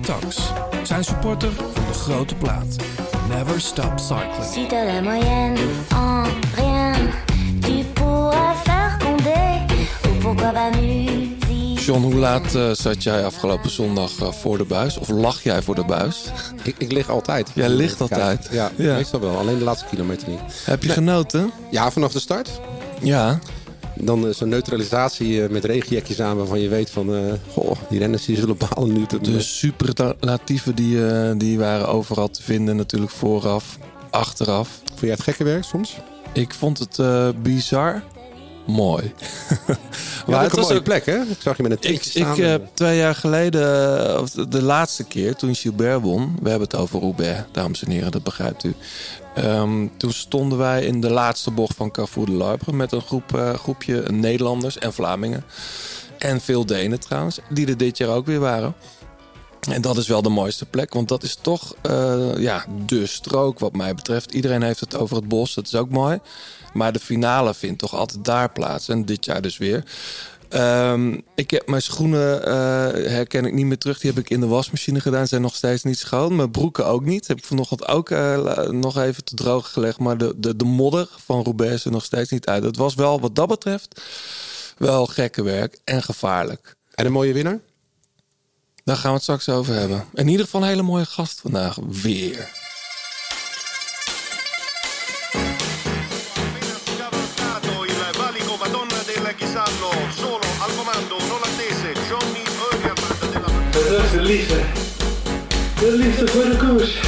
Tax zijn supporter van de grote plaat. Never Stop Cycling. Si t'as la moyenne en rien, tu pourras faire condé. Ou pourquoi pas musique. John, hoe laat eh, zat jij afgelopen zondag eh, voor de buis? Of lag jij voor de buis? Ik, ik lig altijd. Jij ligt altijd? Ja, Ja. meestal wel. Alleen de laatste kilometer niet. Heb je genoten? Ja, vanaf de start. Ja. Dan zo'n neutralisatie eh, met regenjekjes aan waarvan je weet van... eh, goh, die renners die zullen bepalen nu... te- De superlatieven die, eh, die waren overal te vinden natuurlijk vooraf, achteraf. Vond jij het gekke werk soms? Ik vond het bizar mooi. Ja, het ook een was mooie plek, hè? Ik zag je met een Ik, tikje ik staan. heb twee jaar geleden, eh, of de, laatste keer toen Gilbert won, we hebben het over Roubaix, dames en heren, dat begrijpt u. Ehm, toen stonden wij in de laatste bocht van Carrefour de Larbre met een groep, eh, groepje Nederlanders en Vlamingen. En veel Denen trouwens, die er dit jaar ook weer waren. En dat is wel de mooiste plek, want dat is toch eh, ja, de strook wat mij betreft. Iedereen heeft het over het bos, dat is ook mooi. Maar de finale vindt toch altijd daar plaats. En dit jaar dus weer. Ehm, ik heb mijn schoenen eh, herken ik niet meer terug. Die heb ik in de wasmachine gedaan. Zijn nog steeds niet schoon. Mijn broeken ook niet. Heb ik vanochtend ook eh, nog even te droog gelegd. Maar de, de, de modder van Roubaix is er nog steeds niet uit. Het was wel wat dat betreft wel gekke werk en gevaarlijk. En een mooie winnaar? Daar gaan we het straks over hebben. In ieder geval een hele mooie gast vandaag. Weer. De liefde. De liefde voor de koers.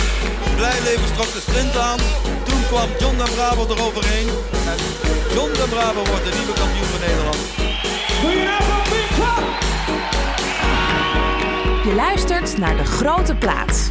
Blijleven trok de sprint aan. Toen kwam John de Bravo eroverheen. En John de Bravo wordt de nieuwe kampioen van Nederland. Je luistert naar De Grote Plaats.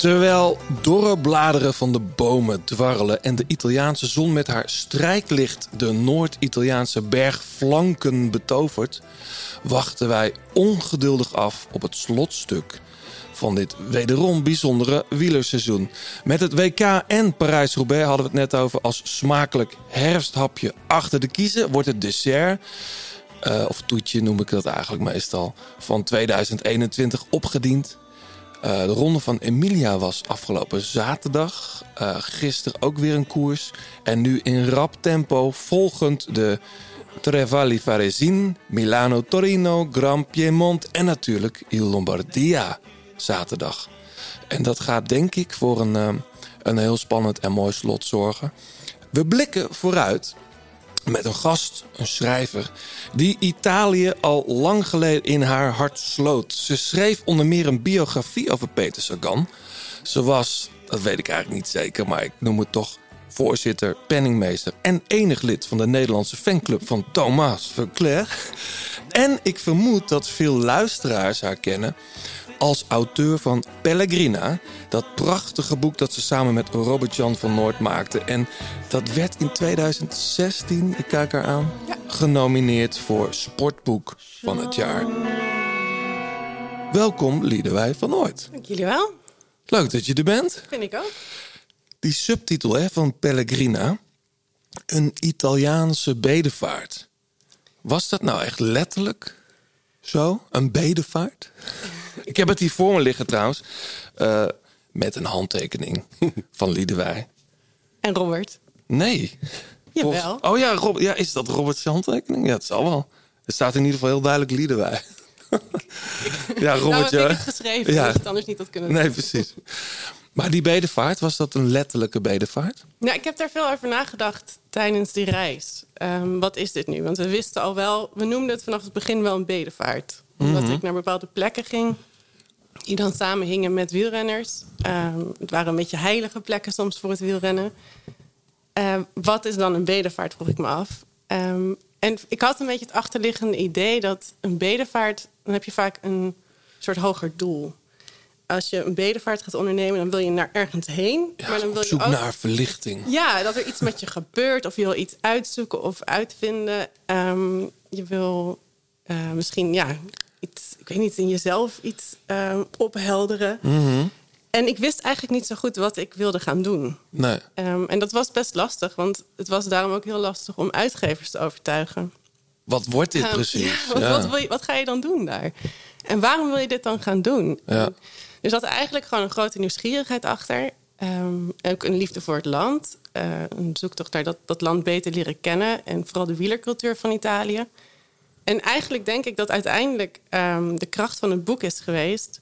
Terwijl dorre bladeren van de bomen dwarrelen en de Italiaanse zon met haar strijklicht de Noord-Italiaanse bergflanken betovert, wachten wij ongeduldig af op het slotstuk van dit wederom bijzondere wielerseizoen. Met het WK en Parijs-Roubaix hadden we het net over als smakelijk herfsthapje achter de kiezen wordt het dessert eh, of toetje noem ik dat eigenlijk meestal, van 2021 opgediend. Eh, de ronde van Emilia was afgelopen zaterdag. Eh gisteren ook weer een koers. En nu in rap tempo volgend de Trevali Varesin, Milano Torino, Grand Piemont en natuurlijk Il Lombardia zaterdag. En dat gaat denk ik voor een, eh, een heel spannend en mooi slot zorgen. We blikken vooruit met een gast, een schrijver, die Italië al lang geleden in haar hart sloot. Ze schreef onder meer een biografie over Peter Sagan. Ze was, dat weet ik eigenlijk niet zeker, maar ik noem het toch voorzitter, penningmeester en enig lid van de Nederlandse fanclub van Thomas Verclair. En ik vermoed dat veel luisteraars haar kennen als auteur van Pellegrina. Dat prachtige boek dat ze samen met Robert-Jan van Noord maakte. En dat werd in 2016, ik kijk haar aan, genomineerd voor Sportboek van het jaar. Welkom Liedewij van Noord. Dank jullie wel. Leuk dat je er bent. Vind ik ook. Die subtitel hè, van Pellegrina, een Italiaanse bedevaart. Was dat nou echt letterlijk zo? Een bedevaart? Ik heb het hier voor me liggen trouwens. eh, met een handtekening van Liedewij. En Robert. Nee. Jawel. Oh ja, Rob, ja, is dat Robert's handtekening? Ja, het zal wel. Er staat in ieder geval heel duidelijk Liedewij. ja, nou Robert, heb ja. het geschreven, Ja. dat het anders niet had kunnen Nee, precies. Maar die bedevaart, was dat een letterlijke bedevaart? Nou, ik heb daar veel over nagedacht tijdens die reis. Ehm, wat is dit nu? Want we wisten al wel, we noemden het vanaf het begin wel een bedevaart. Omdat Mhm. ik naar bepaalde plekken ging die dan samen hingen met wielrenners. Ehm, het waren een beetje heilige plekken soms voor het wielrennen. Ehm, wat is dan een bedevaart, vroeg ik me af. Ehm, en ik had een beetje het achterliggende idee dat een bedevaart... dan heb je vaak een soort hoger doel. als je een bedevaart gaat ondernemen, dan wil je naar ergens heen. Ja, maar dan wil je ook naar verlichting. ja, dat er iets met je gebeurt. Of je wil iets uitzoeken of uitvinden. Je wil eh, misschien, ja, iets, ik weet niet, in jezelf iets ehm, ophelderen. Mhm. En ik wist eigenlijk niet zo goed wat ik wilde gaan doen. Nee. Ehm, en dat was best lastig, want het was daarom ook heel lastig om uitgevers te overtuigen. Wat wordt dit precies? ja, wat, Ja. Wat, wil je, wat ga je dan doen daar? En waarom wil je dit dan gaan doen? Ja. En Er zat eigenlijk gewoon een grote nieuwsgierigheid achter. Ehm, ook een liefde voor het land. Eh, een zoektocht naar dat, dat land beter leren kennen. En vooral de wielercultuur van Italië. En eigenlijk denk ik dat uiteindelijk ehm, de kracht van het boek is geweest...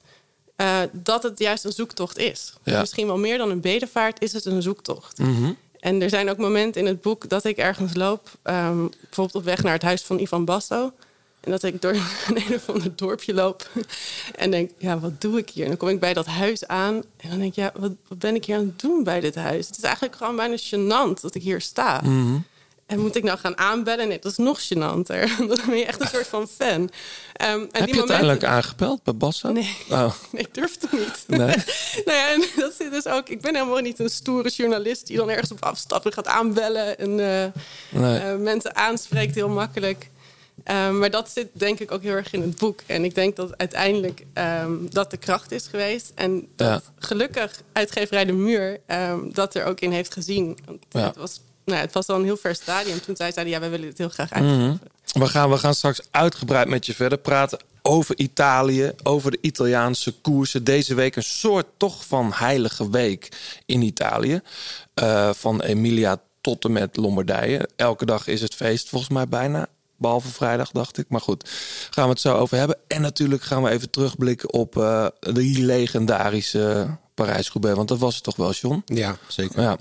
eh, dat het juist een zoektocht is. Ja. Misschien wel meer dan een bedevaart is het een zoektocht. Mhm. En er zijn ook momenten in het boek dat ik ergens loop, ehm, bijvoorbeeld op weg naar het huis van Ivan Basso. En dat ik door een, een of ander dorpje loop en denk, ja, wat doe ik hier? En dan kom ik bij dat huis aan en dan denk ik, ja, wat, wat ben ik hier aan het doen bij dit huis? Het is eigenlijk gewoon bijna gênant dat ik hier sta. Mhm. En moet ik nou gaan aanbellen? Nee, dat is nog gênanter. Dan ben je echt een soort van fan. Ehm, en Heb je uiteindelijk aangebeld bij Basso? Nee. Oh. Nee, ik durfde niet. Nee? nou ja, en dat zit dus ook. Ik ben helemaal niet een stoere journalist die dan ergens op afstapt en gaat aanbellen en eh, Nee. eh, mensen aanspreekt heel makkelijk. Ehm, maar dat zit denk ik ook heel erg in het boek. En ik denk dat uiteindelijk ehm, dat de kracht is geweest. En dat Ja. gelukkig uitgeverij De Muur dat er ook in heeft gezien. Want Ja. het, was, nou, het was al een heel ver stadium toen zij zeiden... ja, wij willen dit heel graag uitgeven. Mhm. We gaan, we gaan straks uitgebreid met je verder praten over Italië, over de Italiaanse koersen. Deze week een soort toch van heilige week in Italië. Eh, van Emilia tot en met Lombardije. Elke dag is het feest volgens mij bijna. Behalve vrijdag, dacht ik. Maar goed, gaan we het zo over hebben. En natuurlijk gaan we even terugblikken op eh die legendarische Parijs-Roubaix. Want dat was het toch wel, John? Ja, zeker. Ja.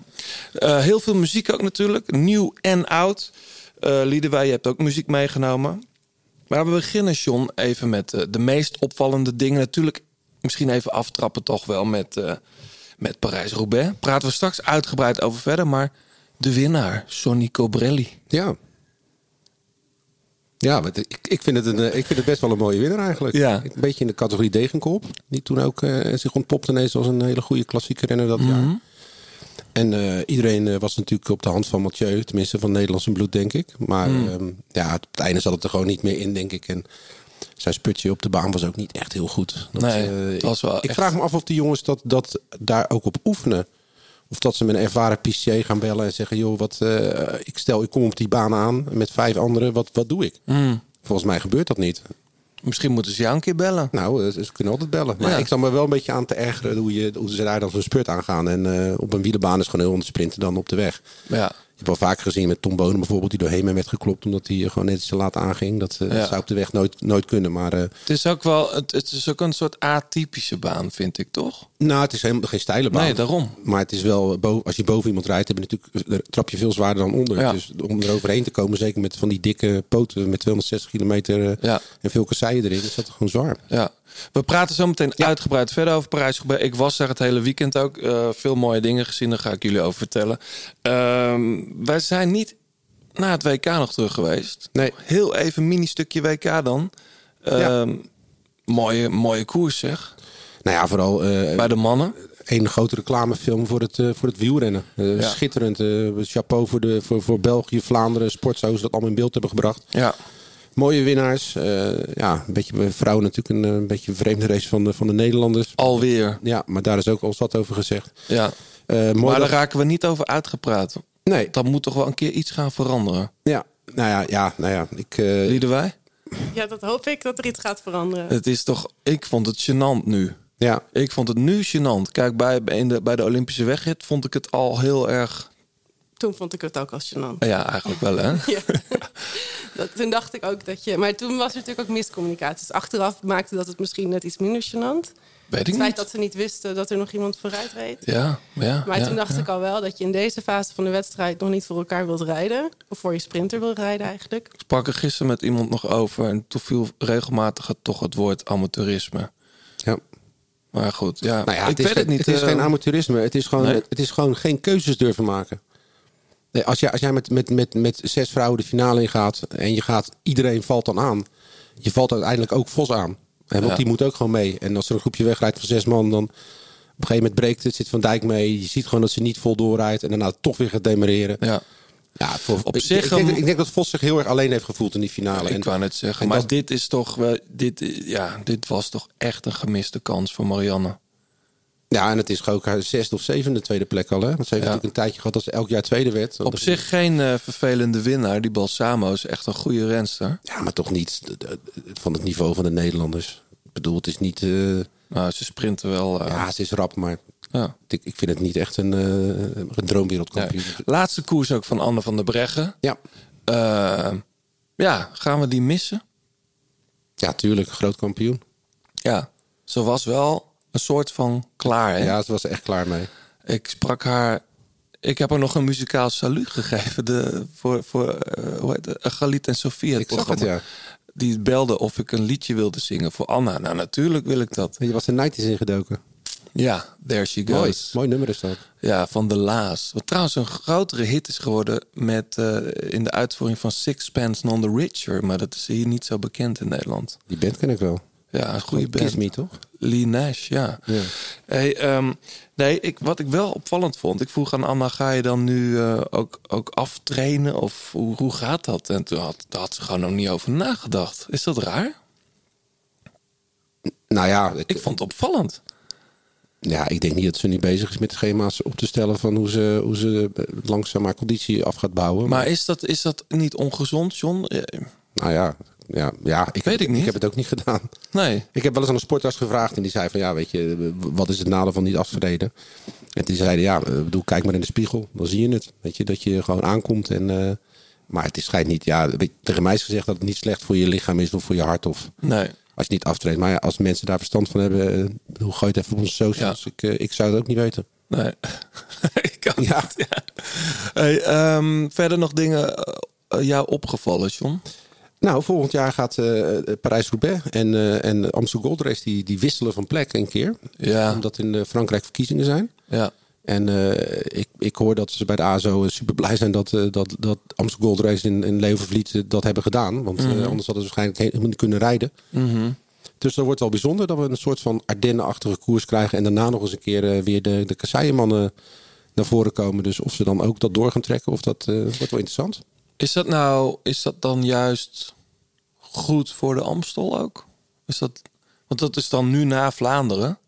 Eh, heel veel muziek ook natuurlijk. Nieuw en oud. Eh Liedewij, je hebt ook muziek meegenomen. Maar we beginnen, John, even met eh, de meest opvallende dingen. Natuurlijk, misschien even aftrappen toch wel met, met Parijs-Roubaix. Praten we straks uitgebreid over verder. Maar de winnaar, Sonny Cobrelli. Ja. Ja, ik, ik, vind het een, eh, ik vind het best wel een mooie winnaar eigenlijk. Ja. Een beetje in de categorie Degenkop. Die toen ook eh, zich ontpopte ineens als een hele goede klassieke renner dat Mhm. jaar. En eh, iedereen was natuurlijk op de hand van Mathieu. Tenminste van Nederlands in bloed, denk ik. Maar Mhm. ehm, ja, op het einde zat het er gewoon niet meer in, denk ik. En zijn sputje op de baan was ook niet echt heel goed. Dat, Nee, was wel ik, ik vraag me af of die jongens dat, dat daar ook op oefenen. Of dat ze met een ervaren pissier gaan bellen en zeggen... joh, wat, eh, ik stel, ik kom op die baan aan met vijf anderen. Wat, wat doe ik? Mm. Volgens mij gebeurt dat niet. Misschien moeten ze jou een keer bellen. Nou, eh, ze kunnen altijd bellen. Maar Ja. ik zal me wel een beetje aan te ergeren hoe, je, hoe ze daar dan zo'n spurt aangaan. En eh, op een wielenbaan is gewoon heel anders sprinten dan op de weg. Ja. Je hebt wel vaak gezien met Tom Bonen bijvoorbeeld... die doorheen werd geklopt omdat hij eh, gewoon net iets te laat aanging. Dat, eh, Ja. zou op de weg nooit, nooit kunnen. Maar eh, Het is ook wel het, het is ook een soort atypische baan, vind ik toch? nou, het is helemaal geen steile baan. Nee, daarom. Maar het is wel, als je boven iemand rijdt, heb je natuurlijk, trap je veel zwaarder dan onder. Ja. Dus om er overheen te komen, zeker met van die dikke poten met 260 kilometer Ja. en veel kasseien erin, is dat gewoon zwaar. Ja. We praten zo meteen uitgebreid verder over parijs -Roubaix. Ik was daar het hele weekend ook. Eh, veel mooie dingen gezien, daar ga ik jullie over vertellen. Ehm, wij zijn niet na het WK nog terug geweest. Nee. Heel even een mini stukje WK dan. Ehm, mooie, mooie koers zeg. Nou ja, vooral eh, Bij de mannen. een grote reclamefilm voor het, eh, voor het wielrennen. Ja. Schitterend. eh, chapeau voor, de, voor, voor België, Vlaanderen, Sport, zo ze dat allemaal in beeld hebben gebracht. Ja. Mooie winnaars. eh, ja, een beetje bij vrouwen natuurlijk een, eh, een beetje een vreemde race van de, van de Nederlanders. Alweer. Ja, maar daar is ook al wat over gezegd. Ja. Eh, Maar daar dat- raken we niet over uitgepraat. Nee, Dat moet toch wel een keer iets gaan veranderen. ja. Nou ja, ja, nou ja. Ik, eh, Lieden wij? Ja, dat hoop ik dat er iets gaat veranderen. Het is toch... Ik vond het gênant nu. ja, Ik vond het nu gênant. Kijk, bij, bij, in de, bij de Olympische wegrit vond ik het al heel erg... Toen vond ik het ook als gênant. Ja, eigenlijk wel, hè? Ja. Dat, toen dacht ik ook dat je... Maar toen was er natuurlijk ook miscommunicatie. Dus achteraf maakte dat het misschien net iets minder gênant. Weet ik Het feit niet. dat ze niet wisten dat er nog iemand vooruit reed. Ja, ja. Maar ja, toen dacht ja. ik al wel dat je in deze fase van de wedstrijd nog niet voor elkaar wilt rijden. Of voor je sprinter wil rijden eigenlijk. Ik sprak er gisteren met iemand nog over... en toen viel regelmatig het- toch het woord amateurisme. ja. Maar goed, ja. Nou ja, ik het is, weet het geen- niet. Het is eh, geen amateurisme. Het is gewoon, Nee? het is gewoon geen keuzes durven maken. Als, jij, als jij met, met, met, met zes vrouwen de finale ingaat en je gaat, iedereen valt dan aan. Je valt uiteindelijk ook Vos aan. Want Ja. die moet ook gewoon mee. En als er een groepje wegrijdt van zes man, dan op een gegeven moment breekt het. Zit Van Dijk mee. Je ziet gewoon dat ze niet vol doorrijdt. En daarna toch weer gaat demereren. Ja. Ja, voor, Op ik, zich ik, denk, ik denk dat Vos zich heel erg alleen heeft gevoeld in die finale. Ik En- wou net zeggen, en maar dat- dit is toch dit, ja, dit was toch echt een gemiste kans voor Marianne. Ja, en het is ook haar zesde of zevende tweede plek al. Hè? Want ze heeft Ja. natuurlijk een tijdje gehad dat ze elk jaar tweede werd. Op dat- zich geen eh, vervelende winnaar. Die Balsamo is echt een goede renster. Ja, maar toch niet van het niveau van de Nederlanders. Ik bedoel, het is niet... eh, Nou, ze sprinten wel. eh, ja, ze is rap, maar ja. ik, ik vind het niet echt een, eh, een droomwereldkampioen. Laatste koers ook van Anne van der Breggen. Ja. Eh, ja, gaan we die missen? ja, tuurlijk, groot kampioen. Ja, ze was wel een soort van klaar. Hè? Ja, ze was echt klaar mee. Ik sprak haar. Ik heb haar nog een muzikaal saluut gegeven. De, voor voor eh, hoe heet het? Eh, Galit en Sofie. Het Ik zag het, ja. Die belde of ik een liedje wilde zingen voor Anna. Nou, natuurlijk wil ik dat. Je was de 90's ingedoken. Ja, there she goes. mooi nummer is dat. Ja, van de Laas. Wat trouwens een grotere hit is geworden met, eh, in de uitvoering van Sixpence None the Richer. Maar dat is hier niet zo bekend in Nederland. Die band ken ik wel. Ja, een goede band. Kiss Me, toch? Lee Nash, ja. Ja. Hey, ehm, nee, ik, wat ik wel opvallend vond, ik vroeg aan Anna, ga je dan nu eh, ook, ook aftrainen of hoe, hoe gaat dat? En toen had, daar had ze gewoon nog niet over nagedacht. Is dat raar? Nou ja ik, Ik vond het opvallend. ja, ik denk niet dat ze nu bezig is met schema's op te stellen van hoe ze, hoe ze eh, langzaam haar conditie af gaat bouwen. Maar is dat, is dat niet ongezond, John? Eh, Nou ja, ja, ja ik, Weet ik niet. ik heb het ook niet gedaan. Nee. Ik heb wel eens aan een sportarts gevraagd en die zei van ja, weet je, wat is het nadeel van niet aftreden? En die zeiden ja, eh, bedoel, kijk maar in de spiegel, dan zie je het. Weet je, dat je gewoon aankomt en. eh, maar het is schijnt niet, ja, weet tegen mij is gezegd dat het niet slecht voor je lichaam is of voor je hart of Nee. als je niet aftreedt. Maar ja, als mensen daar verstand van hebben, eh, hoe gooi je het even op onze socials? Ik, eh, ik zou het ook niet weten. Nee. ik kan Ja. niet, ja. Hey, ehm, verder nog dingen eh, eh, jou opgevallen, John? Nou, volgend jaar gaat eh, Parijs-Roubaix en, eh en Amsterdam Gold Race die, die wisselen van plek een keer. Ja. Omdat in eh, Frankrijk verkiezingen zijn. Ja. En ik, ik hoor dat ze bij de ASO super blij zijn dat, dat, dat Amsterdam Gold Race in, in Leeuwenvliet eh, dat hebben gedaan. Want Mhm. anders hadden ze waarschijnlijk helemaal niet kunnen rijden. Dus dat wordt wel bijzonder dat we een soort van Ardennen-achtige koers krijgen. En daarna nog eens een keer weer de, de kasseienmannen naar voren komen. Dus of ze dan ook dat door gaan trekken, of dat wordt wel interessant. Is dat nou, is dat dan juist goed voor de Amstel ook? Is dat, want dat is dan nu na Vlaanderen.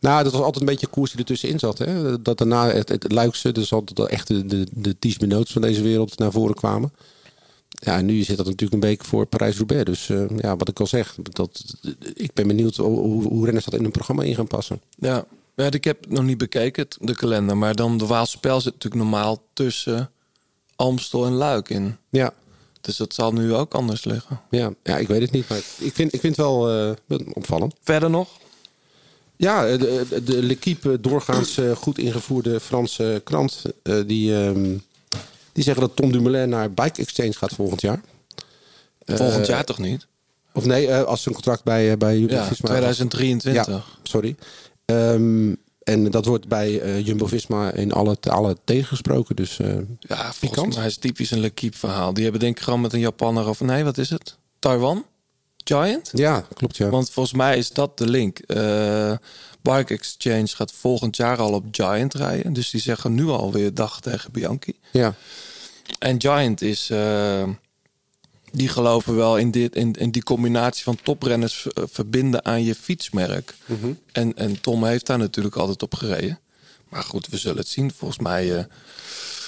Nou, dat was altijd een beetje een koers die ertussenin zat. Hè? Dat daarna het, het Luikse, dus altijd echt de, de, de van deze wereld naar voren kwamen. Ja, en nu zit dat natuurlijk een week voor Parijs-Roubaix. Dus eh, ja, wat ik al zeg, dat, ik ben benieuwd hoe, hoe, renners dat in hun programma in gaan passen. Ja. ja, ik heb het nog niet bekeken, de kalender. Maar dan de Waalse Spel zit natuurlijk normaal tussen Amstel en Luik in. Ja, Dus dat zal nu ook anders liggen. ja, ja ik weet het niet. Maar ik vind, ik vind het wel eh, opvallend. Verder nog? Ja, de, de, de L'Equipe, doorgaans eh, goed ingevoerde Franse krant, eh, die, ehm, die zeggen dat Tom Dumoulin naar Bike Exchange gaat volgend jaar. Volgend Eh, jaar toch niet? Of nee, eh, als zijn contract bij, bij Ja, Jumbo-Visma... 2023. Ja, sorry. Ehm, en dat wordt bij eh, Jumbo-Visma in alle talen tegengesproken. Dus eh, Ja, volgens mij is het typisch een L'Equipe verhaal. Die hebben denk ik gewoon met een Japanner of... Nee, wat is het? Taiwan? Giant? ja, klopt ja. Want volgens mij is dat de link. Eh Bike Exchange gaat volgend jaar al op Giant rijden. Dus die zeggen nu alweer dag tegen Bianchi. ja. En Giant is... die geloven wel in, dit, in, in die combinatie van toprenners eh, verbinden aan je fietsmerk. en, en Tom heeft daar natuurlijk altijd op gereden. Maar goed, we zullen het zien. Volgens mij eh,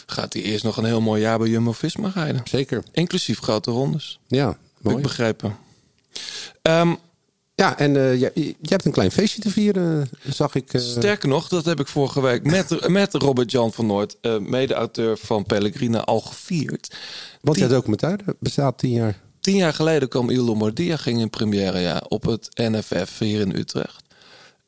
gaat hij eerst nog een heel mooi jaar bij Jumbo-Visma rijden. Zeker. Inclusief grote rondes. Ja, Heb ik mooi. begrepen. Ja, en eh, je, je hebt een klein feestje te vieren, eh, zag ik. eh. Sterker nog, dat heb ik vorige week met, met Robert-Jan van Noord, eh, mede-auteur van Pellegrina, al gevierd. want jouw documentaire bestaat tien jaar. Tien jaar geleden kwam Il Lombardia, ging in première ja, op het NFF hier in Utrecht.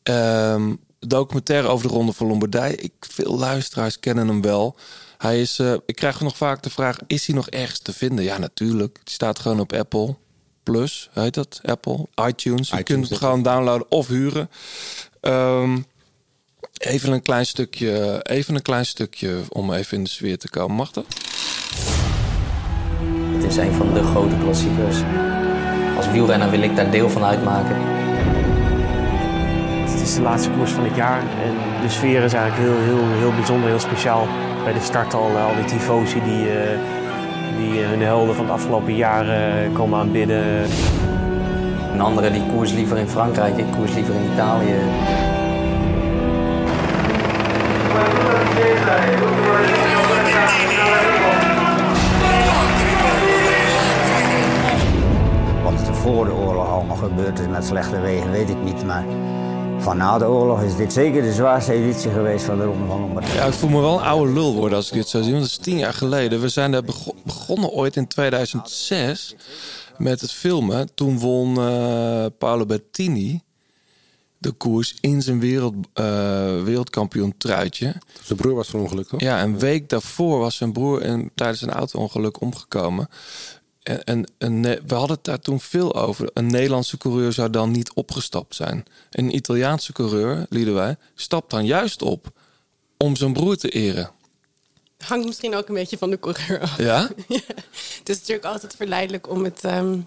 Ehm, documentaire over de Ronde van Lombardije. Ik, veel luisteraars kennen hem wel. Hij is, eh, ik krijg nog vaak de vraag, is hij nog ergens te vinden? Ja, natuurlijk. Die staat gewoon op Apple Plus, heet dat? Apple, iTunes. Je iTunes, kunt het gewoon downloaden of huren. Ehm, even een klein stukje, even een klein stukje om even in de sfeer te komen. Mag dat? Het is een van de grote klassiekers. als wielrenner wil ik daar deel van uitmaken. Het is de laatste koers van het jaar en de sfeer is eigenlijk heel, heel, heel bijzonder, heel speciaal. Bij de start al, al die tifosi die, eh, die hun helden van de afgelopen jaren eh, komen aanbidden. Een andere die koers liever in Frankrijk, ik koers liever in Italië. Wat er voor de oorlog allemaal gebeurd is met slechte wegen, weet ik niet. Maar van na de oorlog is dit zeker de zwaarste editie geweest van de Ronde van Lombardije. Ja, ik voel me wel een oude lul worden als ik dit zo zie. Want dat is tien jaar geleden. We zijn daar bego- begonnen ooit in 2006 met het filmen. Toen won eh, Paolo Bettini de koers in zijn wereld, eh, wereldkampioen truitje. Zijn broer was verongelukt, toch? Ja, een week daarvoor was zijn broer in, tijdens een auto-ongeluk omgekomen. En, en we hadden het daar toen veel over. Een Nederlandse coureur zou dan niet opgestapt zijn. Een Italiaanse coureur, wij, stapt dan juist op om zijn broer te eren. Hangt misschien ook een beetje van de coureur af. Ja? Het is natuurlijk altijd verleidelijk om het ehm,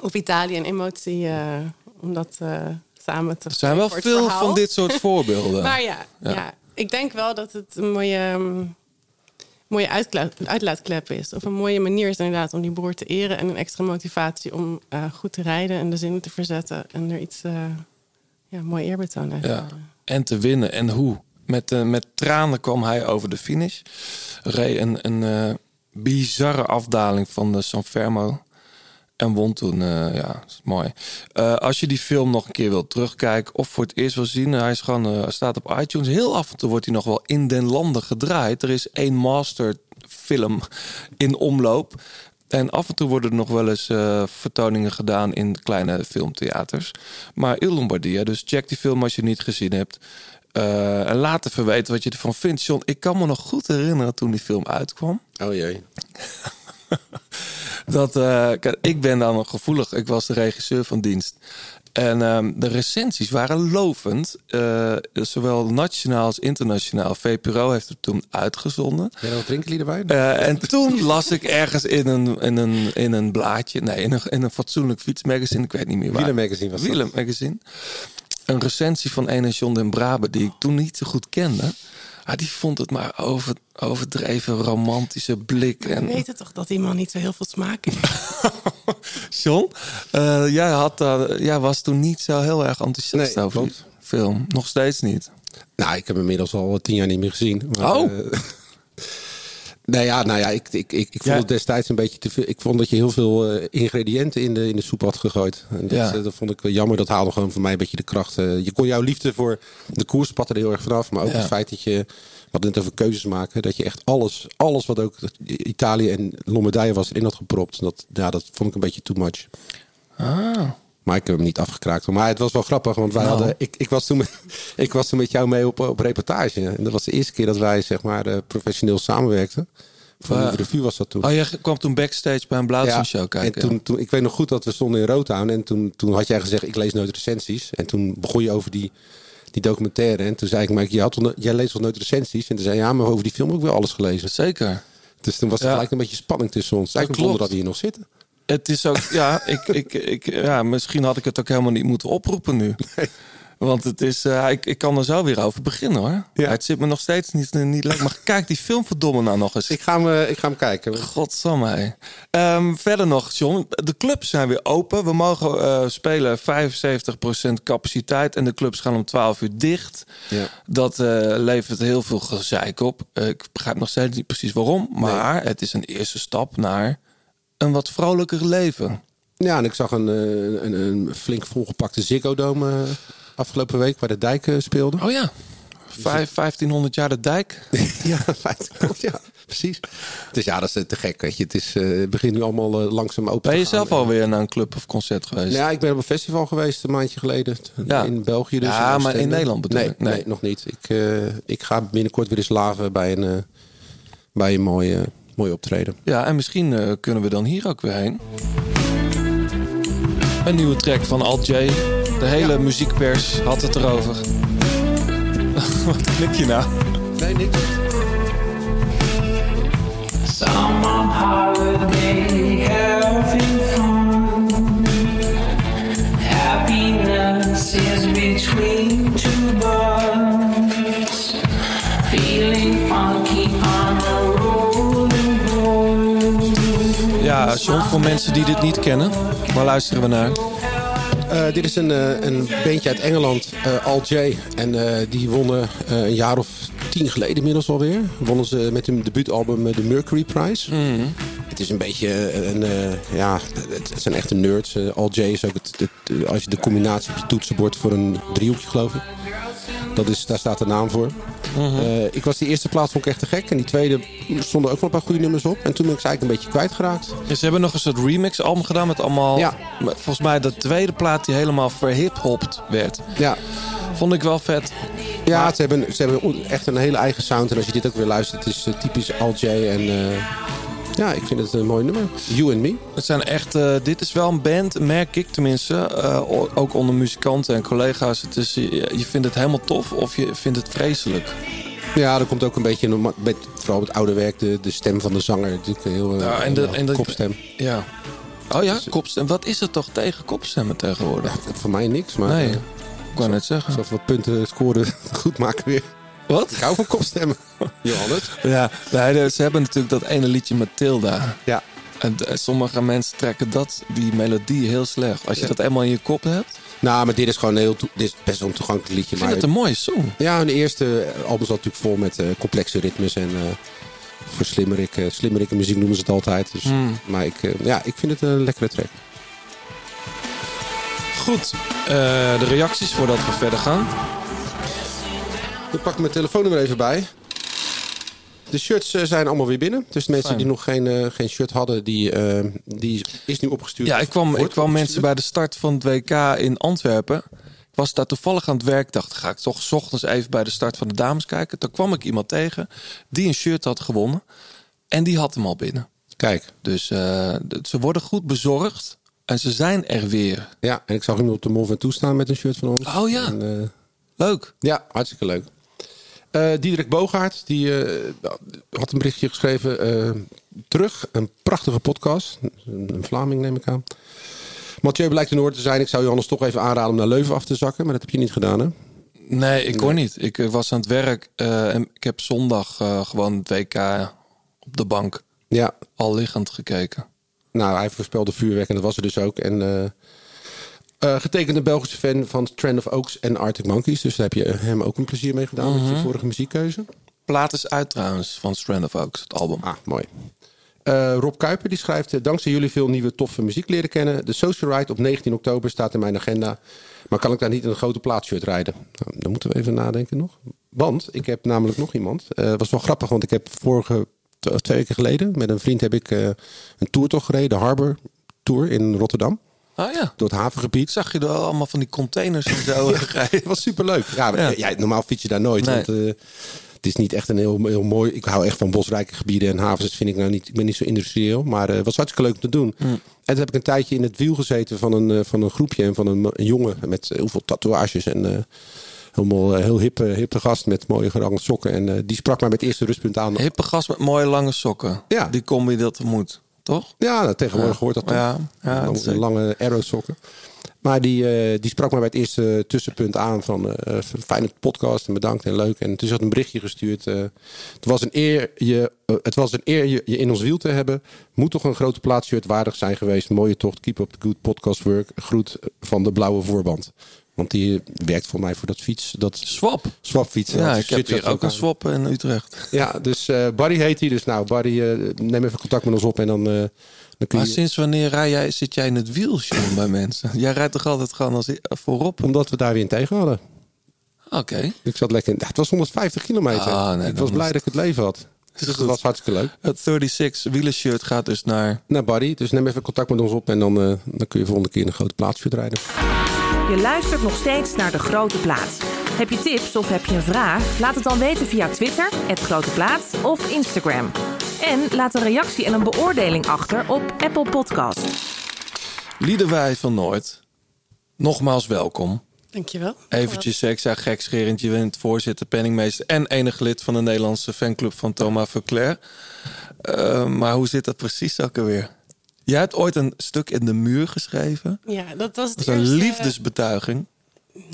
op Italië en emotie, eh, om dat eh, samen te Er zijn wel veel verhaal. van dit soort voorbeelden. maar ja, Ja. ja. ik denk wel dat het een mooie, ehm, mooie uitlaatklep is. Of een mooie manier is inderdaad om die broer te eren. En een extra motivatie om eh, goed te rijden en de zinnen te verzetten. En er iets, eh ja, mooi eerbetoon uit te Ja. En te winnen. En hoe? Met, eh, met tranen kwam hij over de finish. Reed een, een bizarre afdaling van de San Fermo. En won toen. eh, ja, dat is mooi. Eh, als je die film nog een keer wilt terugkijken of voor het eerst wil zien, hij is gewoon, eh, staat op iTunes. Heel af en toe wordt hij nog wel in den landen gedraaid. Er is één masterfilm in omloop. En af en toe worden er nog wel eens vertoningen gedaan in kleine filmtheaters. Maar Il Lombardia, dus check die film als je niet gezien hebt. Eh, en laat even weten wat je ervan vindt. John, ik kan me nog goed herinneren toen die film uitkwam. Oh jee. Dat, eh, ik ben dan nog gevoelig. Ik was de regisseur van dienst. En ehm, de recensies waren lovend. eh, zowel nationaal als internationaal. VPRO heeft het toen uitgezonden. Jij nog drinken jullie erbij? Eh, en toen las ik ergens in een, in een, in een blaadje, nee, in een, in een fatsoenlijk fietsmagazine, ik weet niet meer waar. Wielermagazine was dat. Wielermagazine. Een recensie van ene John den Brabe, die ik toen niet zo goed kende. Ah, die vond het maar over, overdreven romantische blik. We En, weten toch dat die man niet zo heel veel smaak heeft. John, eh, jij, had, daar- jij was toen niet zo heel erg enthousiast Nee, over die film. Nog steeds niet. Nou, ik heb hem inmiddels al tien jaar niet meer gezien. Maar, Oh. nee, ja, nou ja, ik, ik, ik, ik vond Ja. het destijds een beetje te veel. Ik vond dat je heel veel eh, ingrediënten in de, in de soep had gegooid. En dat, Ja. eh, dat vond ik wel jammer. Dat haalde gewoon voor mij een beetje de kracht. eh, je kon jouw liefde voor de koers er heel erg vanaf. Maar ook Ja. het feit dat je, wat net over keuzes maken, dat je echt alles, alles wat ook Italië en Lombardije was, erin had gepropt. Dat, ja, dat vond ik een beetje too much. Ah. Maar ik heb hem niet afgekraakt. Maar het was wel grappig, want wij Nou. hadden, ik, ik, was toen met, ik was toen met jou mee op, op reportage. En dat was de eerste keer dat wij zeg maar, eh, professioneel samenwerkten. Voor Waar? de revue was dat toen. Oh, jij kwam toen backstage bij een Blauwtje show kijken. En toen, toen, ik weet nog goed dat we stonden in Rotown. En toen, toen had jij gezegd, ik lees nooit recensies. En toen begon je over die, die documentaire. En toen zei ik, maar jij, had, jij leest toch nooit recensies? En toen zei je, ja, maar over die film heb ik wel alles gelezen. Zeker. Dus toen was er Ja. gelijk een beetje spanning tussen ons. Eigenlijk klopt. zonder dat we hier nog zitten. Het is ook, ja, ik, ik, ik, ja, misschien had ik het ook helemaal niet moeten oproepen nu. Want het is, eh, ik, ik kan er zo weer over beginnen hoor. Ja. Het zit me nog steeds niet, niet lekker. Maar kijk die film verdomme nou nog eens. Ik ga hem, eh, ik ga hem kijken. Godsamme. Ehm, verder nog, John. De clubs zijn weer open. We mogen eh, spelen 75% capaciteit. En de clubs gaan om 12 uur dicht. Ja. Dat levert heel veel gezeik op. Ik begrijp nog steeds niet precies waarom. Maar het is een eerste stap naar een wat vrolijker leven. Ja, en ik zag een, eh, een, een flink volgepakte Ziggo Dome eh, afgelopen week waar de dijk eh, speelde. Oh ja. Vijf, 1500 jaar de dijk. ja, feit. Klopt, ja, precies. Dus ja, dat is te gek. Weet je. Het, is, het begint nu allemaal langzaam open Ben je zelf alweer naar een club of concert geweest? Ja, ik ben op een festival geweest een maandje geleden. Ja. In België dus. Ja, in maar in. Nederland bedoel nee, ik. Nee. Nee. nog niet. Ik, ik ga binnenkort weer eens laven bij een, bij een mooie, mooi optreden. Ja, en misschien uh, kunnen we dan hier ook weer heen. Een nieuwe track van Alt J. De hele ja. muziekpers had het erover. Wat klik je nou? Nee, niks. Someone holiday me having fun. Happiness is between two buds. Feeling funky on the ja, John, voor mensen die dit niet kennen, waar luisteren we naar? Eh, dit is een, eh, een bandje uit Engeland, eh, Al J. En die wonnen een jaar of tien geleden inmiddels alweer. Wonnen ze met hun debuutalbum de Mercury Prize. Het is een beetje een, ja, het, het zijn echte nerds. Al J is ook het, het- als je de combinatie op je toetsenbord voor een driehoekje geloof ik. Dat is, daar staat de naam voor. Eh, ik was die eerste plaats vond ik echt te gek. En die tweede stonden ook wel een paar goede nummers op. En toen ben ik ze eigenlijk een beetje kwijtgeraakt. Ja, ze hebben nog een soort remix-album gedaan met allemaal... Ja. met Volgens mij de tweede plaat die helemaal verhip-hopt werd. Ja. Vond ik wel vet. Ja, ze hebben, ze hebben echt een hele eigen sound. En als je dit ook weer luistert, het is eh, typisch Al J. En eh, ja, ik vind het een mooi nummer. You and Me. Het zijn echt, eh, dit is wel een band, merk ik tenminste, ook onder muzikanten en collega's. Het is, je, je vindt het helemaal tof of je vindt het vreselijk. Ja, er komt ook een beetje, met, vooral met oude werk, de, de stem van de zanger. Natuurlijk heel Ja, en de, en de kopstem. Ja. Oh ja, kopstem. Wat is er toch tegen kopstemmen tegenwoordig? Voor mij niks, maar... Nee, eh, ik wou net zeggen. Wat punten scoren goed maken weer. Wat? Ik hou van kopstemmen. Johannes. Ja, de- ze hebben natuurlijk dat ene liedje Matilda. Ja. En eh, sommige mensen trekken dat, die melodie heel slecht. Als je Ja. dat eenmaal in je kop hebt. Nou, maar dit is gewoon een heel... Dit is best een toegankelijk liedje. Ik maar vind het een mooie song. Ja, hun eerste album zat natuurlijk vol met eh, complexe ritmes en uh, voor slimmerik, slimmerikke muziek noemen ze het altijd. Dus, Mm. Maar ik, uh, ja, ik vind het een lekkere track. Goed, uh, de reacties voordat we verder gaan. Ik pak mijn telefoonnummer even bij. De shirts uh, zijn allemaal weer binnen. Dus de mensen Fijn. die nog geen, uh, geen shirt hadden, die, uh, die is nu opgestuurd. Ja, ik kwam, ik kwam mensen bij de start van het WK in Antwerpen. Was daar toevallig aan het werk. Dacht, ga ik toch 's ochtends even bij de start van de dames kijken. Toen kwam ik iemand tegen die een shirt had gewonnen. En die had hem al binnen. Kijk. Dus uh, ze worden goed bezorgd. En ze zijn er weer. Ja, en ik zag iemand op de Mol van toestaan met een shirt van ons. Oh ja. En, uh, leuk. Ja, hartstikke leuk. Uh, Diederik Bogaert, die uh, had een berichtje geschreven. Terug, een prachtige podcast. Een Vlaming neem ik aan. Mathieu blijkt in orde te zijn. Ik zou je anders toch even aanraden om naar Leuven af te zakken. Maar dat heb je niet gedaan, hè? Nee, ik hoor niet. Ik was aan het werk. Uh, en ik heb zondag uh, gewoon het WK op de bank. Ja. Al liggend gekeken. Nou, hij voorspelde vuurwerk en dat was er dus ook. En uh, getekende Belgische fan van Trend of Oaks en Arctic Monkeys. Dus daar heb je hem ook een plezier mee gedaan mm -hmm. met je vorige muziekkeuze. Plaat is uit trouwens van Strand of Oaks, het album. Ah, mooi. Uh, Rob Kuiper die schrijft... eh, Dankzij jullie veel nieuwe toffe muziek leren kennen. De Social Ride op 19 oktober staat in mijn agenda. Maar kan ik daar niet een grote plaatshirt rijden? Nou, dan moeten we even nadenken nog. Want ik heb namelijk nog iemand. Het uh, was wel grappig, want ik heb vorige... Twee weken geleden met een vriend heb ik uh, een toertocht gereden. De Harbor Tour in Rotterdam. Ah ja. Door het havengebied. Zag je er allemaal van die containers en zo Het was superleuk. Ja, ja. ja, normaal fiets je daar nooit. Nee. Want, het is niet echt een heel, heel mooi. Ik hou echt van bosrijke gebieden en havens. Dat vind ik nou niet. Ik ben niet zo industrieel. Maar het uh, was hartstikke leuk om te doen. Mm. En toen heb ik een tijdje in het wiel gezeten van een, uh, van een groepje en van een, een jongen met heel veel tatoeages en. Helemaal heel hippe, hippe gast met mooie gerange sokken. En uh, die sprak mij met het eerste rustpunt aan. Hippe gast met mooie lange sokken. Ja. Die combi dat moet, toch? Ja, nou, tegenwoordig ja. hoort dat toch. Ja, ja, lange, lange arrow sokken. Maar die, uh, die sprak mij bij het eerste tussenpunt aan van uh, fijne podcast en bedankt en leuk. En toen had een berichtje gestuurd. Het was een eer je, het was een eer je, in ons wiel te hebben. Moet toch een grote plaatshirt waardig zijn geweest. Mooie tocht, keep up the good podcast work. Groet van de blauwe voorband. Want die werkt voor mij voor dat fiets. Dat swap. Swapfiets. Ja, ik heb hier ook een swap in Utrecht. Ja, dus uh, Barry heet hij. Dus nou, Barry, uh, neem even contact met ons op en dan, uh, dan kun maar je... sinds wanneer rij jij, zit jij in het wiel, John, bij mensen? Jij rijdt toch altijd gewoon als voorop? Omdat we daar weer in tegen hadden. Oké. Okay. Ik zat lekker in... Ja, het was 150 kilometer. Ah, nee, ik was blij dat ik het leven had. Dus dat was hartstikke leuk. Het 36 wielershirt gaat dus naar... Naar Barry. Dus neem even contact met ons op en dan, uh, dan kun je volgende keer een grote plaatsje rijden. Je luistert nog steeds naar De Grote Plaats. Heb je tips of heb je een vraag? Laat het dan weten via Twitter, het Grote Plaats of Instagram. En laat een reactie en een beoordeling achter op Apple Podcast. Liederwij van Noord, nogmaals welkom. Dankjewel. Eventjes, ik zei gekscherend, je bent voorzitter, penningmeester... en enig lid van de Nederlandse fanclub van Thomas Verclair. Uh, maar hoe zit dat precies ook alweer? Jij hebt ooit een stuk in de muur geschreven. Ja, dat was het dat was een eerste... liefdesbetuiging.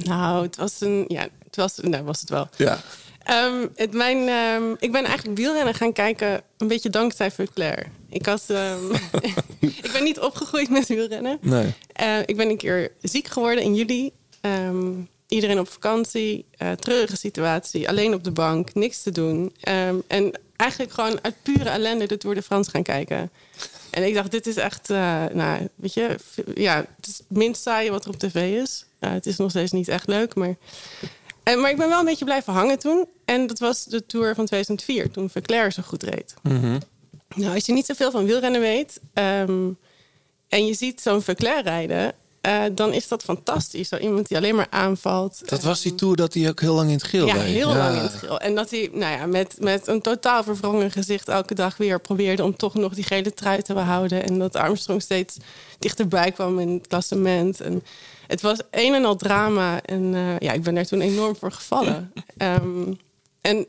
Nou, het was een... Ja, het was, nou, was het wel. Ja. Ehm, het, mijn, ehm, ik ben eigenlijk wielrennen gaan kijken een beetje dankzij Verclair. Ik, had, ehm, ik ben niet opgegroeid met wielrennen. Nee. Eh, ik ben een keer ziek geworden in juli. Iedereen op vakantie, eh treurige situatie, alleen op de bank, niks te doen. En eigenlijk gewoon uit pure ellende de Tour de France gaan kijken. En ik dacht, dit is echt, eh, nou, weet je, ja, het is het minst saaie wat er op tv is. Het is nog steeds niet echt leuk, maar... Eh, maar ik ben wel een beetje blijven hangen toen. En dat was de Tour van 2004, toen Verclair zo goed reed. Nou, als je niet zoveel van wielrennen weet ehm, en je ziet zo'n Verclair rijden, eh, dan is dat fantastisch. Zo iemand die alleen maar aanvalt. Dat was die tour dat hij ook heel lang in het geel Ja, heel lang in het geel. En dat hij nou ja, met, met een totaal verwrongen gezicht elke dag weer probeerde om toch nog die gele trui te behouden. En dat Armstrong steeds dichterbij kwam in het klassement. En het was een en al drama. En eh, ja, ik ben daar toen enorm voor gevallen. Ehm, en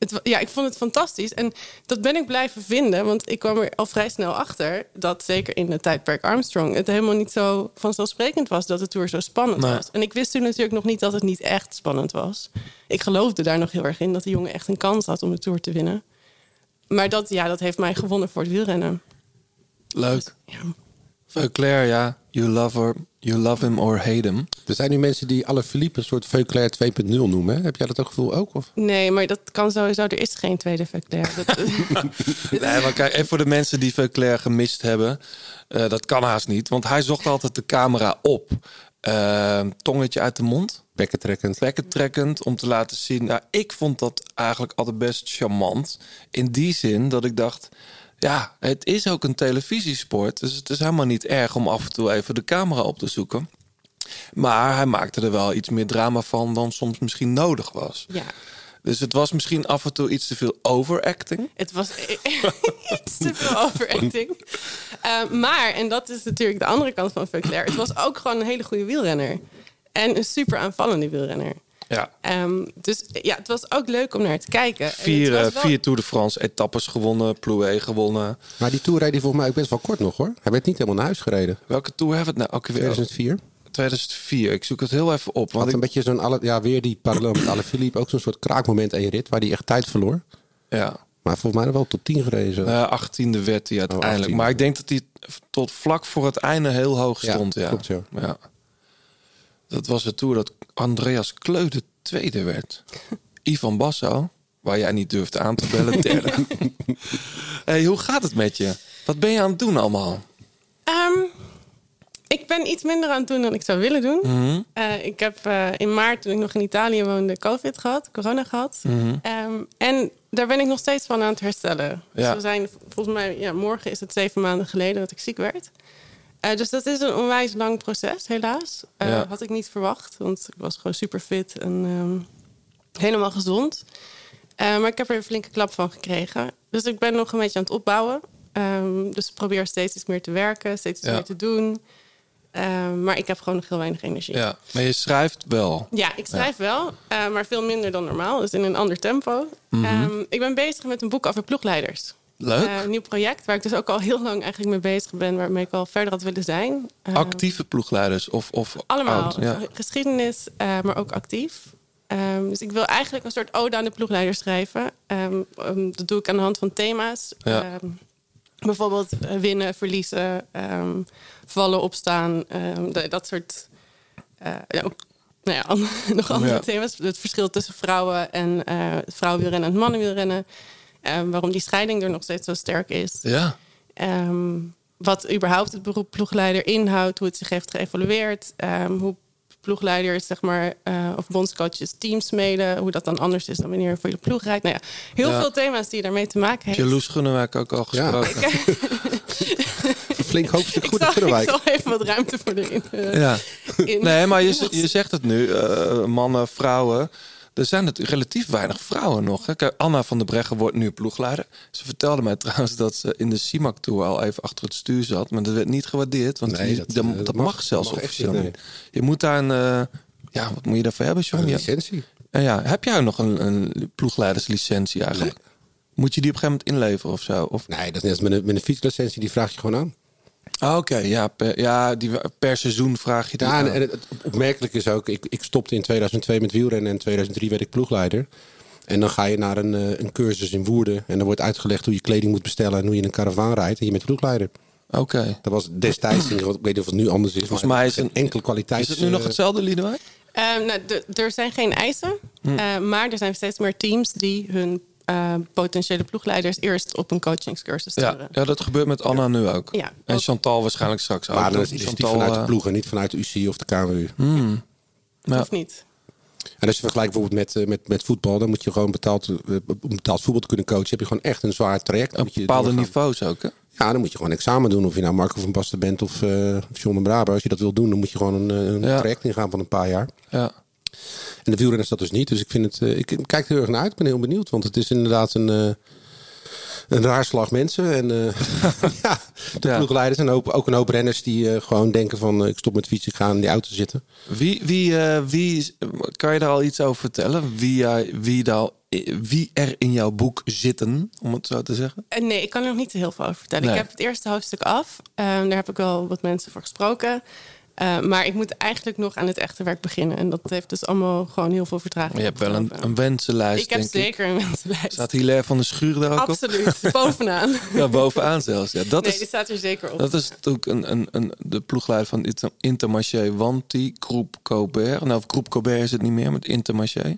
het, ja, ik vond het fantastisch. En dat ben ik blijven vinden. Want ik kwam er al vrij snel achter dat zeker in het tijdperk Armstrong het helemaal niet zo vanzelfsprekend was dat de tour zo spannend Nee. was. En ik wist toen natuurlijk nog niet dat het niet echt spannend was. Ik geloofde daar nog heel erg in dat de jongen echt een kans had om de tour te winnen. Maar dat, ja, dat heeft mij gewonnen voor het wielrennen. Leuk. Veuclair, ja. You love, her, you love him or hate him. Er zijn nu mensen die alle Philippe een soort Veuclair 2.0 noemen. hè? Heb jij dat ook gevoel ook? Of? Nee, maar dat kan sowieso. Er is geen tweede Veuclair. Dat, Nee, maar kijk, even voor de mensen die Veuclair gemist hebben. eh, dat kan haast niet, want hij zocht altijd de camera op. Eh, tongetje uit de mond. Bekken trekkend. Bekken trekkend, om te laten zien. Nou, ik vond dat eigenlijk altijd best charmant. In die zin dat ik dacht... Ja, het is ook een televisiesport. Dus het is helemaal niet erg om af en toe even de camera op te zoeken. Maar hij maakte er wel iets meer drama van dan soms misschien nodig was. ja. Dus het was misschien af en toe iets te veel overacting. Het was iets te veel overacting. Eh, maar, en dat is natuurlijk de andere kant van Veuclair... het was ook gewoon een hele goede wielrenner. En een super aanvallende wielrenner. Ja. Ehm, dus ja, het was ook leuk om naar te kijken. En Vier, het was eh, wel- vier Tour de France etappes gewonnen, Plouet gewonnen. Maar die Tour reed hij volgens mij ook best wel kort nog hoor. Hij werd niet helemaal naar huis gereden. Welke Tour hebben we het nou ook weer? 2004. 2004. Ik zoek het heel even op. Had Want een ik, beetje zo'n, alle, ja, weer die parallel met alle Philippe. Ook zo'n soort kraakmoment in je rit waar hij echt tijd verloor. ja, Maar volgens mij wel tot 10 gereden. zo. eh, 18e werd hij uiteindelijk. 18e. maar ik denk dat hij tot vlak voor het einde heel hoog Ja, stond. Ja, klopt, ja. ja. Dat was de Tour dat Andreas Kleude tweede werd. Ivan Basso, waar jij niet durft aan te bellen, derde. hey, hoe gaat het met je? Wat ben je aan het doen allemaal? Ehm, ik ben iets minder aan het doen dan ik zou willen doen. Mhm. Eh, ik heb eh, in maart, toen ik nog in Italië woonde, COVID gehad, corona gehad. Mhm. Ehm, en daar ben ik nog steeds van aan het herstellen. Dus we zijn, volgens mij, ja, morgen is het zeven maanden geleden dat ik ziek werd. Eh, dus dat is een onwijs lang proces, helaas. Eh, Ja. Had ik niet verwacht, want ik was gewoon super fit en ehm, helemaal gezond. Eh, maar ik heb er een flinke klap van gekregen. Dus ik ben nog een beetje aan het opbouwen. Ehm, dus ik probeer steeds iets meer te werken, steeds iets Ja. meer te doen. Ehm, maar ik heb gewoon nog heel weinig energie. Ja, maar je schrijft wel. Ja, ik schrijf wel, maar veel minder dan normaal. Dus in een ander tempo. Mhm. Ik ben bezig met een boek over ploegleiders. Leuk. Eh, een nieuw project waar ik dus ook al heel lang eigenlijk mee bezig ben. Waarmee ik al verder had willen zijn. Eh, Actieve ploegleiders of, of allemaal. oud, ja. Geschiedenis, eh, maar ook actief. Ehm, dus ik wil eigenlijk een soort ode aan de ploegleiders schrijven. Ehm, ehm, dat doe ik aan de hand van thema's. Ja. Bijvoorbeeld winnen, verliezen, vallen, opstaan. dat soort... ja, ook, nou ja, nog andere Ja. thema's. Het verschil tussen vrouwen en eh vrouwenwielrennen en mannenwielrennen. Ehm, waarom die scheiding er nog steeds zo sterk is. Ja. Ehm, wat überhaupt het beroep ploegleider inhoudt, hoe het zich heeft geëvalueerd, ehm, hoe ploegleiders, zeg maar, eh, of bondscoaches teams smeden, hoe dat dan anders is dan wanneer je voor je ploeg rijdt. Nou ja, heel Ja. veel thema's die daarmee te maken Heb heeft. je Loes Gunnewijk ook al Ja. gesproken? Een flink hoofdstuk Ik goed zal, in Groenewijk. ik zal even wat ruimte voor de in. eh, Ja. in- Nee, maar je, je zegt het nu, eh, mannen, vrouwen. Er zijn het relatief weinig vrouwen nog. Hè. Kijk, Anna van der Breggen wordt nu ploegleider. Ze vertelde mij trouwens dat ze in de CIMAC Tour al even achter het stuur zat. Maar dat werd niet gewaardeerd, want Nee, die- dat, dat, eh, dat, mag, mag- zelfs officieel niet. Je moet daar een... eh, ja, wat moet je daarvoor hebben, John? Een Ja. licentie. En ja, heb jij nog een, een ploegleiderslicentie eigenlijk? Moet je die op een gegeven moment inleveren of zo? Of... Nee, dat is net met een, met een fietslicentie. Die vraag je gewoon aan. Ah, Oké, ja, per, ja die, per seizoen vraag je die Ja, aan. en, en het opmerkelijk is ook, ik, ik stopte in 2002 met wielrennen en in 2003 werd ik ploegleider. En dan ga je naar een, eh, een cursus in Woerden. En dan wordt uitgelegd hoe je kleding moet bestellen en hoe je in een karavaan rijdt. En je bent ploegleider. Oké. Dat was destijds, ik weet niet of het nu anders is. Volgens maar mij is een- enkele kwaliteit. Is het nu nog hetzelfde, Liedewijk? Ehm, nou, er zijn geen eisen, Hm. eh, maar er zijn steeds meer teams die hun eh, potentiële ploegleiders eerst op een coachingscursus Ja, sturen. ja, dat gebeurt met Anna nu ook. Ja. En Chantal waarschijnlijk straks ook. Maar dat is die Chantal, vanuit de eh, ploeg en niet vanuit de UC of de KMU. hmm. Ja. hoeft niet. En als je vergelijkt bijvoorbeeld met, eh, met, met voetbal, dan moet je gewoon betaald, eh, om betaald voetbal te kunnen coachen. Heb je gewoon echt een zwaar traject. Je Bepaalde doorgaan. niveaus ook, hè? Ja, dan moet je gewoon examen doen. Of je nou Marco van Basten bent of eh John de Braber. Als je dat wil doen, dan moet je gewoon een, eh, een Ja. traject ingaan van een paar jaar. Ja. En de wielrenners dat dus niet. Dus ik, vind het, eh, ik kijk er heel erg naar uit. Ik ben heel benieuwd. Want het is inderdaad een, eh, een raar slag mensen. En eh, ja, de Ja. ploegleiders. En ook, ook een hoop renners die eh, gewoon denken van... ik stop met fietsen, ik ga in die auto zitten. Wie, wie, eh, wie, kan je daar al iets over vertellen? Wie, jij- wie, daar, wie er in jouw boek zitten, om het zo te zeggen? Nee, ik kan er nog niet heel veel over vertellen. Nee. Ik heb het eerste hoofdstuk af. Ehm, daar heb ik wel wat mensen voor gesproken. Eh, maar ik moet eigenlijk nog aan het echte werk beginnen. En dat heeft dus allemaal gewoon heel veel vertraging. Je hebt wel een, een wensenlijst, Ik heb denk zeker een wensenlijst. Staat Hilaire van de Schuur daar ook op? Absoluut, bovenaan. Ja, bovenaan zelfs. Ja, dat nee, is, die staat er zeker op. Dat is natuurlijk een, een, een, de ploegleider van Inter- Intermarché, Wanti, Groep Colbert. Nou, of Groep Colbert is het niet meer, met Intermarché.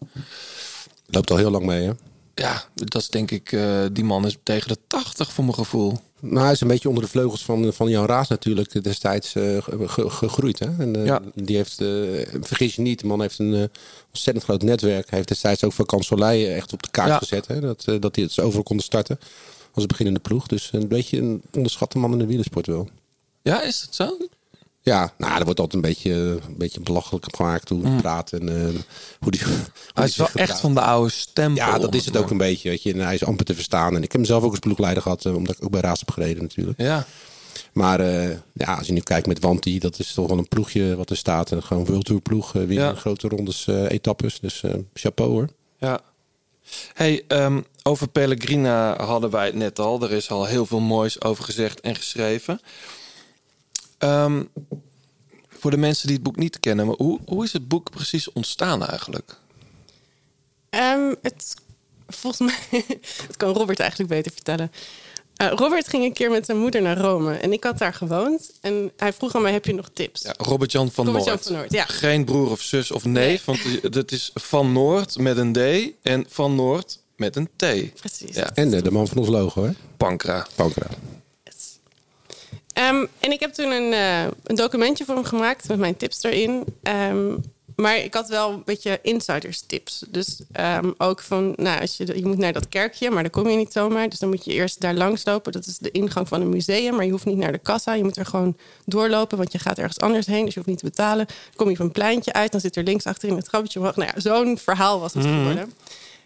Loopt al heel lang mee, hè? Ja, dat is denk ik, eh, die man is tegen de 80 voor mijn gevoel. Nou, hij is een beetje onder de vleugels van, van Jan Raas natuurlijk destijds eh, ge- ge- gegroeid. Hè? En, eh, Ja. Die heeft, eh, vergis je niet, de man heeft een ontzettend groot netwerk. Hij heeft destijds ook Vakant Soleil echt op de kaart Ja. gezet. Hè? Dat, dat hij het overal konden starten als beginnende ploeg. Dus een beetje een onderschatte man in de wielersport wel. Ja, is het zo? Ja, nou, er wordt altijd een beetje, een beetje belachelijk gemaakt hoe hij praat en eh, hoe die. hoe Hij is wel echt van de oude stempel. Ja, dat is het maar- ook een beetje. Weet je. En hij is amper te verstaan. En ik heb hem zelf ook als ploegleider gehad, eh, omdat ik ook bij Raas heb gereden natuurlijk. Ja. Maar eh, ja, als je nu kijkt met Wanti, dat is toch wel een ploegje wat er staat. En gewoon World Tour ploeg, uh, weer Ja. grote rondes, etappes. Dus chapeau hoor. Ja. Hey, ehm, over Pellegrina hadden wij het net al. Er is al heel veel moois over gezegd en geschreven. Ehm, voor de mensen die het boek niet kennen, maar hoe, hoe is het boek precies ontstaan eigenlijk? Ehm, het, volgens mij, het kan Robert eigenlijk beter vertellen. Eh, Robert ging een keer met zijn moeder naar Rome en ik had daar gewoond. En hij vroeg aan mij, heb je nog tips? Ja, Robert-Jan van Robert-Jan Noord. van Noord, ja. Geen broer of zus of neef, want het is van Noord met een D en van Noord met een T. Precies. Ja. En eh, de man van ons logo, hè? Pankra. Pankra. Ehm, en ik heb toen een, eh, een documentje voor hem gemaakt met mijn tips erin. Ehm, maar ik had wel een beetje insiders tips. Dus ehm, ook van, nou, als je, je moet naar dat kerkje, maar daar kom je niet zomaar. Dus dan moet je eerst daar langs lopen. Dat is de ingang van een museum, maar je hoeft niet naar de kassa. Je moet er gewoon doorlopen, want je gaat ergens anders heen. Dus je hoeft niet te betalen. Dan kom je van een pleintje uit, dan zit er links achterin het omhoog. Nou ja, zo'n verhaal was het Mhm. geworden.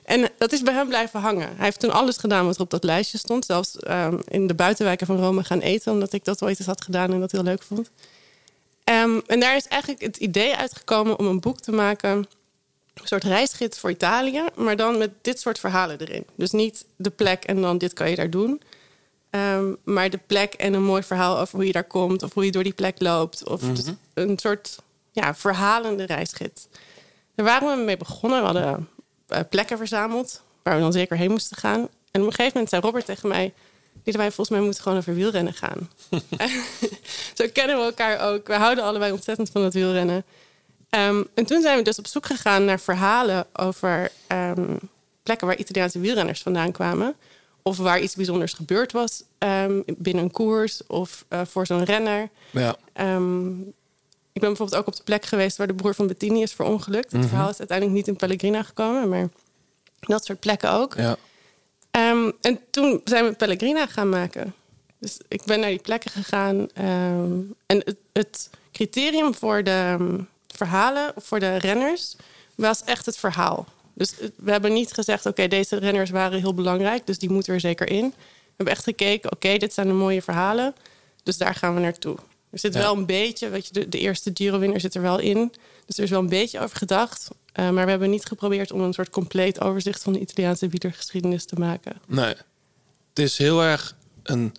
En dat is bij hem blijven hangen. Hij heeft toen alles gedaan wat er op dat lijstje stond. Zelfs ehm, in de buitenwijken van Rome gaan eten, omdat ik dat ooit eens had gedaan en dat heel leuk vond. Ehm, en daar is eigenlijk het idee uitgekomen om een boek te maken. Een soort reisgids voor Italië, maar dan met dit soort verhalen erin. Dus niet de plek en dan dit kan je daar doen. Ehm, maar de plek en een mooi verhaal over hoe je daar komt, of hoe je door die plek loopt. Of Mhm. een soort ja, verhalende reisgids. Daar waren we mee begonnen. We hadden plekken verzameld waar we dan zeker heen moesten gaan. En op een gegeven moment zei Robert tegen mij... Lieten wij volgens mij moeten gewoon over wielrennen gaan. Zo kennen we elkaar ook. We houden allebei ontzettend van het wielrennen. Ehm, en toen zijn we dus op zoek gegaan naar verhalen over ehm, plekken waar Italiaanse wielrenners vandaan kwamen. Of waar iets bijzonders gebeurd was ehm, binnen een koers of eh, voor zo'n renner. Ja. Ik ben bijvoorbeeld ook op de plek geweest waar de broer van Bettini is verongelukt. Het Mhm. verhaal is uiteindelijk niet in Pellegrina gekomen, maar dat soort plekken ook. Ja. Ehm, en toen zijn we Pellegrina gaan maken. Dus ik ben naar die plekken gegaan. ehm, en het, het criterium voor de ehm, verhalen, voor de renners, was echt het verhaal. Dus we hebben niet gezegd, oké, deze renners waren heel belangrijk, dus die moeten er zeker in. We hebben echt gekeken, oké, dit zijn de mooie verhalen, dus daar gaan we naartoe. Er zit Ja. wel een beetje, weet je, de, de eerste Giro-winner zit er wel in. Dus er is wel een beetje over gedacht. eh, maar we hebben niet geprobeerd om een soort compleet overzicht van de Italiaanse wielergeschiedenis te maken. Nee. Het is heel erg een.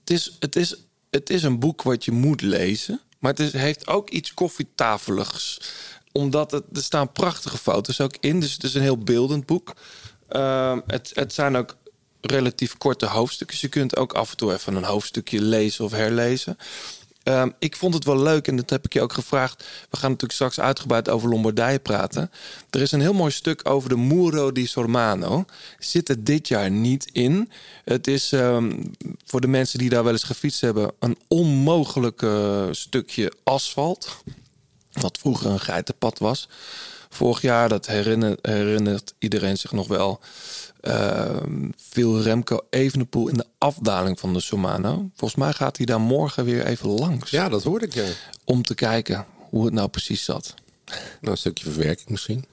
Het is, het is, het is een boek wat je moet lezen. Maar het is, heeft ook iets koffietafeligs. omdat het, er staan prachtige foto's ook in. Dus het is een heel beeldend boek. Ehm, het, het zijn ook relatief korte hoofdstukjes. Je kunt ook af en toe even een hoofdstukje lezen of herlezen. Ehm, ik vond het wel leuk en dat heb ik je ook gevraagd. We gaan natuurlijk straks uitgebreid over Lombardije praten. Er is een heel mooi stuk over de Muro di Sormano. Zit er dit jaar niet in. Het is ehm, voor de mensen die daar wel eens gefietst hebben... een onmogelijk stukje asfalt. Wat vroeger een geitenpad was. Vorig jaar, dat herinnert iedereen zich nog wel... Ehm, viel Remco Evenepoel in de afdaling van de Somano. Volgens mij gaat hij daar morgen weer even langs. Ja, dat hoorde ik, ja. Om te kijken hoe het nou precies zat. Nou, een stukje verwerking misschien.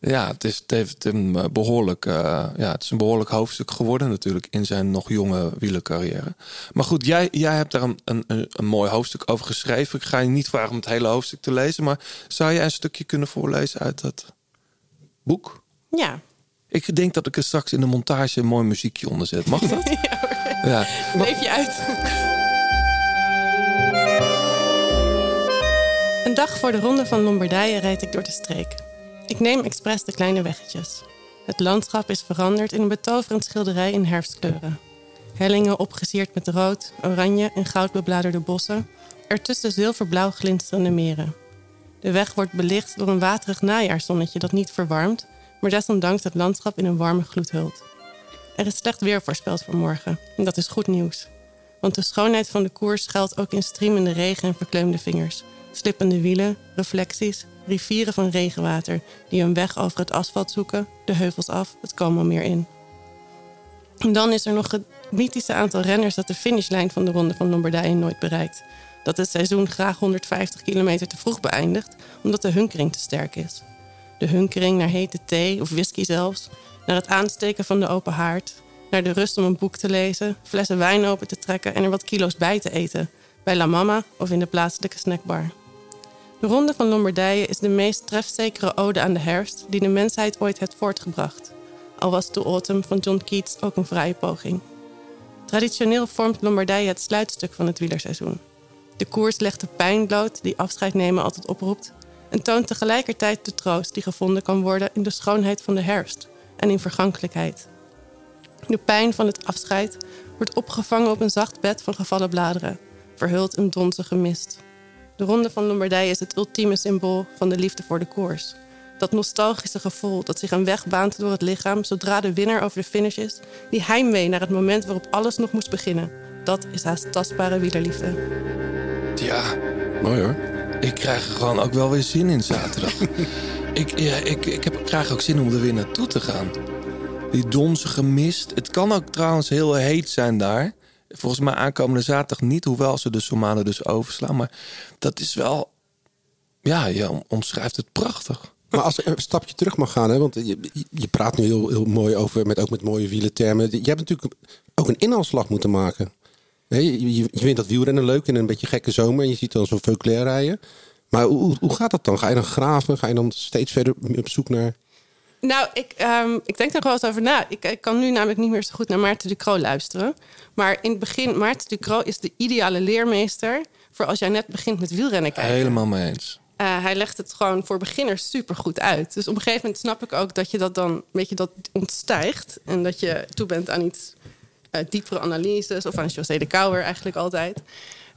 Ja, het is, het heeft hem eh, behoorlijk, eh, ja, het is een behoorlijk hoofdstuk geworden natuurlijk in zijn nog jonge wielercarrière. Maar goed, jij, jij hebt daar een, een, een mooi hoofdstuk over geschreven. Ik ga je niet vragen om het hele hoofdstuk te lezen, maar zou jij een stukje kunnen voorlezen uit dat boek? Ja. Ik denk dat ik er straks in de montage een mooi muziekje onder zet. Mag dat? ja, hoor. Ja. Leef je uit. Een dag voor de ronde van Lombardije rijd ik door de streek. Ik neem expres de kleine weggetjes. Het landschap is veranderd in een betoverend schilderij in herfstkleuren. Hellingen opgesierd met rood, oranje en goudbebladerde bossen. Ertussen zilverblauw glinsterende meren. De weg wordt belicht door een waterig najaarszonnetje dat niet verwarmt, maar desondanks het landschap in een warme gloed hult. Er is slecht weer voorspeld voor morgen en dat is goed nieuws. Want de schoonheid van de koers schuilt ook in streamende regen en verkleumde vingers, slippende wielen, reflecties, rivieren van regenwater die hun weg over het asfalt zoeken, de heuvels af, het Como-meer in. En dan is er nog het mythische aantal renners dat de finishlijn van de Ronde van Lombardije nooit bereikt. Dat het seizoen graag 150 kilometer te vroeg beëindigt, omdat de hunkering te sterk is. De hunkering naar hete thee of whisky zelfs, naar het aansteken van de open haard, naar de rust om een boek te lezen, flessen wijn open te trekken en er wat kilo's bij te eten, bij La Mama of in de plaatselijke snackbar. De Ronde van Lombardije is de meest trefzekere ode aan de herfst die de mensheid ooit heeft voortgebracht. Al was The Autumn van John Keats ook een vrije poging. Traditioneel vormt Lombardije het sluitstuk van het wielerseizoen. De koers legt de pijn bloot die afscheid nemen altijd oproept en toont tegelijkertijd de troost die gevonden kan worden in de schoonheid van de herfst en in vergankelijkheid. De pijn van het afscheid wordt opgevangen op een zacht bed van gevallen bladeren, verhuld in donzige mist. De Ronde van Lombardije is het ultieme symbool van de liefde voor de koers. Dat nostalgische gevoel dat zich een weg baant door het lichaam zodra de winnaar over de finish is, die heimwee naar het moment waarop alles nog moest beginnen. Dat is haast tastbare wielerliefde. Ja, mooi hoor. Ik krijg er gewoon ook wel weer zin in zaterdag. ik, ja, ik, ik, heb, ik krijg ook zin om er weer naartoe te gaan. Die donzige mist. Het kan ook trouwens heel heet zijn daar. Volgens mij aankomende zaterdag niet, hoewel ze de Somalen dus overslaan. Maar dat is wel... Ja, je omschrijft het prachtig. Maar als ik een stapje terug mag gaan, hè, want je, je praat nu heel, heel mooi over, met, ook met mooie wielentermen. Je hebt natuurlijk ook een inhaalslag moeten maken. Nee, je, vindt dat wielrennen leuk in een beetje gekke zomer en je ziet dan zo'n Veuclair rijden. Maar hoe, hoe gaat dat dan? Ga je dan graven? Ga je dan steeds verder op zoek naar... Nou, ik, ehm, ik denk er wel eens over na. Ik, ik, kan nu namelijk niet meer zo goed naar Maarten de Croo luisteren. Maar in het begin, Maarten de Croo is de ideale leermeester... voor als jij net begint met wielrennen kijken. Helemaal mee eens. Uh, hij legt het gewoon voor beginners super goed uit. Dus op een gegeven moment snap ik ook dat je dat dan een beetje dat ontstijgt. En dat je toe bent aan iets diepere analyses. Of aan José de Kouwer eigenlijk altijd.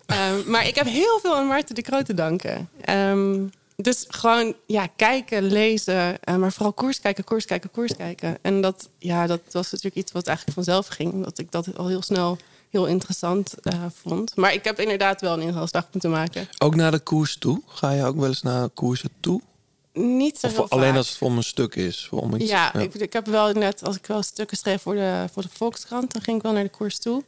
Um, maar ik heb heel veel aan Maarten de Croo te danken. Um, dus gewoon ja, kijken, lezen, uh, maar vooral koers kijken, koers kijken, koers kijken. En dat, ja, dat was natuurlijk iets wat eigenlijk vanzelf ging. Omdat ik dat al heel snel heel interessant uh, vond. Maar ik heb inderdaad wel een inhaalslag moeten maken. Ook naar de koers toe? Ga je ook wel eens naar koersen toe? Niet zo of alleen vaak. als het voor een stuk is? Om iets, ja, Ik, ik heb wel net, als ik wel stukken schreef voor de, voor de Volkskrant, dan ging ik wel naar de koers toe.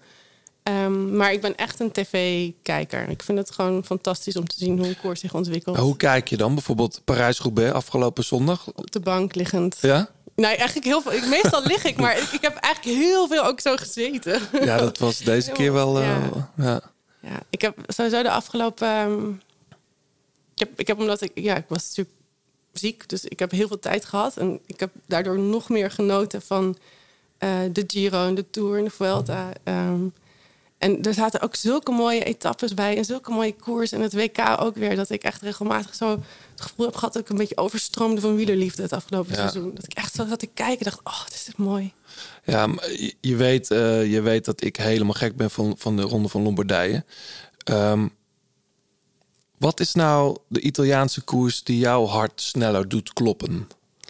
Um, maar ik ben echt een tv-kijker. Ik vind het gewoon fantastisch om te zien hoe een koers zich ontwikkelt. Hoe kijk je dan? Bijvoorbeeld Parijs-Roubaix afgelopen zondag? Op de bank liggend. Ja? Nee, eigenlijk heel veel. Ik, meestal lig ik, maar ik, ik, heb eigenlijk heel veel ook zo gezeten. Ja, dat was deze keer wel. Uh, ja. ja. ja. ik heb sowieso de afgelopen. Um, ik, heb, ik heb omdat ik. Ja, ik was natuurlijk ziek, dus ik heb heel veel tijd gehad. En ik heb daardoor nog meer genoten van uh, de Giro en de Tour en de Vuelta. Um, En er zaten ook zulke mooie etappes bij en zulke mooie koers. En het WK ook weer, dat ik echt regelmatig zo het gevoel heb gehad dat ik een beetje overstroomde van wielerliefde het afgelopen Ja. seizoen. Dat ik echt zo zat te kijken en dacht, oh, dit is mooi. Ja, maar je- je weet, eh, je weet dat ik helemaal gek ben van, van de Ronde van Lombardije. Ehm, wat is nou de Italiaanse koers die jouw hart sneller doet kloppen?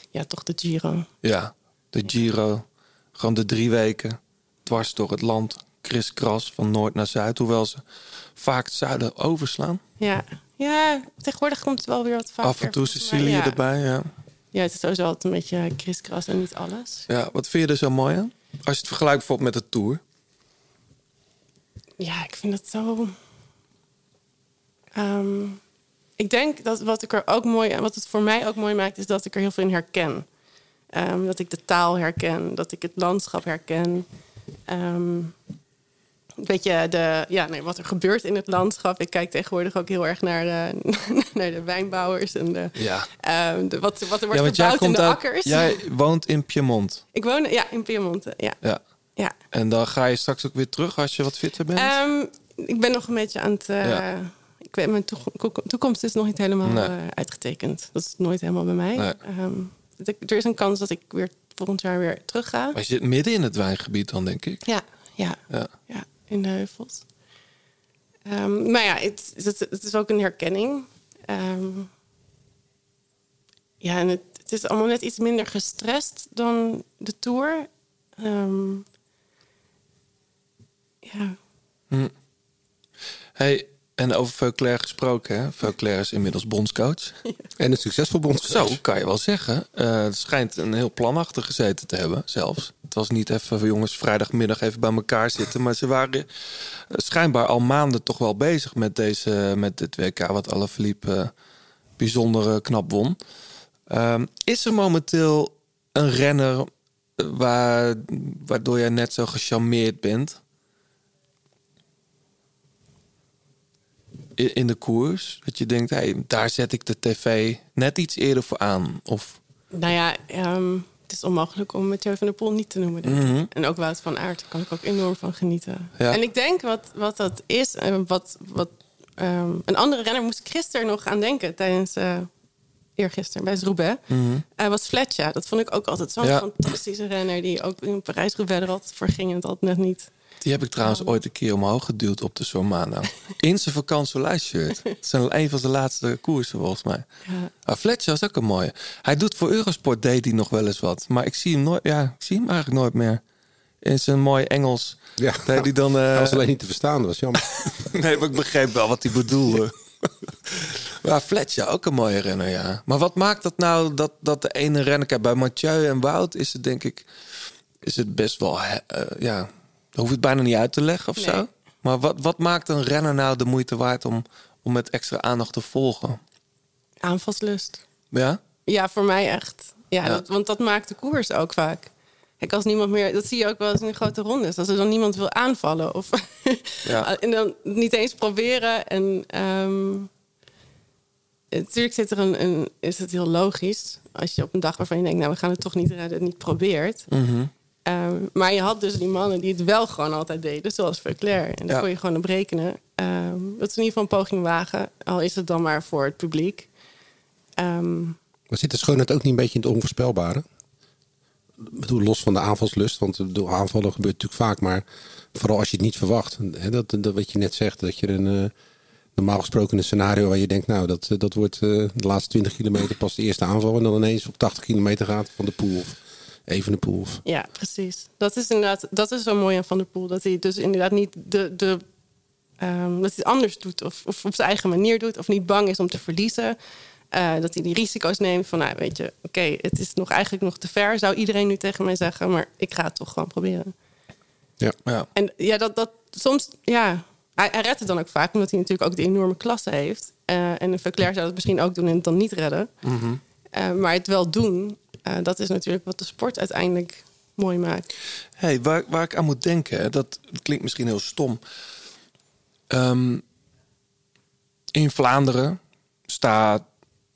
Ja, toch de Giro. Ja, de Giro. Gewoon de drie weken dwars door het land. Kriskras van noord naar zuid. Hoewel ze vaak het zuiden overslaan. Ja. ja, tegenwoordig komt het wel weer wat vaker. Af en toe Sicilië ja. erbij. Ja. Ja, het is sowieso altijd een beetje kriskras en niet alles. ja, wat vind je er zo mooi aan? Als je het vergelijkt bijvoorbeeld met de Tour. Ja, ik vind het zo. Ehm, ik denk dat wat ik er ook mooi wat het voor mij ook mooi maakt, is dat ik er heel veel in herken. Ehm, dat ik de taal herken, dat ik het landschap herken. Ehm, weet je, de, ja, nee, wat er gebeurt in het landschap. Ik kijk tegenwoordig ook heel erg naar de, naar de wijnbouwers en de, Ja. de, wat, wat er wordt ja, gebouwd in de uit, akkers. Jij woont in Piemont. Ik woon ja, in Piemonte. Ja. Ja. Ja. En dan ga je straks ook weer terug als je wat fitter bent. Ik ben nog een beetje aan het. eh. Ik weet, mijn toekom- toekomst is nog niet helemaal Nee. eh, uitgetekend. Dat is nooit helemaal bij mij. Nee. Ehm, er is een kans dat ik weer volgend jaar weer terug ga. Maar je zit midden in het wijngebied dan, denk ik. Ja, ja, Ja. ja, in de heuvels. Ehm, maar ja, het, het, het is ook een herkenning. Ehm, ja, en het, het is allemaal net iets minder gestrest dan de tour. Ja, Hm. Hey, en over Veuclair gesproken. Hè? Veuclair is inmiddels bondscoach. En een succesvol bondscoach. Zo, kan je wel zeggen. Eh, het schijnt een heel plan achter gezeten te hebben, zelfs. Het was niet even, van, jongens, vrijdagmiddag even bij elkaar zitten. Maar ze waren eh, schijnbaar al maanden toch wel bezig met, deze, met dit WK... wat Alaphilippe eh bijzonder knap won. Ehm, is er momenteel een renner waar, waardoor jij net zo gecharmeerd bent... in de koers? Dat je denkt, hey, daar zet ik de tv net iets eerder voor aan. Of, Nou ja, ehm, het is onmogelijk om Mathieu van der Poel niet te noemen. Denk ik. Mhm. En ook Wout van Aert, daar kan ik ook enorm van genieten. Ja. En ik denk wat, wat dat is, en wat, wat ehm, een andere renner moest ik gisteren nog aan denken tijdens eh eergisteren bij. Mhm. Eh, was Fletcher. Dat vond ik ook altijd zo'n Ja. fantastische renner die ook in Parijs-Roubaix er altijd voor ging en het altijd net niet. Die heb ik trouwens ooit een keer omhoog geduwd op de Sormano. In zijn vakantie-shirt. Het is een van zijn laatste koersen volgens mij. Ja. Ah, Fletcher is ook een mooie. Hij doet voor Eurosport deed hij nog wel eens wat. Maar ik zie hem nooit, ja, ik zie hem eigenlijk nooit meer. In zijn mooi Engels. Ja. Deed hij dan... eh, Hij was alleen niet te verstaan, dat was jammer. nee, maar ik begreep wel wat hij bedoelde. maar Fletcher, ook een mooie renner, ja. Maar wat maakt dat nou dat, dat de ene renner... Kijk, bij Mathieu en Wout is het denk ik... Is het best wel... eh, ja, hoef je het bijna niet uit te leggen of zo. Maar wat, wat maakt een renner nou de moeite waard om, om met extra aandacht te volgen? Aanvalslust. Ja? Ja, voor mij echt. Ja, Ja. Dat, want dat maakt de koers ook vaak. Kijk, als niemand meer... Dat zie je ook wel eens in de grote rondes. Als er dan niemand wil aanvallen. Of Ja. en dan niet eens proberen. En ehm, natuurlijk zit er een, een... Is het heel logisch. Als je op een dag waarvan je denkt... Nou, we gaan het toch niet redden. Het niet probeert. Mhm. Ehm, maar je had dus die mannen die het wel gewoon altijd deden. Zoals Verclair. En daar Ja. kon je gewoon op rekenen. Ehm, dat ze in ieder geval een poging wagen. Al is het dan maar voor het publiek. Ehm, Maar zit de schoonheid ook niet een beetje in het onvoorspelbare? Ik bedoel, los van de aanvalslust, want door aanvallen gebeurt natuurlijk vaak, maar vooral als je het niet verwacht. Hè, dat, dat wat je net zegt, dat je een eh, normaal gesproken een scenario waar je denkt, nou, dat, eh, dat wordt eh, de laatste 20 kilometer pas de eerste aanval en dan ineens op 80 kilometer gaat van de pool of even de pool. Of, Ja, precies. Dat is inderdaad, dat is zo mooi aan Van der Poel. Dat hij dus inderdaad niet de, de ehm, dat hij het anders doet of, of op zijn eigen manier doet of niet bang is om te verliezen. Eh, dat hij die risico's neemt van, nou weet je, oké, het is nog eigenlijk nog te ver, zou iedereen nu tegen mij zeggen, maar ik ga het toch gewoon proberen. ja. Ja. En ja, dat, dat soms, ja, hij, hij redt het dan ook vaak, omdat hij natuurlijk ook die enorme klasse heeft. Eh, en een Verclair zou dat misschien ook doen en het dan niet redden. Mhm. Eh, maar het wel doen, eh, dat is natuurlijk wat de sport uiteindelijk mooi maakt. Hey, waar, waar ik aan moet denken, dat klinkt misschien heel stom. Ehm, in Vlaanderen staat,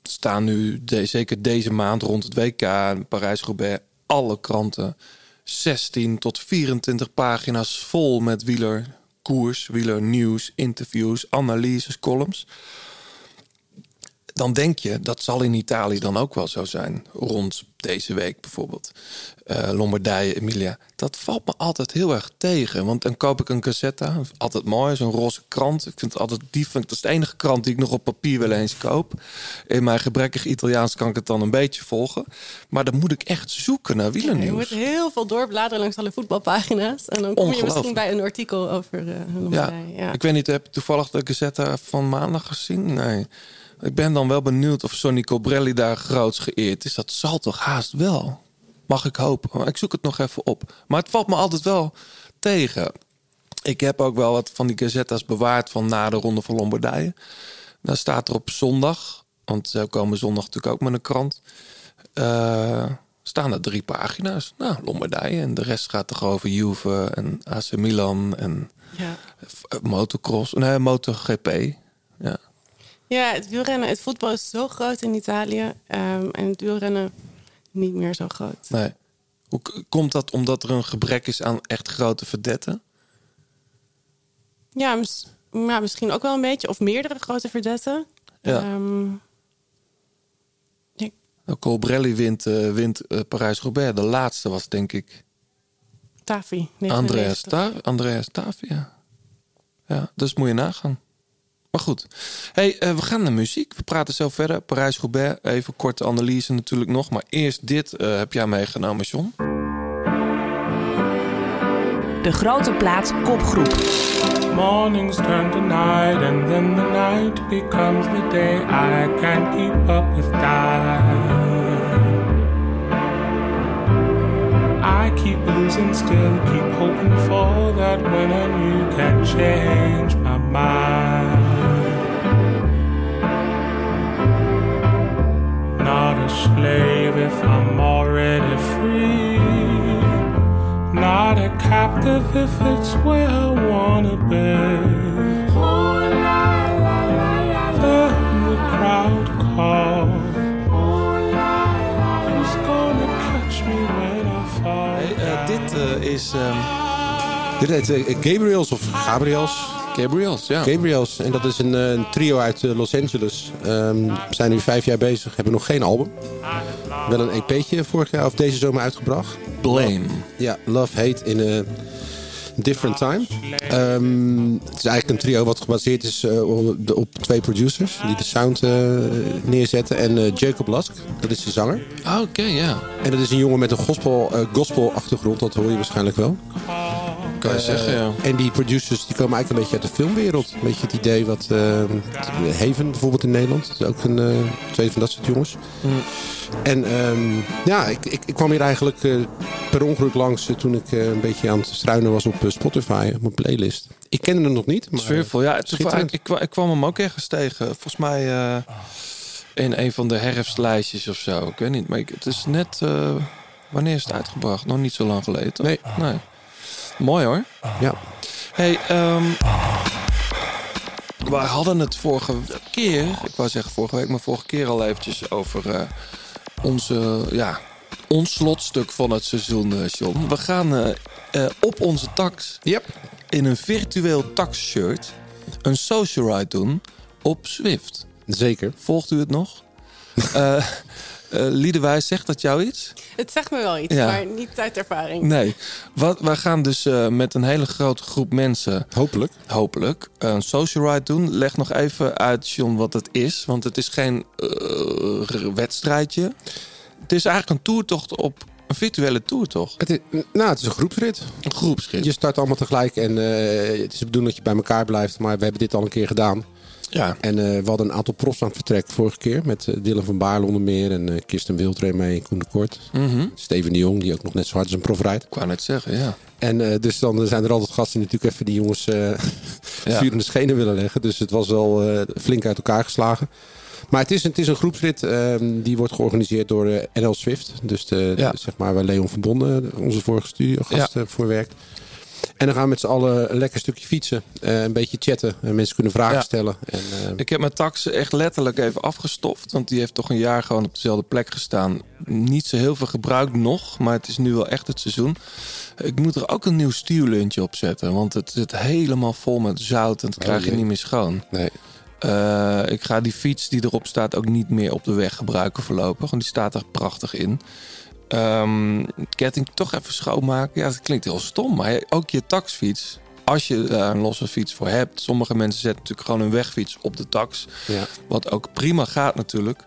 staan nu, zeker deze maand rond het WK in Parijs-Roubaix, alle kranten 16 tot 24 pagina's vol met koers, wielernieuws, interviews, analyses, columns. Dan denk je, dat zal in Italië dan ook wel zo zijn. Rond deze week bijvoorbeeld. Eh, Lombardije, Emilia. Dat valt me altijd heel erg tegen. Want dan koop ik een cassetta. Altijd mooi, zo'n roze krant. Ik vind het altijd die vind ik, dat is de enige krant die ik nog op papier wel eens koop. In mijn gebrekkig Italiaans kan ik het dan een beetje volgen. Maar dan moet ik echt zoeken naar Je wielernieuws. moet heel veel doorbladeren langs alle voetbalpagina's. En dan kom je misschien bij een artikel over uh, Ja. Lombardije. Ja. ik weet niet, heb je toevallig de Gazetta van maandag gezien? Nee. Ik ben dan wel benieuwd of Sonny Cobrelli daar groots geëerd is. Dat zal toch haast wel? Mag ik hopen. Ik zoek het nog even op. Maar het valt me altijd wel tegen. Ik heb ook wel wat van die gazetta's bewaard van na de Ronde van Lombardije. Dan staat er op zondag, want ze komen zondag natuurlijk ook met een krant. eh, staan er drie pagina's. Nou, Lombardije. En de rest gaat toch over Juve en AC Milan en Ja. eh, motocross. Nee, MotoGP. Ja. Ja, het wielrennen, het voetbal is zo groot in Italië. ehm, en het wielrennen niet meer zo groot. Nee. Hoe komt dat omdat er een gebrek is aan echt grote verdetten? Ja, mis- ja, misschien ook wel een beetje. Of meerdere grote verdetten. Ja. Ehm, Nou, Colbrelli wint, eh, wint eh, Parijs-Roubaix. De laatste was denk ik Tafi. Andreas 99. Tafi. Andreas Tafi, ja. Ja, dus moet je nagaan. Maar goed. Hey, eh, we gaan naar muziek. We praten zo verder. Parijs-Roubaix. Even korte analyse natuurlijk nog. Maar eerst dit eh, heb jij meegenomen, John. De grote plaat kopgroep. Mornings turn to night, and then the night becomes the day. I can't keep up with time. I keep losing still, keep hoping for that when and you can change my mind. Not a slave if I'm already free. Not a captive if it's where I wanna be. Then the crowd calls. Who's gonna catch me when I fall? Hey, eh, dit eh, is... ehm, Dit heet eh, Gabriels of Gabriels. Gabriels, ja. Gabriels. En dat is een, eh, een trio uit eh, Los Angeles. We zijn nu vijf jaar bezig, hebben nog geen album. Wel een EP'tje vorig jaar of deze zomer uitgebracht. Blame. Ja, Love Hate in a Different Time. Ehm, het is eigenlijk een trio wat gebaseerd is eh, op, twee producers die de sound eh, neerzetten. En eh, Jacob Lask, dat is de zanger. Ah, Oké, ja. En dat is een jongen met een gospel, gospel achtergrond, dat hoor je waarschijnlijk wel. Kan je zeggen, ja. En die producers die komen eigenlijk een beetje uit de filmwereld. Een beetje het idee wat Haven bijvoorbeeld in Nederland. Dat is ook een twee van dat soort jongens. Mm. En ehm, ja, ik, ik, ik kwam hier eigenlijk per ongeluk langs eh, toen ik eh, een beetje aan het struinen was op eh, Spotify, op mijn playlist. Ik kende hem nog niet. Maar, Sfeervol, ja. Ik, ik, ik kwam hem ook ergens tegen. Volgens mij in een van de herfstlijstjes of zo. Ik weet niet, maar ik, het is net... wanneer is het uitgebracht? Nog niet zo lang geleden, toch? Nee. nee. Mooi hoor. Ja. Hey, ehm we hadden het vorige keer... Ik wou zeggen vorige week, maar vorige keer al eventjes over onze... Ja, ons slotstuk van het seizoen, eh, John. We gaan eh, eh, op onze tax in een virtueel tax-shirt een social ride doen op Swift. Zeker. Volgt u het nog? Eh eh Liedewijs, zegt dat jou iets? Het zegt me wel iets, Ja. maar niet uit ervaring. Nee. Wat, wij gaan dus eh, met een hele grote groep mensen... Hopelijk. Hopelijk. een social ride doen. Leg nog even uit, John, wat het is. Want het is geen eh, wedstrijdje. Het is eigenlijk een toertocht op... Een virtuele toertocht. Het is, nou, het is een groepsrit. Een groepsrit. Je start allemaal tegelijk en eh, het is de bedoeling dat je bij elkaar blijft. Maar we hebben dit al een keer gedaan. Ja. En eh, we hadden een aantal profs aan het vertrek vorige keer. Met eh, Dylan van Baarle onder meer. En Kirsten Wildree mee. Koen de Kort. Mhm. Steven de Jong, die ook nog net zo hard als een prof rijdt. Ik wou net zeggen, ja. En dus dan zijn er altijd gasten die natuurlijk even die jongens vuur in de schenen willen leggen. Dus het was wel flink uit elkaar geslagen. Maar het is, het is een groepsrit. ehm, die wordt georganiseerd door eh, NL Swift. Dus de, Ja. de- zeg maar waar Leon Verbonden, onze vorige studiogast, Ja. eh, voor werkt. En dan gaan we met z'n allen een lekker stukje fietsen. eh, een beetje chatten. En mensen kunnen vragen Ja. stellen. En, eh, Ik heb mijn tax echt letterlijk even afgestoft. Want die heeft toch een jaar gewoon op dezelfde plek gestaan. Niet zo heel veel gebruikt nog. Maar het is nu wel echt het seizoen. Ik moet er ook een nieuw stuurluntje op zetten. Want het zit helemaal vol met zout. En dat Oh, krijg je niet meer schoon. Nee. Eh, ik ga die fiets die erop staat ook niet meer op de weg gebruiken voorlopig. Want die staat er prachtig in. Ehm, ketting toch even schoonmaken. Ja, dat klinkt heel stom. Maar ook je taxfiets. Als je daar een losse fiets voor hebt. Sommige mensen zetten natuurlijk gewoon een wegfiets op de tax. Ja. Wat ook prima gaat natuurlijk.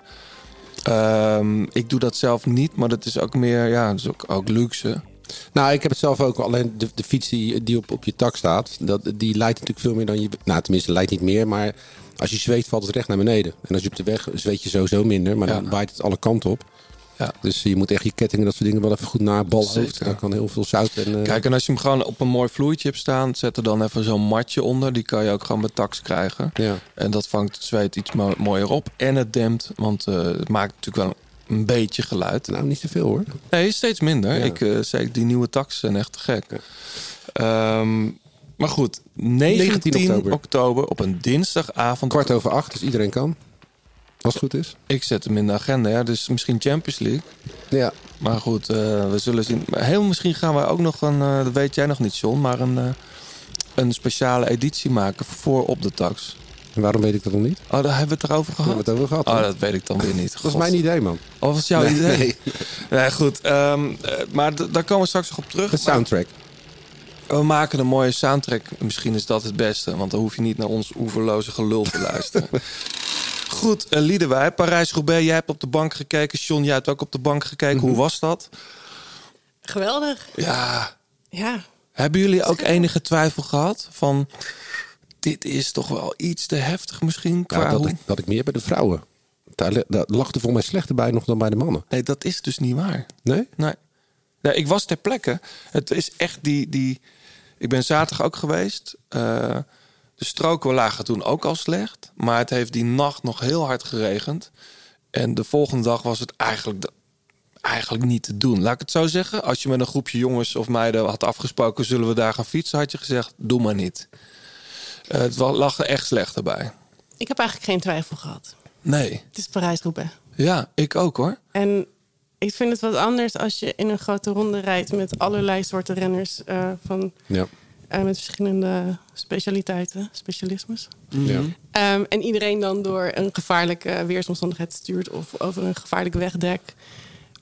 Ehm, ik doe dat zelf niet. Maar dat is ook meer, ja, dat is ook, ook luxe. Nou, ik heb het zelf ook. Alleen de, de fiets die, die op, op je tak staat, dat, die leidt natuurlijk veel meer dan je... Nou, tenminste, leidt niet meer, maar als je zweet valt het recht naar beneden. En als je op de weg zweet je sowieso minder, maar dan waait het alle kanten op. Ja. Dus je moet echt je kettingen, dat soort dingen wel even goed naar balhoofd. Kan heel veel zout en... eh, Kijk, en als je hem gewoon op een mooi vloeitje hebt staan, zet er dan even zo'n matje onder. Die kan je ook gewoon met tax krijgen. Ja. En dat vangt het zweet iets mo- mooier op. En het dempt, want eh, het maakt natuurlijk wel een beetje geluid. Nou, niet zoveel hoor. Nee, steeds minder. Ja. Ik uh, zeg, die nieuwe tax zijn echt te gek. Ehm, maar goed, 19, 19 oktober. oktober. op een dinsdagavond. Kwart over acht, dus iedereen kan. Als het goed is. Ik zet hem in de agenda, ja. Dus misschien Champions League. Ja. Maar goed, eh, we zullen zien. Heel misschien gaan we ook nog een, eh, dat weet jij nog niet, John, maar een, eh, een speciale editie maken voor op de tax. En waarom weet ik dat nog niet? Oh, daar hebben we het erover gehad. We hebben het over gehad. Oh, dat weet ik dan weer niet. Dat was mijn idee, man. Oh, was jouw Nee, idee? nee. Nee, goed. ehm, eh, maar daar komen we straks nog op terug. De soundtrack. Maar We maken een mooie soundtrack. Misschien is dat het beste, want dan hoef je niet naar ons oeverloze gelul te luisteren. Goed, uh, Liedewij, Parijs-Roubaix. Jij hebt op de bank gekeken. John, jij hebt ook op de bank gekeken. Hoe was dat? Geweldig. Ja. Ja. Hebben jullie ook enige twijfel gehad van... dit is toch wel iets te heftig misschien? Qua Ja, dat, hoe- ik, dat ik meer bij de vrouwen. Daar, daar lag er voor mij slechter bij nog dan bij de mannen. Nee, dat is dus niet waar. Nee? Nee. nee ik was ter plekke. Het is echt die... die ik ben zaterdag ook geweest. Eh, de stroken lagen toen ook al slecht. Maar het heeft die nacht nog heel hard geregend. En de volgende dag was het eigenlijk, eigenlijk niet te doen. Laat ik het zo zeggen. Als je met een groepje jongens of meiden had afgesproken... zullen we daar gaan fietsen, had je gezegd, doe maar niet. Eh, het lag er echt slechter bij. Ik heb eigenlijk geen twijfel gehad. Nee. Het is Parijs-Roubaix. Ja, ik ook hoor. En ik vind het wat anders als je in een grote ronde rijdt met allerlei soorten renners eh, van, Ja. eh, met verschillende specialiteiten, specialismes. Ja. Ehm, en iedereen dan door een gevaarlijke weersomstandigheid stuurt of over een gevaarlijk wegdek.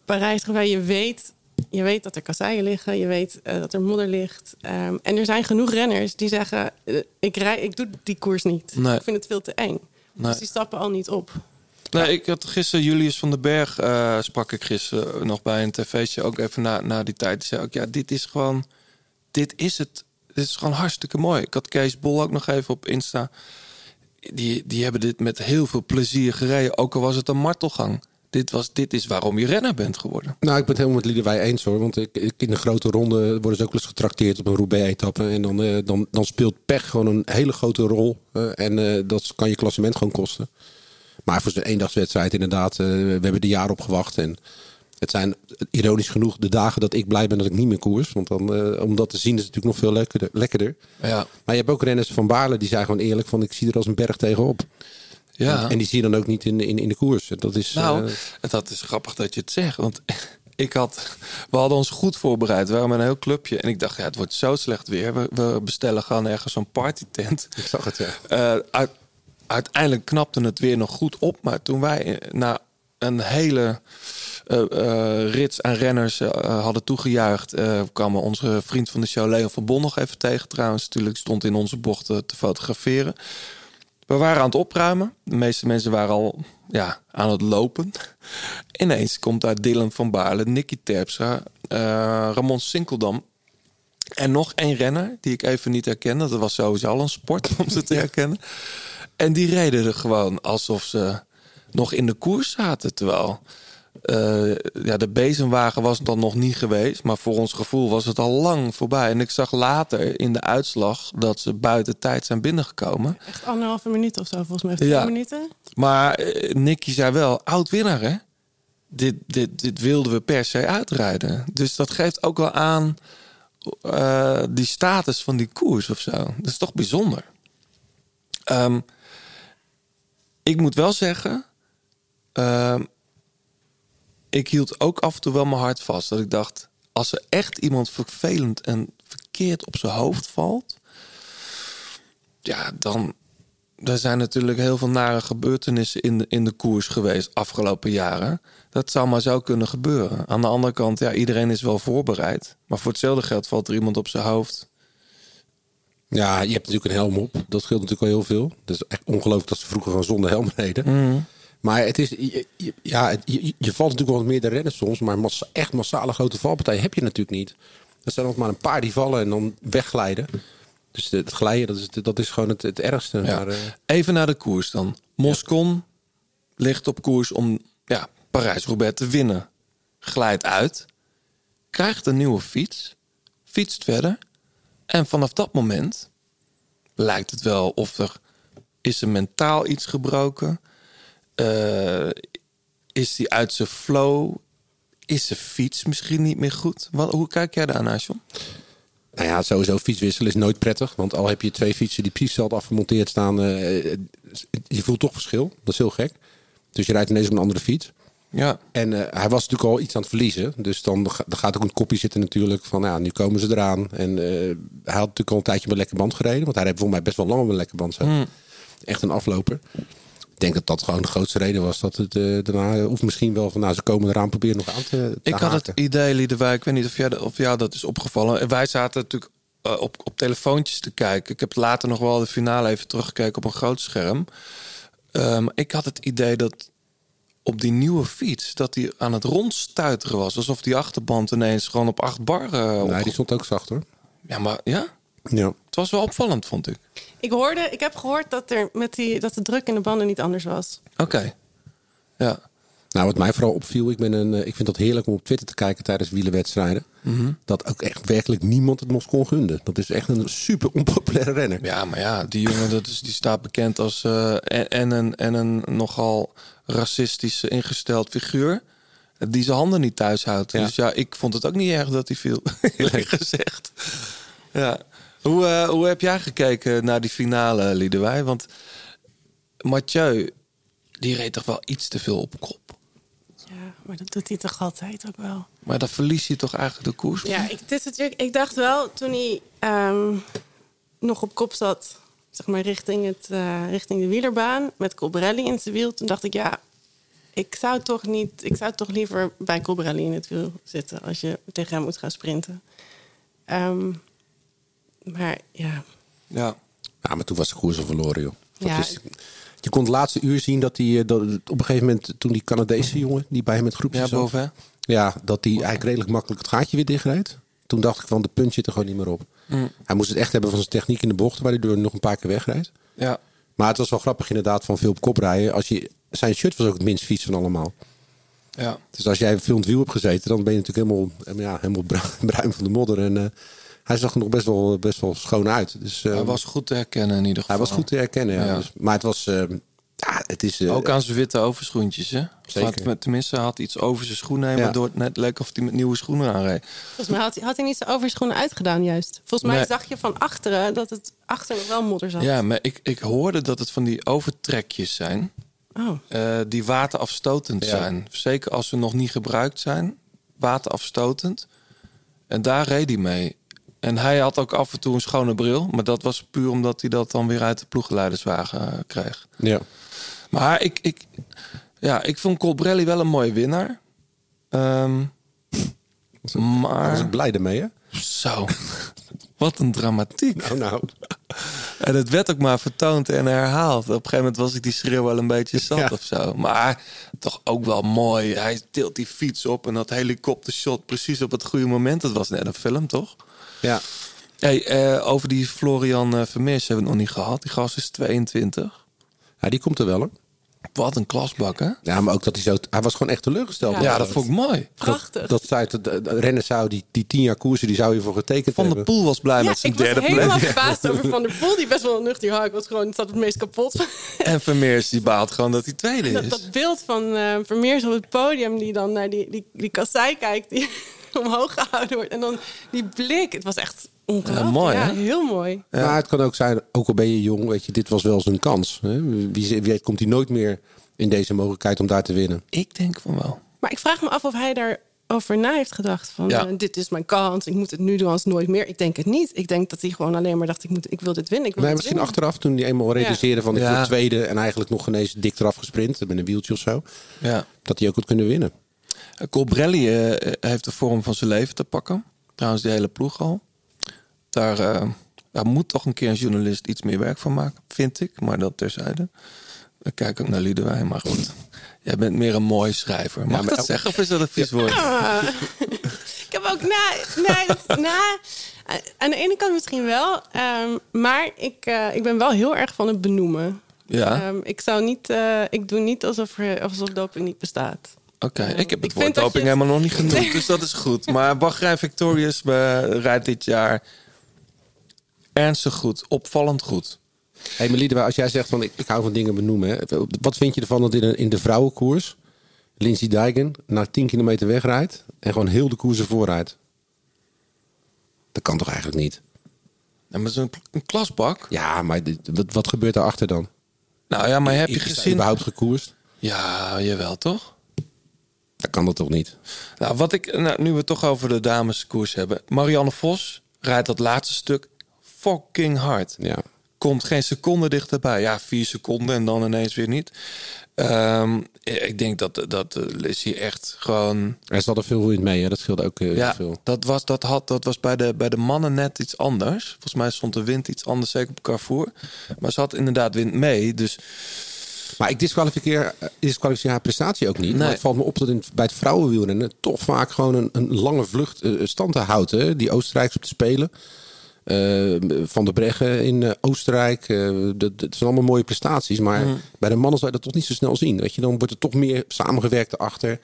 Parijs, roubaix je weet, je weet dat er kasseien liggen, je weet eh, dat er modder ligt. Ehm, en er zijn genoeg renners die zeggen: ik, rij, ik doe die koers niet. Nee. Ik vind het veel te eng. Nee. Dus die stappen al niet op. Nee, ik had gisteren Julius van den Berg, eh, sprak ik gisteren nog bij een tv'tje, ook even na, na die tijd. Die zei ook, ja, dit is gewoon, dit is het. Dit is gewoon hartstikke mooi. Ik had Kees Bol ook nog even op Insta. Die, die hebben dit met heel veel plezier gereden, ook al was het een martelgang. Dit, was, dit is waarom je renner bent geworden. Nou, ik ben het helemaal met Liedewij eens hoor. Want ik, in de grote ronde worden ze ook wel eens getrakteerd op een Roubaix-etappe. En dan, eh, dan, dan speelt pech gewoon een hele grote rol. eh, en dat kan je klassement gewoon kosten. Maar voor zo'n eendagswedstrijd inderdaad, eh, we hebben er jaar op gewacht. En het zijn ironisch genoeg de dagen dat ik blij ben dat ik niet meer koers. Want dan, eh, om dat te zien is het natuurlijk nog veel lekkerder. lekkerder. Ja. Maar je hebt ook renners van Baarle die zijn gewoon eerlijk van ik zie er als een berg tegenop. Ja. En, en die zie je dan ook niet in, in, in de koers. Dat is, Nou, eh, dat is grappig dat je het zegt. Want ik had, we hadden ons goed voorbereid. We waren met een heel clubje. En ik dacht, ja, het wordt zo slecht weer. We, we bestellen gewoon ergens zo'n partytent. Ik zag het, ja. Uit- uiteindelijk knapte het weer nog goed op. Maar toen wij eh, na een hele eh, rits aan renners hadden toegejuicht... eh, kwam onze vriend van de show, Leon van Bon, nog even tegen. Trouwens, natuurlijk stond in onze bocht eh, te fotograferen. We waren aan het opruimen. De meeste mensen waren al ja, aan het lopen. Ineens komt daar Dylan van Baarle, Nicky Terpstra, Ramon Sinkeldam... En nog één renner die ik even niet herkende. Dat was sowieso al een sport om ze te herkennen. En die reden er gewoon alsof ze nog in de koers zaten. Terwijl eh, ja, de bezemwagen was dan nog niet geweest. Maar voor ons gevoel was het al lang voorbij. En ik zag later in de uitslag dat ze buiten tijd zijn binnengekomen. Echt anderhalve minuut of zo, volgens mij. Twee Ja. minuten. Maar eh, Nicky zei wel, oud winnaar hè? Dit, dit, dit wilden we per se uitrijden. Dus dat geeft ook wel aan eh, die status van die koers of zo. Dat is toch bijzonder. Ehm, ik moet wel zeggen, ehm, ik hield ook af en toe wel mijn hart vast. Dat ik dacht, als er echt iemand vervelend en verkeerd op zijn hoofd valt, ja, dan. Er zijn natuurlijk heel veel nare gebeurtenissen in de, in de koers geweest afgelopen jaren. Dat zou maar zo kunnen gebeuren. Aan de andere kant, ja, iedereen is wel voorbereid. Maar voor hetzelfde geld valt er iemand op zijn hoofd. Ja, je hebt natuurlijk een helm op. Dat scheelt natuurlijk al heel veel. Het is echt ongelooflijk dat ze vroeger gewoon zonder helm reden. Mhm. Maar het is, je- je- ja, je, je valt natuurlijk wel meer de rennen soms. Maar massa- echt massale grote valpartijen heb je natuurlijk niet. Er zijn nog maar een paar die vallen en dan wegglijden. Dus het glijden, dat is, dat is gewoon het, het ergste. Ja. Maar, eh, Even naar de koers dan. Moscon ligt op koers om ja, Parijs-Roubaix te winnen. Glijdt uit. Krijgt een nieuwe fiets. Fietst verder. En vanaf dat moment lijkt het wel of er... Is mentaal iets gebroken? Eh, is hij uit zijn flow? Is zijn fiets misschien niet meer goed? Wat, hoe kijk jij daar naar? Nou ja, sowieso fietswisselen is nooit prettig. Want al heb je twee fietsen die precies hetzelfde afgemonteerd staan, eh, je voelt toch verschil. Dat is heel gek. Dus je rijdt ineens op een andere fiets. Ja. En eh, hij was natuurlijk al iets aan het verliezen. Dus dan, dan gaat ook een kopje zitten natuurlijk van, nou ja, nu komen ze eraan. En eh, hij had natuurlijk al een tijdje met lekker band gereden. Want hij heeft volgens mij best wel lang een lekker band zat. Hmm. Echt een afloper. Ik denk dat dat gewoon de grootste reden was dat het eh, daarna, of misschien wel van, nou, ze komen eraan proberen nog aan te, te Ik had het idee, Liedewijk, ik weet niet of, jij, of jou dat is opgevallen. En Wij zaten natuurlijk op, op telefoontjes te kijken. Ik heb later nog wel de finale even teruggekeken op een groot scherm. Ehm, ik had het idee dat op die nieuwe fiets... dat hij aan het rondstuiteren was. Alsof die achterband ineens gewoon op acht bar... eh, Nee, die stond ook zacht hoor. Ja, maar ja? Ja. Het was wel opvallend, vond ik. Ik hoorde, ik heb gehoord dat er met die dat de druk in de banden niet anders was. Oké. Ja. Nou, wat mij vooral opviel, ik, ben een, eh, ik vind dat heerlijk om op Twitter te kijken tijdens wielerwedstrijden. Mhm. Dat ook echt werkelijk niemand het Moscon gunde. Dat is echt een super onpopulaire renner. Ja, maar ja, die jongen dat is, die staat bekend als eh, en, en, een, en een nogal racistisch ingesteld figuur. Die zijn handen niet thuis houdt. Dus ja, ik vond het ook niet erg dat hij viel. Eerlijk gezegd. Ja. Hoe, eh, hoe heb jij gekeken naar die finale, Liedewij? Want Mathieu, die reed toch wel iets te veel op kop. Maar dat doet hij toch altijd ook wel. Maar dan verliest hij toch eigenlijk de koers? Ja, ik, het is natuurlijk, ik dacht wel toen hij ehm, nog op kop zat, zeg maar richting, het, eh, richting de wielerbaan, met Colbrelli in zijn wiel. Toen dacht ik, ja, ik zou toch niet, ik zou toch liever bij Colbrelli in het wiel zitten als je tegen hem moet gaan sprinten. Ehm, maar ja, Ja. Ja, maar toen was de koers al verloren, joh. Dat Ja. is, je kon het laatste uur zien dat hij, eh, dat, op een gegeven moment, toen die Canadese jongen, die bij hem met groepje Ja, zat, boven. Ja, dat hij eigenlijk redelijk makkelijk het gaatje weer dichtreed. Toen dacht ik van, de punt zit er gewoon niet meer op. Mm. Hij moest het echt hebben van zijn techniek in de bochten, waar hij door nog een paar keer wegrijdt. Ja. Maar het was wel grappig inderdaad van veel op kop rijden. Als je, zijn shirt was ook het minst vies van allemaal. Ja. Dus als jij veel in het wiel hebt gezeten, dan ben je natuurlijk helemaal, ja, helemaal bru- bruin van de modder. En eh, hij zag er nog best wel, best wel schoon uit. Dus, eh, Hij was goed te herkennen in ieder geval. hij was goed te herkennen, ja. Ja. Dus, maar het was, eh, ja, het is... eh, Ook aan zijn witte overschoentjes, hè? Zeker. Had- Tenminste, hij had iets over zijn schoenen heen... Ja. waardoor het net leek of hij met nieuwe schoenen aanreed. volgens mij had hij, had hij niet zijn overschoenen uitgedaan juist. Volgens mij Nee. zag je van achteren dat het achter nog wel modder zat. Ja, maar ik, ik hoorde dat het van die overtrekjes zijn... Oh. eh, die waterafstotend Ja. zijn. Zeker als ze nog niet gebruikt zijn. Waterafstotend. En daar reed hij mee. En hij had ook af en toe een schone bril. Maar dat was puur omdat hij dat dan weer uit de ploegleiderswagen eh, kreeg. Ja. Maar ik, ik, ja, ik vond Colbrelli wel een mooie winnaar. Ehm, maar... was ik blij ermee, hè? Zo. Wat een dramatiek. Nou, nou. En het werd ook maar vertoond en herhaald. Op een gegeven moment was ik die schreeuw wel een beetje zat Ja. of zo. Maar toch ook wel mooi. Hij tilt die fiets op en dat helikoptershot precies op het goede moment. Dat was net een film, toch? Ja. Hey, eh, over die Florian eh, Vermeers hebben we het nog niet gehad. Die gast is 22. Ja, die komt er wel, hoor. Wat een klasbak, hè? Ja, maar ook dat hij zo... Hij was gewoon echt teleurgesteld. Ja, ja dat vond ik mooi. Prachtig. Dat zei het, de, de renner zou die, die tien jaar koersen, die zou je voor getekend Van der. Poel was blij Ja, met zijn ik was derde helemaal plek. verbaasd over Van der Poel, die best wel nuchter Ik was gewoon, zat het meest kapot. En Vermeers die baalt gewoon dat hij tweede Dat, is. dat beeld van eh Vermeers op het podium, die dan naar die, die, die kassei kijkt, die, omhoog gehouden wordt. En dan die blik, het was echt ongelooflijk. Ja, mooi, Ja, hè? heel mooi. Maar het kan ook zijn, ook al ben je jong, weet je, dit was wel zijn kans. Hè? Wie, wie weet komt hij nooit meer in deze mogelijkheid om daar te winnen. Ik denk van wel. Maar ik vraag me af of hij daarover na heeft gedacht. Van, Ja. eh, dit is mijn kans, ik moet het nu doen als nooit meer. Ik denk het niet. Ik denk dat hij gewoon alleen maar dacht, ik, moet, ik wil dit winnen. Ik wil misschien winnen. achteraf, toen hij eenmaal realiseerde van ik Ja. tweede en eigenlijk nog ineens dik eraf gesprint met een wieltje of zo, Ja. dat hij ook had kunnen winnen. Colbrelli eh, heeft de vorm van zijn leven te pakken. Trouwens, die hele ploeg al. Daar, eh, daar moet toch een keer een journalist iets meer werk van maken, vind ik. Maar dat terzijde. Ik kijk ook naar Liedewijn, maar goed. Jij bent meer een mooi schrijver. Mag Ja, ik dat zeggen of is dat een vies woord? Ik heb ook na, dat- na, aan de ene kant misschien wel, ehm, maar ik, eh, ik ben wel heel erg van het benoemen. Ja, Ehm, ik zou niet, ik doe niet alsof, er, alsof doping niet bestaat. Oké. Ik heb het vind woord dat doping je- helemaal nog niet genoemd, dus dat is goed. Maar Bahrein Victorious rijdt dit jaar ernstig goed, opvallend goed. Hé, hey, Liedewij, als jij zegt van ik, ik hou van dingen benoemen, hè, wat vind je ervan dat in, een- in de vrouwenkoers Lindsay Dijken na 10 kilometer wegrijdt en gewoon heel de koers ervoor rijdt? Dat kan toch eigenlijk niet? Ja, maar zo'n een klasbak. Ja, maar dit- wat, wat gebeurt daarachter dan? Nou ja, maar heb je Is daar gezien... überhaupt gekoerst? Ja, jawel toch? Dat kan dat toch niet? Nou, wat ik, nou, nu we het toch over de dameskoers hebben. Marianne Vos rijdt dat laatste stuk fucking hard. Ja. Komt geen seconde dichterbij. Ja, vier seconden en dan ineens weer niet. Ehm, ik denk dat, dat eh, Lizzie echt gewoon... Er zat er veel wind mee, hè? dat scheelde ook eh, heel Ja, veel. dat was, dat, had, dat was bij, de, bij de mannen net iets anders. Volgens mij stond de wind iets anders, zeker op Carrefour. Maar ze had inderdaad wind mee. Dus Maar ik disqualificeer, eh, disqualificeer haar prestatie ook niet. Nee. Maar het valt me op dat in, bij het vrouwenwielrennen toch vaak gewoon een, een lange vlucht eh, stand te houden. Die Oostenrijks op te spelen. Eh, van der Breggen in eh, Oostenrijk. eh, dat, dat zijn allemaal mooie prestaties. Maar Mhm. bij de mannen zou je dat toch niet zo snel zien. Weet je, dan wordt er toch meer samengewerkt erachter.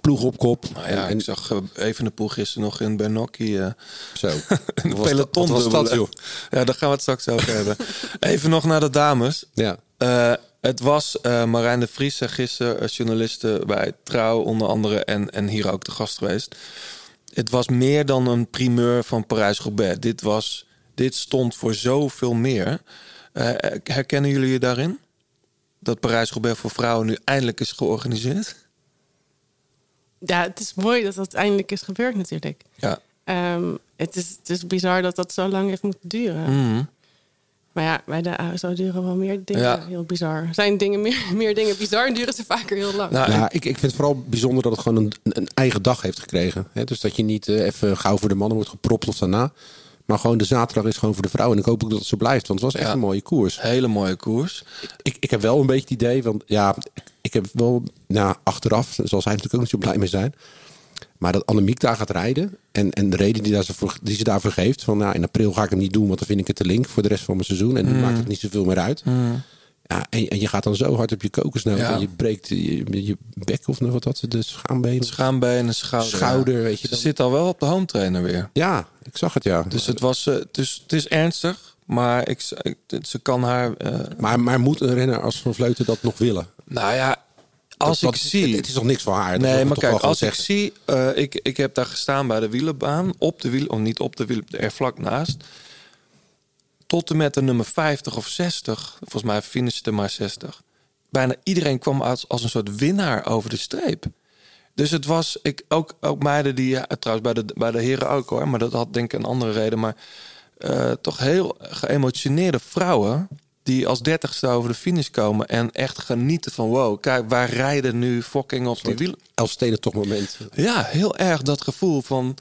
Ploeg op kop. nou ja, ik zag eh, even de poel gisteren nog in Bernocchi. eh Zo. een peloton dat- dat. Ja, daar gaan we het straks over hebben. Even nog naar de dames. Ja. Eh, het was eh Marijn de Vries, eh, gisteren eh, journaliste bij Trouw onder andere... En, en hier ook te gast geweest. Het was meer dan een primeur van Parijs-Roubaix. Dit, was, dit stond voor zoveel meer. Herkennen jullie je daarin? Dat Parijs-Roubaix voor vrouwen nu eindelijk is georganiseerd? Ja, het is mooi dat dat eindelijk is gebeurd natuurlijk. Ja. Ehm, het, is, het is bizar dat dat zo lang heeft moeten duren. Mhm. Maar ja, bij de ASO duren wel meer dingen Ja. heel bizar. Zijn dingen meer, meer dingen bizar, duren ze vaker heel lang. Nou, ja, ik, ik vind het vooral bijzonder dat het gewoon een, een eigen dag heeft gekregen. Hè? Dus dat je niet eh, even gauw voor de mannen wordt gepropt of daarna. Maar gewoon de zaterdag is gewoon voor de vrouwen. En ik hoop ook dat het zo blijft, want het was echt Ja. een mooie koers. Hele mooie koers. Ik, ik heb wel een beetje het idee, want ja, ik, ik heb wel, nou, achteraf, zal zij natuurlijk ook niet zo blij mee zijn. Maar dat Annemiek daar gaat rijden. En, en de reden die, daar ze voor, die ze daarvoor geeft. Van nou, in april ga ik het niet doen, want dan vind ik het te link voor de rest van mijn seizoen. En nu Mm. maakt het niet zoveel meer uit. Mm. Ja, en, en je gaat dan zo hard op je kokosnoot. Ja. En je breekt je, je bek of nog wat had ze, de schaambeen. Schaambeen en schouder. Schouder, ja. weet je Ze dan. zit al wel op de home trainer weer. Ja, ik zag het ja. Dus het, was, dus het is ernstig, maar ik, ik, ze kan haar... eh, Maar, maar moet een renner als Van Vleuten dat nog willen? nou ja, als Dat- ik dat- zie... Het, is nog niks voor haar. nee, maar kijk, als ik zie... eh, ik, ik heb daar gestaan bij de wielenbaan, op de wielen... of niet op de wielen, er vlak naast. Tot en met de nummer 50 of 60. Volgens mij finishte maar 60. Bijna iedereen kwam als, als een soort winnaar over de streep. Dus het was, ik, ook, ook meiden die, ja, trouwens bij de, bij de heren ook hoor, maar dat had denk ik een andere reden. Maar eh, toch heel geëmotioneerde vrouwen die als dertigste over de finish komen en echt genieten van wow, kijk, wij rijden nu fucking op die wielen. Elfsteden toch moment. Ja, heel erg dat gevoel van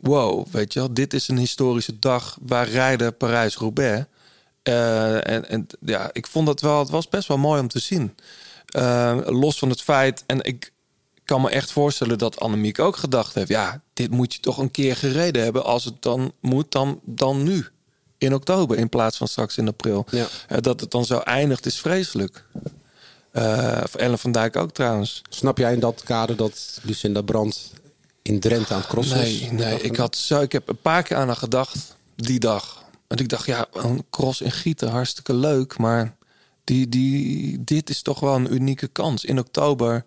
wow, weet je wel, dit is een historische dag. Wij rijden Parijs-Roubaix. Eh, en, en ja, ik vond dat wel, het was best wel mooi om te zien. Eh, los van het feit, en ik kan me echt voorstellen dat Annemiek ook gedacht heeft: ja, dit moet je toch een keer gereden hebben. Als het dan moet, dan, dan nu. In oktober in plaats van straks in april. Ja. Eh, dat het dan zo eindigt, is vreselijk. Voor Ellen van Dijk ook trouwens. Snap jij in dat kader dat Lucinda Brandt in Drenthe aan het crossen is? Nee, nee ik, had zo, ik heb een paar keer aan haar gedacht die dag. En ik dacht, ja, een cross in Gieten, hartstikke leuk. Maar die, die, dit is toch wel een unieke kans. In oktober,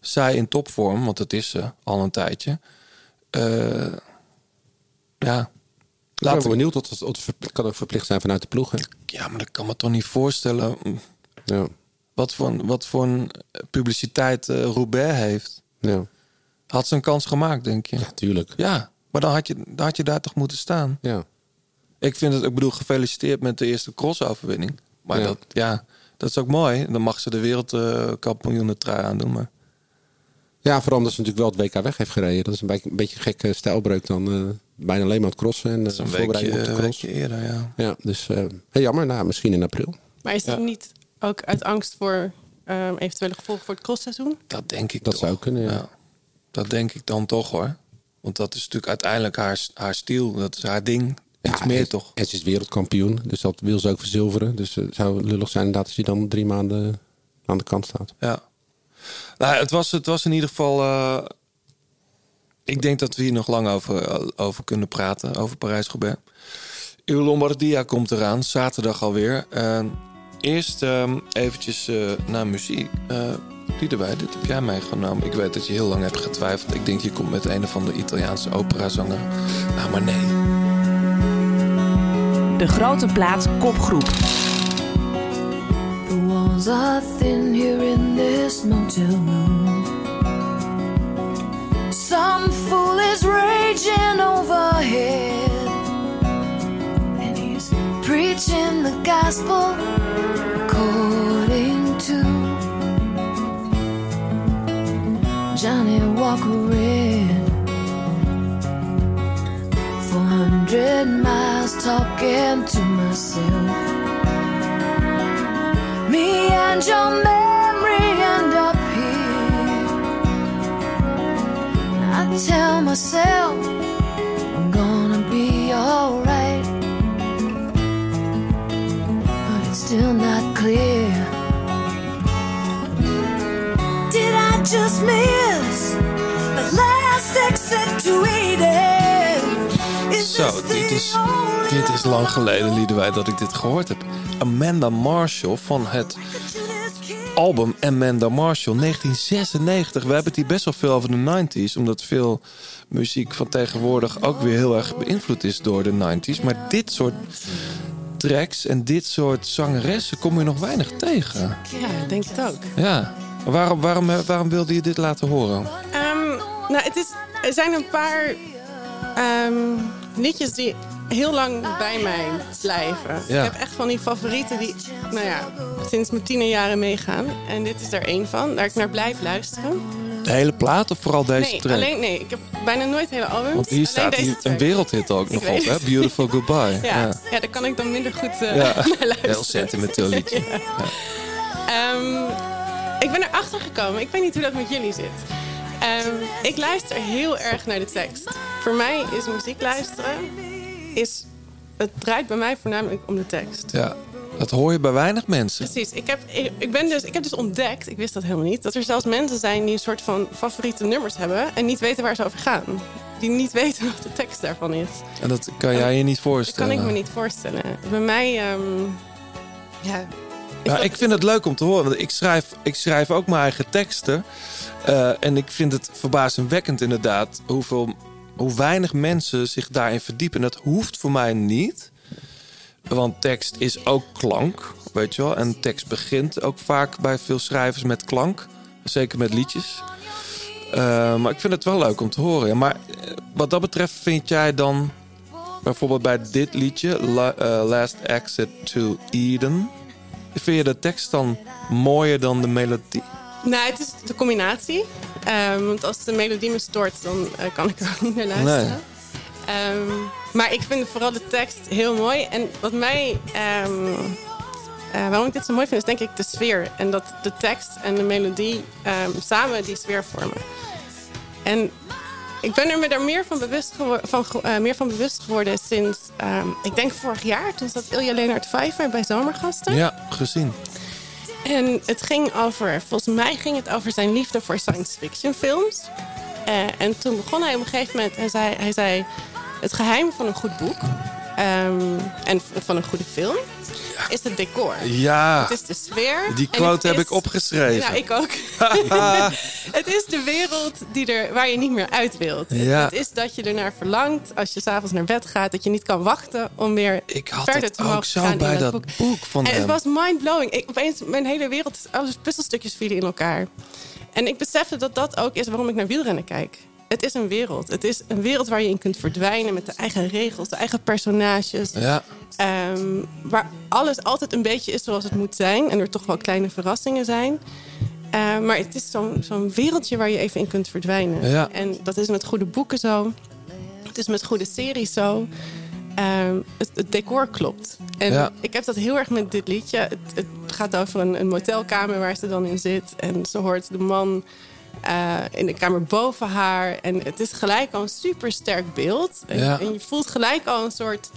zij in topvorm, want dat is ze al een tijdje. eh, ja. Ik ben Laten wel benieuwd het verp- kan ook verplicht zijn vanuit de ploeg. Hè? Ja, maar dat kan me toch niet voorstellen. mm, Ja. Wat voor, een- wat voor een publiciteit eh, Roubaix heeft. Ja. Had ze een kans gemaakt, denk je? Ja, tuurlijk. Ja, maar dan had je, dan had je daar toch moeten staan. Ja. Ik vind het, ik bedoel, gefeliciteerd met de eerste crossoverwinning. Maar Ja. dat, ja, dat is ook mooi. Dan mag ze de wereldkampioenen trui aandoen. Maar Ja, vooral omdat ze natuurlijk wel het WK weg heeft gereden. Dat is een beetje een beetje een gekke stijlbreuk dan. eh, bijna alleen maar het crossen en dat is uh, een voorbereiding op de cross. weekje eerder, ja. Ja, dus eh, heel jammer. Nou, misschien in april. Maar is het niet ook uit angst voor ehm, eventuele gevolgen voor het crossseizoen? Dat denk ik Dat toch. zou kunnen, ja. Ja. Dat denk ik dan toch hoor. Want dat is natuurlijk uiteindelijk haar, haar stiel. Dat is haar ding. Iets meer en, toch? En ze is wereldkampioen, dus dat wil ze ook verzilveren. Dus het zou lullig zijn inderdaad als hij dan drie maanden aan de kant staat. Ja. Nou, het was, het was in ieder geval. eh, ik denk dat we hier nog lang over, over kunnen praten, over Parijs-Roubaix. Uw Lombardia komt eraan, zaterdag alweer. En eerst ehm, eventjes eh, naar muziek. Uh, erbij, dit heb jij meegenomen. Ik weet dat je heel lang hebt getwijfeld. Ik denk je komt met een of andere Italiaanse operazanger. Nou, maar nee. De grote plaat kopgroep. The walls are thin here in this motel room. Some fool is raging overhead, and he's preaching the gospel according to Johnny Walker Red. 400 miles talking to myself. Me and your memory end up here. I tell myself I'm gonna be alright, but it's still not clear. Did I just miss the last exit to Eden? Zo, dit is, dit is lang geleden, Liedewij, dat ik dit gehoord heb. Amanda Marshall van het album Amanda Marshall 1996. We hebben het hier best wel veel over de 90s, omdat veel muziek van tegenwoordig ook weer heel erg beïnvloed is door de 90s. Maar dit soort tracks en dit soort zangeressen kom je nog weinig tegen. Ja, ik denk het ook. Ja, waarom, waarom, waarom wilde je dit laten horen? Ehm, nou, het is, er zijn een paar ehm, liedjes die heel lang bij mij blijven. Ja. Ik heb echt van die favorieten die, nou ja, sinds mijn tienerjaren meegaan. En dit is er één van, waar ik naar blijf luisteren. De hele plaat of vooral deze nee, track? alleen, nee, ik heb bijna nooit hele albums. Want hier staat hier een wereldhit ook Ik nog weet op, hè? Beautiful Goodbye. Ja, ja. ja. daar kan ik dan minder goed eh, Ja, naar luisteren. heel sentimenteel liedje. Ja. Ehm, ik ben erachter gekomen. Ik weet niet hoe dat met jullie zit. Ehm, ik luister heel erg naar de tekst. Voor mij is muziek luisteren... Is, het draait bij mij voornamelijk om de tekst. Ja, dat hoor je bij weinig mensen. Precies. Ik heb, ik, ik ben dus, ik heb dus ontdekt, ik wist dat helemaal niet... dat er zelfs mensen zijn die een soort van favoriete nummers hebben... en niet weten waar ze over gaan. Die niet weten wat de tekst daarvan is. En dat kan jij je niet Dat voorstellen. kan ik me niet voorstellen. Bij mij... ehm, ja, Ja, ik vind het leuk om te horen. Want ik schrijf, ik schrijf ook mijn eigen teksten. Eh, en ik vind het verbazingwekkend inderdaad... Hoeveel, hoe weinig mensen zich daarin verdiepen. En dat hoeft voor mij niet. Want tekst is ook klank, weet je wel. En tekst begint ook vaak bij veel schrijvers met klank. Zeker met liedjes. Eh, maar ik vind het wel leuk om te horen. Ja, maar eh, wat dat betreft vind jij dan... Bijvoorbeeld bij dit liedje, La- Last Exit to Eden... Vind je de tekst dan mooier dan de melodie? Nou, het is de combinatie. Ehm, want als de melodie me stoort, dan eh, kan ik er ook niet naar luisteren. Nee. Ehm, maar ik vind vooral de tekst heel mooi. En wat mij, ehm, eh, waarom ik dit zo mooi vind, is denk ik de sfeer. En dat de tekst en de melodie samen die sfeer vormen. En ik ben er me daar meer van bewust, van, eh, meer van bewust geworden sinds, ik denk vorig jaar. Toen zat Ilja Leonard Vijver bij Zomergasten. Ja, gezien. En het ging over, volgens mij ging het over zijn liefde voor science fiction films. Eh, en toen begon hij op een gegeven moment en zei, hij zei: Het geheim van een goed boek ehm, en van een goede film is het decor. Ja. Het is de sfeer. Die quote het heb is- ik opgeschreven. Ja, ik ook. het is de wereld die er, waar je niet meer uit wilt. Het- Ja. Het is dat je ernaar verlangt als je s'avonds naar bed gaat. Dat je niet kan wachten om weer had verder dat te ook zo gaan bij in dat dat boek. boek van en hem. het was mindblowing. Ik, opeens, mijn hele wereld, alle puzzelstukjes vielen in elkaar. En ik besefte dat dat ook is waarom ik naar wielrennen kijk. Het is een wereld. Het is een wereld waar je in kunt verdwijnen met de eigen regels, de eigen personages. Ja. Ehm, waar alles altijd een beetje is zoals het moet zijn. En er toch wel kleine verrassingen zijn. Eh, maar het is zo'n wereldje waar je even in kunt verdwijnen. Ja. En dat is met goede boeken zo. Het is met goede series zo. Ehm, het, het decor klopt. En Ja. ik heb dat heel erg met dit liedje. Het, het gaat over een, een motelkamer waar ze dan in zit. En ze hoort de man eh, in de kamer boven haar. En het is gelijk al een super sterk beeld. En, Ja. en je voelt gelijk al een soort...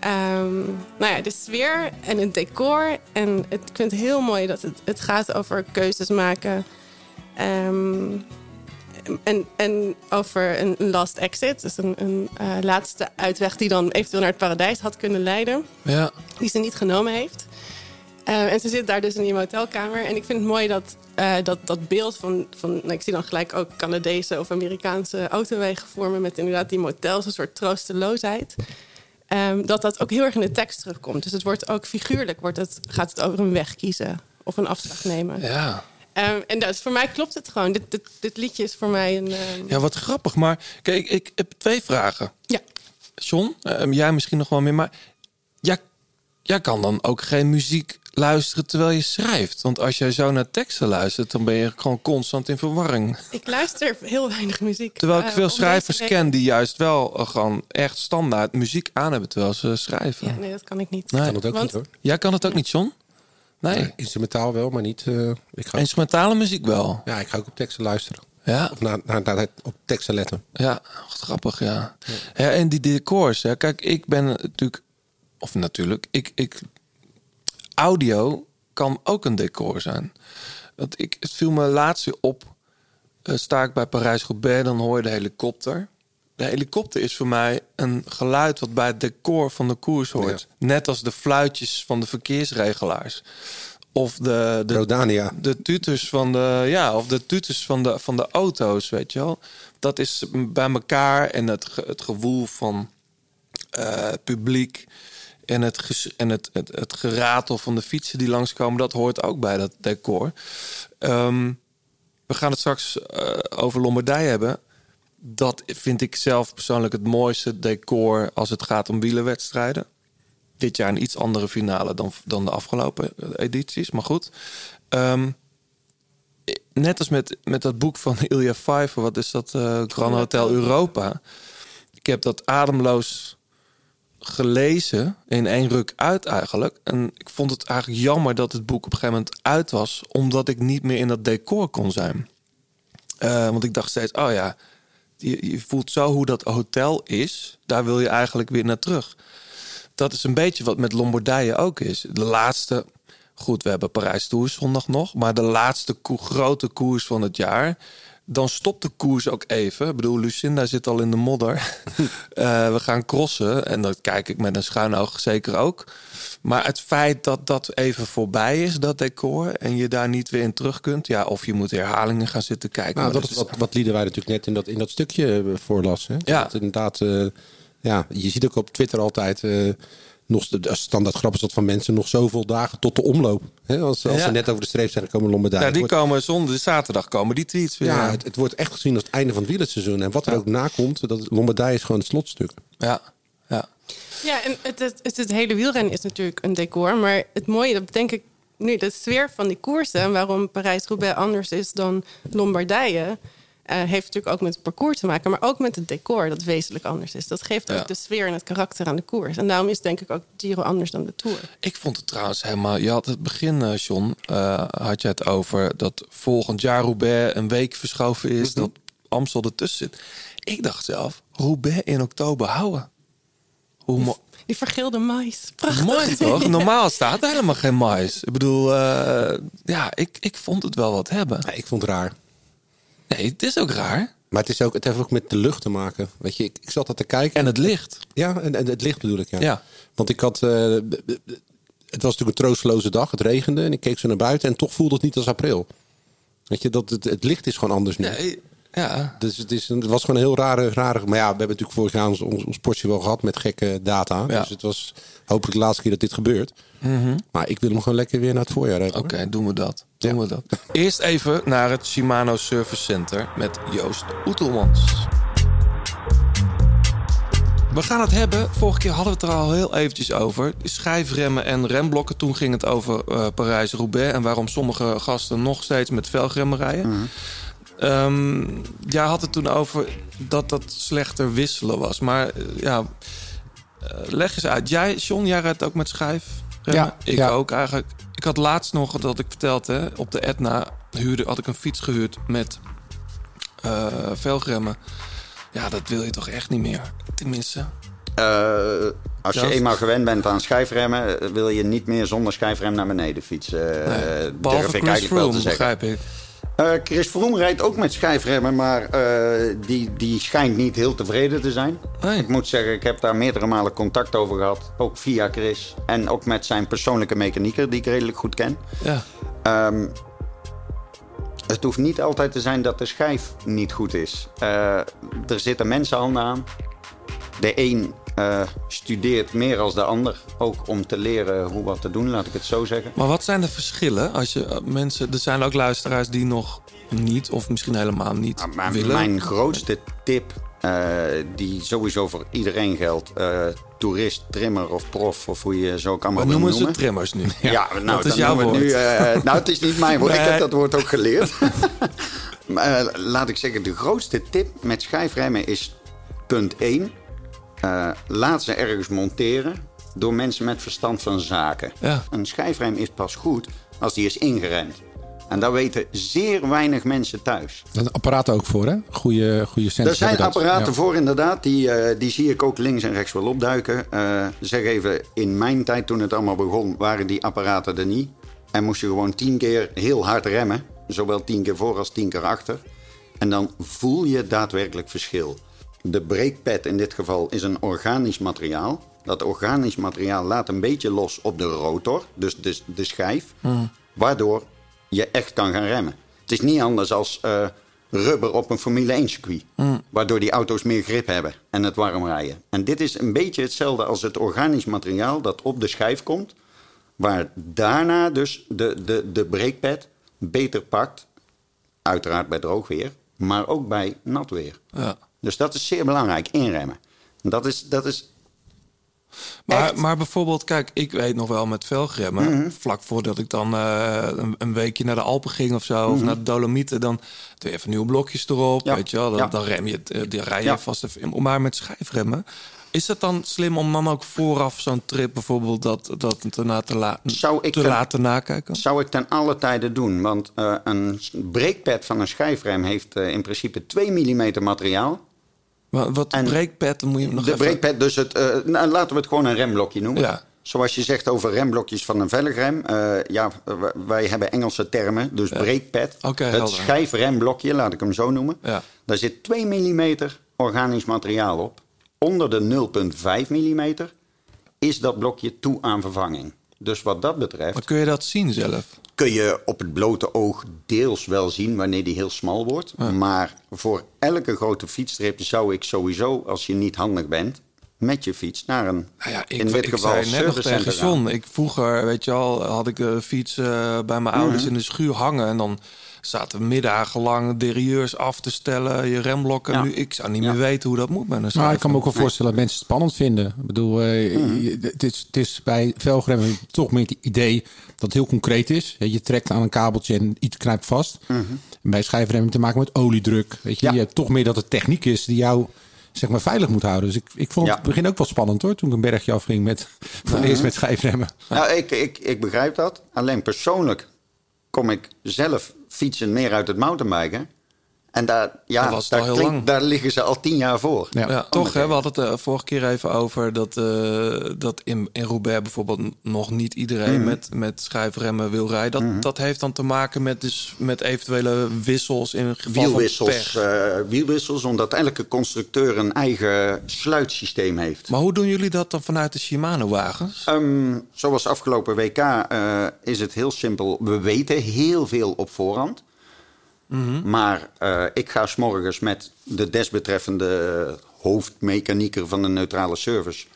ehm, nou ja, de sfeer en het decor. En het, ik vind het heel mooi dat het, het gaat over keuzes maken. Ehm, en, en over een een last exit. Dus een, een eh, laatste uitweg die dan eventueel naar het paradijs had kunnen leiden. Ja. Die ze niet genomen heeft. Eh, en ze zit daar dus in die motelkamer. En ik vind het mooi dat eh, dat, dat beeld van... van nou, ik zie dan gelijk ook Canadese of Amerikaanse autowegen vormen... met inderdaad die motels, een soort troosteloosheid. Ehm, dat dat ook heel erg in de tekst terugkomt. Dus het wordt ook figuurlijk wordt het, gaat het over een weg kiezen. Of een afslag nemen. Ja. Ehm, en dus voor mij klopt het gewoon. Dit, dit, dit liedje is voor mij een... ehm, Ja, wat grappig. Maar kijk, ik heb twee vragen. Ja. John, eh, jij misschien nog wel meer, maar jij, jij kan dan ook geen muziek luisteren terwijl je schrijft. Want als jij zo naar teksten luistert, dan ben je gewoon constant in verwarring. Ik luister heel weinig muziek. Terwijl ik Eh, veel schrijvers ken die juist wel eh, gewoon echt standaard muziek aan hebben terwijl ze schrijven. Ja, nee, dat kan ik niet. Nee. kan het ook Want- niet hoor. Jij kan het ook niet, John? Nee. Instrumentaal wel, maar niet... eh, ik ga, Instrumentale muziek wel. ja, ik ga ook op teksten luisteren. Ja. Of naar, naar, naar, op teksten letten. Ja, wat grappig, ja. ja. En die decors, hè. kijk, ik ben natuurlijk, of natuurlijk, ik, ik, audio kan ook een decor zijn. Want ik, het viel me laatst op, eh, sta ik bij Parijs-Roubaix, dan hoor je de helikopter. De helikopter is voor mij een geluid wat bij het decor van de koers hoort. Net als de fluitjes van de verkeersregelaars. Of de, de, Rodania. de tuters van de ja of de tuters van de van de auto's weet je wel dat is bij elkaar en het het gewoel van het publiek en het ges- en het, het het geratel van de fietsen die langskomen dat hoort ook bij dat decor Ehm, we gaan het straks eh, over Lombardije hebben dat vind ik zelf persoonlijk het mooiste decor als het gaat om wielerwedstrijden dit jaar een iets andere finale dan, dan de afgelopen edities. Maar goed. Ehm, net als met, met dat boek van Ilja Pfeiffer. Wat is dat? eh Grand Hotel Europa. Ik heb dat ademloos gelezen. In één ruk uit eigenlijk. En ik vond het eigenlijk jammer dat het boek op een gegeven moment uit was. Omdat ik niet meer in dat decor kon zijn. Eh, want ik dacht steeds, oh ja, je, voelt zo hoe dat hotel is. Daar wil je eigenlijk weer naar terug. Dat is een beetje wat met Lombardije ook is. De laatste, goed, we hebben Parijs Tours zondag nog, maar de laatste grote koers van het jaar. Dan stopt de koers ook even. Ik bedoel, Lucinda zit al in de modder. Eh, we gaan crossen en dat kijk ik met een schuin oog zeker ook. Maar het feit dat dat even voorbij is, dat decor, en je daar niet weer in terug kunt, ja, of je moet herhalingen gaan zitten kijken. Nou, dat is wat, wat Liederwij natuurlijk net in dat, in dat stukje eh, voorlas. Hè? Ja. Dat inderdaad, eh, ja, je ziet ook op Twitter altijd... nog de standaard grap is dat van mensen nog zoveel dagen tot de omloop. Hè? Als, als Ja. ze net over de streep zijn, dan komen Lombardije. Ja, die wordt- komen zonder zaterdag komen die tweets weer. ja, het, het wordt echt gezien als het einde van het wielerseizoen. En wat er ook nakomt, dat Lombardije is gewoon het slotstuk. Ja, ja. Ja, en het, het, het, het hele wielrennen is natuurlijk een decor. Maar het mooie, dat denk ik nu, de sfeer van die koersen... en waarom Parijs-Roubaix anders is dan Lombardije... eh, heeft natuurlijk ook met het parcours te maken... maar ook met het decor dat wezenlijk anders is. Dat geeft Ja. ook de sfeer en het karakter aan de koers. En daarom is denk ik ook Giro anders dan de Tour. Ik vond het trouwens helemaal. Je had het begin, eh, John, eh, had je het over dat volgend jaar Roubaix een week verschoven is, dat Amstel ertussen zit. Ik dacht zelf, Roubaix in oktober houden. Hoe mo- Die vergeelde mais. Prachtig. mooi toch? Normaal staat er helemaal geen mais. Ik bedoel, eh, ja, ik, ik vond het wel wat hebben. ik vond het raar. Nee, het is ook raar. Maar het, is ook, het heeft ook met de lucht te maken. Weet je, ik, ik zat dat te kijken. En het licht. Ja, en, en het licht bedoel ik, ja. Ja. Want ik had... eh, het was natuurlijk een troosteloze dag. Het regende en ik keek zo naar buiten en toch voelde het niet als april. Weet je, dat het, het licht is gewoon anders nu. Nee, ja. Dus het, is een, het was gewoon een heel rare, rare... Maar ja, we hebben natuurlijk vorig jaar ons, ons, ons potje wel gehad met gekke data. Ja. Dus het was hopelijk de laatste keer dat dit gebeurt. Mhm. Maar ik wil hem gewoon lekker weer naar het voorjaar hebben. Oké, doen we dat. Doen we dat. Eerst even naar het Shimano Service Center met Joost Oetelmans. We gaan het hebben. Vorige keer hadden we het er al heel eventjes over. Schijfremmen en remblokken. Toen ging het over eh, Parijs-Roubaix. En waarom sommige gasten nog steeds met velgremmen rijden. Ehm, jij had het toen over dat dat slechter wisselen was. Maar eh, ja, eh, leg eens uit. Jij, John, jij rijdt ook met schijf? Ja, ik ja. ook eigenlijk. Ik had laatst nog dat ik vertelde, hè, op de Etna huurde, had ik een fiets gehuurd met eh velgremmen. Ja, dat wil je toch echt niet meer. Tenminste. Eh, als je eenmaal gewend bent aan schijfremmen, wil je niet meer zonder schijfrem naar beneden fietsen. Nee, durf behalve ik Chris eigenlijk wel te zeggen. begrijp ik. Eh, Chris Froome rijdt ook met schijfremmen, maar eh, die, die schijnt niet heel tevreden te zijn. Ik moet zeggen, ik heb daar meerdere malen contact over gehad. Ook via Chris. En ook met zijn persoonlijke mechanieker, die ik redelijk goed ken. Ja. Ehm, het hoeft niet altijd te zijn dat de schijf niet goed is. Eh, er zitten mensenhanden aan. De een eh, studeert meer als de ander. Ook om te leren hoe wat te doen, laat ik het zo zeggen. Maar wat zijn de verschillen als je eh, mensen... Er zijn ook luisteraars die nog niet of misschien helemaal niet Maar willen. mijn grootste tip, eh, die sowieso voor iedereen geldt... toerist, trimmer of prof, of hoe je zo kan maar noemen ze noemen. trimmers nu. Ja, nou, dat is jouw noemen woord. Nu, nou, het is niet mijn woord. Ik heb dat woord ook geleerd. maar laat ik zeggen, de grootste tip met schijfremmen is punt 1. Eh, laat ze ergens monteren door mensen met verstand van zaken. Ja. Een schijfrem is pas goed als die is ingeremd. En dat weten zeer weinig mensen thuis. Er zijn apparaten ook voor, hè? Goede, goede Er zijn apparaten Ja. voor inderdaad, die, eh, die zie ik ook links en rechts wel opduiken. Eh, zeg even, in mijn tijd toen het allemaal begon, waren die apparaten er niet. En moest je gewoon tien keer heel hard remmen. Zowel tien keer voor als tien keer achter. En dan voel je daadwerkelijk verschil. De breekpad in dit geval is een organisch materiaal. Dat organisch materiaal laat een beetje los op de rotor, dus de, de schijf. Waardoor je echt kan gaan remmen. Het is niet anders als eh, rubber op een Formule 1 circuit. Waardoor die auto's meer grip hebben en het warm rijden. En dit is een beetje hetzelfde als het organisch materiaal dat op de schijf komt. Waar daarna dus de, de, de breekpad beter pakt. Uiteraard bij droog weer, maar ook bij nat weer. Ja. Dus dat is zeer belangrijk, inremmen. Dat is, dat is Maar, maar bijvoorbeeld, kijk, ik weet nog wel met velgremmen. Mhm. Vlak voordat ik dan eh, een, een weekje naar de Alpen ging of zo, of Mhm. naar de Dolomieten, dan doe je even nieuwe blokjes erop. Ja. Weet je wel, dan, Ja. dan rem je, eh, die rij je Ja. vast even. Maar met schijfremmen. Is het dan slim om dan ook vooraf zo'n trip bijvoorbeeld dat, dat te, na te, la- Zou ik te ten- laten nakijken? Zou ik ten alle tijde doen. Want eh, een breekpad van een schijfrem heeft in principe 2 mm materiaal. Wat, wat breekpad, moet je nog de even... breekpad, dus het, eh, nou, laten we het gewoon een remblokje noemen. Ja. Zoals je zegt over remblokjes van een velgrem. eh, ja, wij hebben Engelse termen, dus breekpad. Het helder. schijfremblokje, laat ik hem zo noemen. Ja. Daar zit 2 mm organisch materiaal op. Onder de 0,5 mm is dat blokje toe aan vervanging. Dus wat dat betreft... Maar kun je dat zien zelf? kun je op het blote oog deels wel zien wanneer die heel smal wordt. Maar voor elke grote fietsstrip zou ik sowieso, als je niet handig bent, met je fiets naar een, Nou ja, ik, in dit ik geval, zei net nog tegen. John. Ik vroeger, weet je al, had ik de fiets eh, bij mijn ouders Mhm. in de schuur hangen. En dan zaten we middagenlang derieurs af te stellen, je remblokken. Ja. Nu, ik zou niet meer weten hoe dat moet met een Maar ik kan me ook wel voorstellen dat mensen het spannend vinden. Ik bedoel, eh, Mhm. het, is, het is bij velgremmen toch meer het idee dat het heel concreet is. Je trekt aan een kabeltje en iets knijpt vast. Mhm. En bij schijfremmen te maken met oliedruk. Weet je, je hebt toch meer dat het techniek is die jou zeg maar veilig moet houden. Dus ik, ik vond het begin ook wel spannend hoor. Toen ik een bergje afging met voor het Mhm. eerst met schijfremmen. Nou, ik, ik, ik begrijp dat. Alleen persoonlijk kom ik zelf fietsen meer uit het mountainbiken. En daar, ja, was daar, al heel klinkt- lang. daar liggen ze al tien jaar voor. Ja, toch. Hè? We hadden het de vorige keer even over dat, eh, dat in, in Roubaix bijvoorbeeld nog niet iedereen Mhm. met, met schijfremmen wil rijden. Dat, dat heeft dan te maken met, dus, met eventuele wissels in geval Wielwissels, van pech. eh, wielwissels, omdat elke constructeur een eigen sluitsysteem heeft. Maar hoe doen jullie dat dan vanuit de Shimano-wagens? Ehm, zoals afgelopen WK eh, is het heel simpel. We weten heel veel op voorhand. Mhm. Maar eh, ik ga s'morgens met de desbetreffende hoofdmechanieker van de neutrale service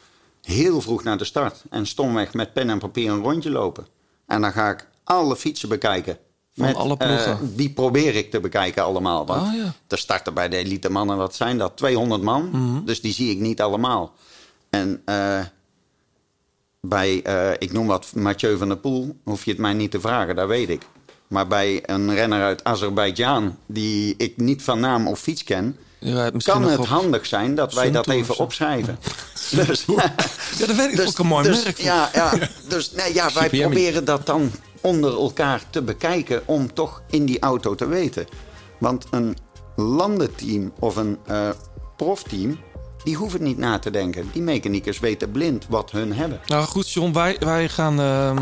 heel vroeg naar de start. En stomweg met pen en papier een rondje lopen. En dan ga ik alle fietsen bekijken. Van alle ploegen? eh, die probeer ik te bekijken allemaal. Want Oh, ja. er starten bij de elite mannen, wat zijn dat? 200 man. Mhm. Dus die zie ik niet allemaal. En eh, bij, eh, ik noem wat, Mathieu van der Poel, hoef je het mij niet te vragen, dat weet ik. Maar bij een renner uit Azerbeidzjan, die ik niet van naam of fiets ken, misschien kan het op handig zijn dat wij dat even opschrijven. dus, Ja, dat weet ik. vond ik een mooi dus, merk. Ja, ja, dus nee, ja, wij proberen dat dan onder elkaar te bekijken om toch in die auto te weten. Want een landenteam of een eh, profteam, die hoeven niet na te denken. Die mechaniekers weten blind wat hun hebben. Nou goed, John, wij, wij gaan ehm,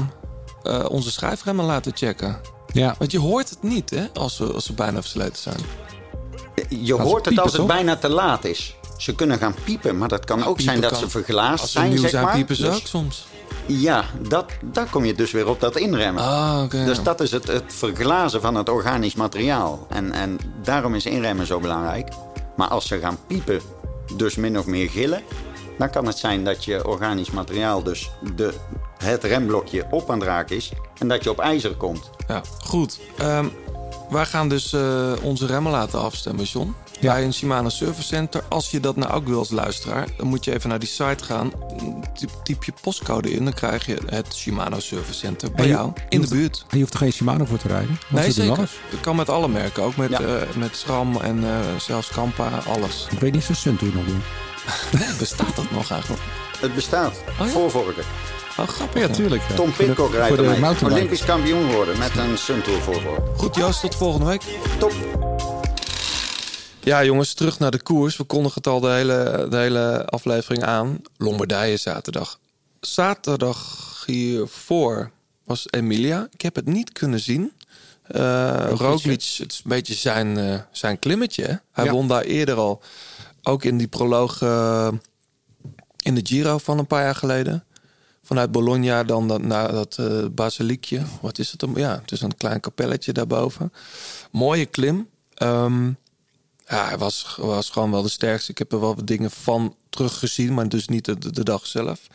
eh, onze schijfremmen laten checken. Ja. Want je hoort het niet, hè, als ze, als ze bijna versleten zijn. Je hoort het piepen, als het toch? bijna te laat is. Ze kunnen gaan piepen, maar dat kan ook piepen zijn dat kan. ze verglaasd Als ze zijn, nieuw zeg zijn, maar. piepen ze Dus- ook soms. Ja, dat, daar kom je dus weer op dat inremmen. Ah, oké. Dus dat is het, het verglazen van het organisch materiaal. En, en daarom is inremmen zo belangrijk. Maar als ze gaan piepen, dus min of meer gillen... dan kan het zijn dat je organisch materiaal, dus de, het remblokje op aan het raken is... en dat je op ijzer komt. Ja, goed. Ehm, wij gaan dus eh, onze remmen laten afstemmen, John. Bij een Shimano Service Center. Als je dat nou ook wil als luisteraar, dan moet je even naar die site gaan. Typ, typ je postcode in, dan krijg je het Shimano Service Center bij je- jou in de buurt. En je hoeft er geen Shimano voor te rijden. Nee, zeker. alles. Dat kan met alle merken. Ook met, Ja. eh, met SRAM en eh, zelfs Kampa, alles. Ik weet niet of ze Suntour nog doen. Bestaat dat nog eigenlijk? Het bestaat. Voorvorken. Oh, grappig. Ja, tuurlijk. ja. Tom Pitcock rijdt voor de ermee. Olympisch kampioen geworden met een Suntour voorvork. Goed, Joost, tot volgende week. Top. Ja, jongens, terug naar de koers. We kondigen het al de hele, de hele aflevering aan. Lombardije zaterdag. Zaterdag hiervoor was Emilia. Ik heb het niet kunnen zien. Eh Roglic, het is een beetje zijn, eh, zijn klimmetje. hè? Hij Ja. won daar eerder al. Ook in die proloog eh, in de Giro van een paar jaar geleden. Vanuit Bologna dan dat, naar dat eh basiliekje. Wat is het? Ja, het is een klein kapelletje daarboven. Mooie klim. Ehm, ja, hij was, was gewoon wel de sterkste. Ik heb er wel wat dingen van teruggezien, maar dus niet de, de, dag zelf.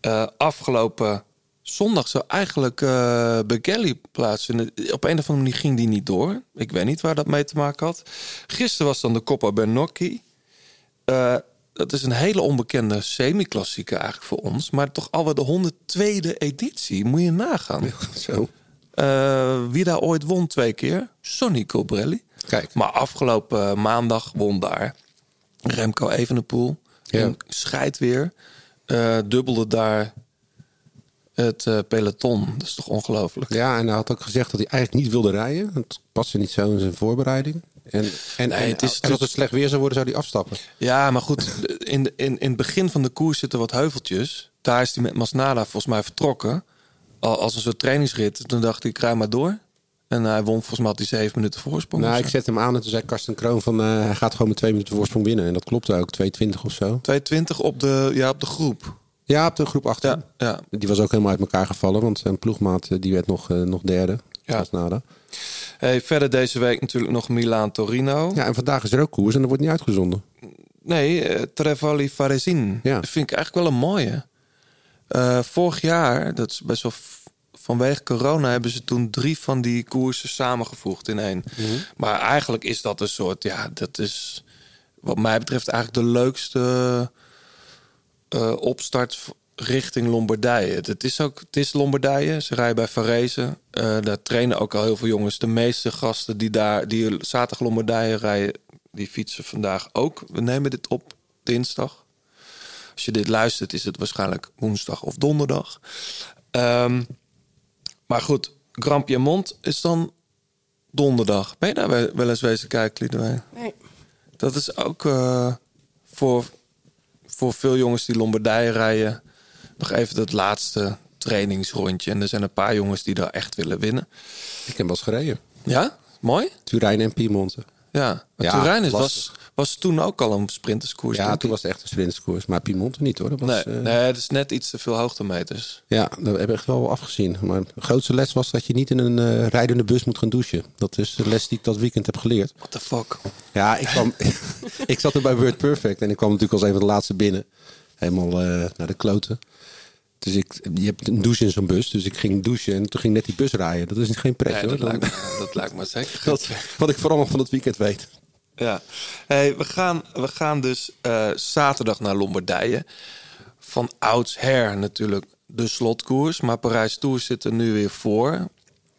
Eh, afgelopen zondag zou eigenlijk eh Bekele plaatsvinden. Op een of andere manier ging die niet door. Ik weet niet waar dat mee te maken had. Gisteren was dan de Coppa Bernocchi. Eh, dat is een hele onbekende semi-klassieke eigenlijk voor ons. Maar toch alweer de 102e editie. Moet je nagaan. Zo. Eh, wie daar ooit won twee keer? Sonny Colbrelli. Kijk. Maar afgelopen maandag won daar Remco Evenepoel. Ja. En scheid weer. Eh, dubbelde daar het eh, peloton. Dat is toch ongelooflijk? Ja, en hij had ook gezegd dat hij eigenlijk niet wilde rijden. Het paste niet zo in zijn voorbereiding. En, en, Nee, en, het is en als dus- het slecht weer zou worden, zou hij afstappen. Ja, maar goed. In, de- in, in het begin van de koers zitten wat heuveltjes. Daar is hij met Masnada volgens mij vertrokken. Al, als een soort trainingsrit. Toen dacht ik, rij maar door. En hij won volgens mij had hij zeven minuten voorsprong. Nou, ik zet hem aan en toen zei Karsten Kroon van... eh, hij gaat gewoon met twee minuten voorsprong winnen. En dat klopte ook, 2,20 of zo. 220 op de, ja, op de groep. Ja, op de groep 8. Ja, ja. Die was ook helemaal uit elkaar gevallen. Want zijn ploegmaat eh, die werd nog, eh, nog derde. Ja. Ja. Hey, verder deze week natuurlijk nog Milaan-Torino. Ja, en vandaag is er ook koers en dat wordt niet uitgezonden. Nee, eh, Trevali Farezin. Ja. Dat vind ik eigenlijk wel een mooie. Eh, vorig jaar, dat is best wel vanwege corona, hebben ze toen drie van die koersen samengevoegd in één. Maar eigenlijk is dat een soort, ja, dat is wat mij betreft eigenlijk de leukste eh, opstart richting Lombardije. Het is ook, het is Lombardije. Ze rijden bij Varese. Eh, daar trainen ook al heel veel jongens. De meeste gasten die daar, die zaterdag Lombardije rijden, die fietsen vandaag ook. We nemen dit op dinsdag. Als je dit luistert, is het waarschijnlijk woensdag of donderdag. Ehm, maar goed, Grand Piemont is dan donderdag. Ben je daar wel- eens wezen kijken, Liedewij? Nee. Dat is ook eh, voor, voor veel jongens die Lombardije rijden... nog even het laatste trainingsrondje. En er zijn een paar jongens die daar echt willen winnen. Ik heb wel eens gereden. Ja? Mooi? Turijn en Piemonte. Ja. Maar Ja, Turijn is- was, was toen ook al een sprinterskoers. Ja, toen was het echt een sprinterskoers. Maar Piemonte niet hoor. Dat was, Nee, eh, nee, het is net iets te veel hoogtemeters. Ja, dat heb ik echt wel afgezien. Maar de grootste les was dat je niet in een eh, rijdende bus moet gaan douchen. Dat is de les die ik dat weekend heb geleerd. What the fuck? Ja, ik, kwam, ik zat er bij Word Perfect en ik kwam natuurlijk als een van de laatste binnen. Helemaal eh, naar de kloten. Dus ik, je hebt een douche in zo'n bus. Dus ik ging douchen en toen ging net die bus rijden. Dat is geen pret Nee, hoor. dat, lijkt me, dat lijkt me zeker. dat, wat ik vooral nog van het weekend weet. Ja. Hey, we, gaan, we gaan dus eh, zaterdag naar Lombardije. Van oudsher natuurlijk de slotkoers. Maar Parijs Tours zit er nu weer voor.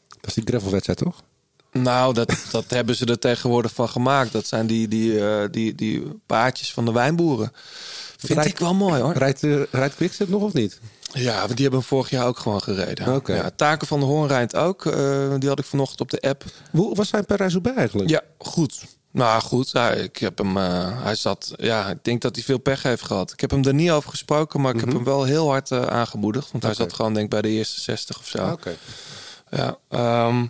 Dat is die gravelwedstrijd toch? Nou, dat, dat hebben ze er tegenwoordig van gemaakt. Dat zijn die, die, eh, die, die paardjes van de wijnboeren. Vind ik wel mooi hoor. Rijdt, uh, rijdt Quickstep nog of niet? Ja, die hebben vorig jaar ook gewoon gereden. Ja, Taken van de Hoorn rijdt ook. eh, die had ik vanochtend op de app. Hoe was zijn Parijs-Roubaix eigenlijk? Ja, goed. Nou goed, ik heb hem. eh, hij zat. Ja, ik denk dat hij veel pech heeft gehad. Ik heb hem er niet over gesproken, maar ik heb hem wel heel hard eh, aangemoedigd. Want hij zat gewoon, denk ik, bij de eerste 60 of zo. Oké. Ja, ehm,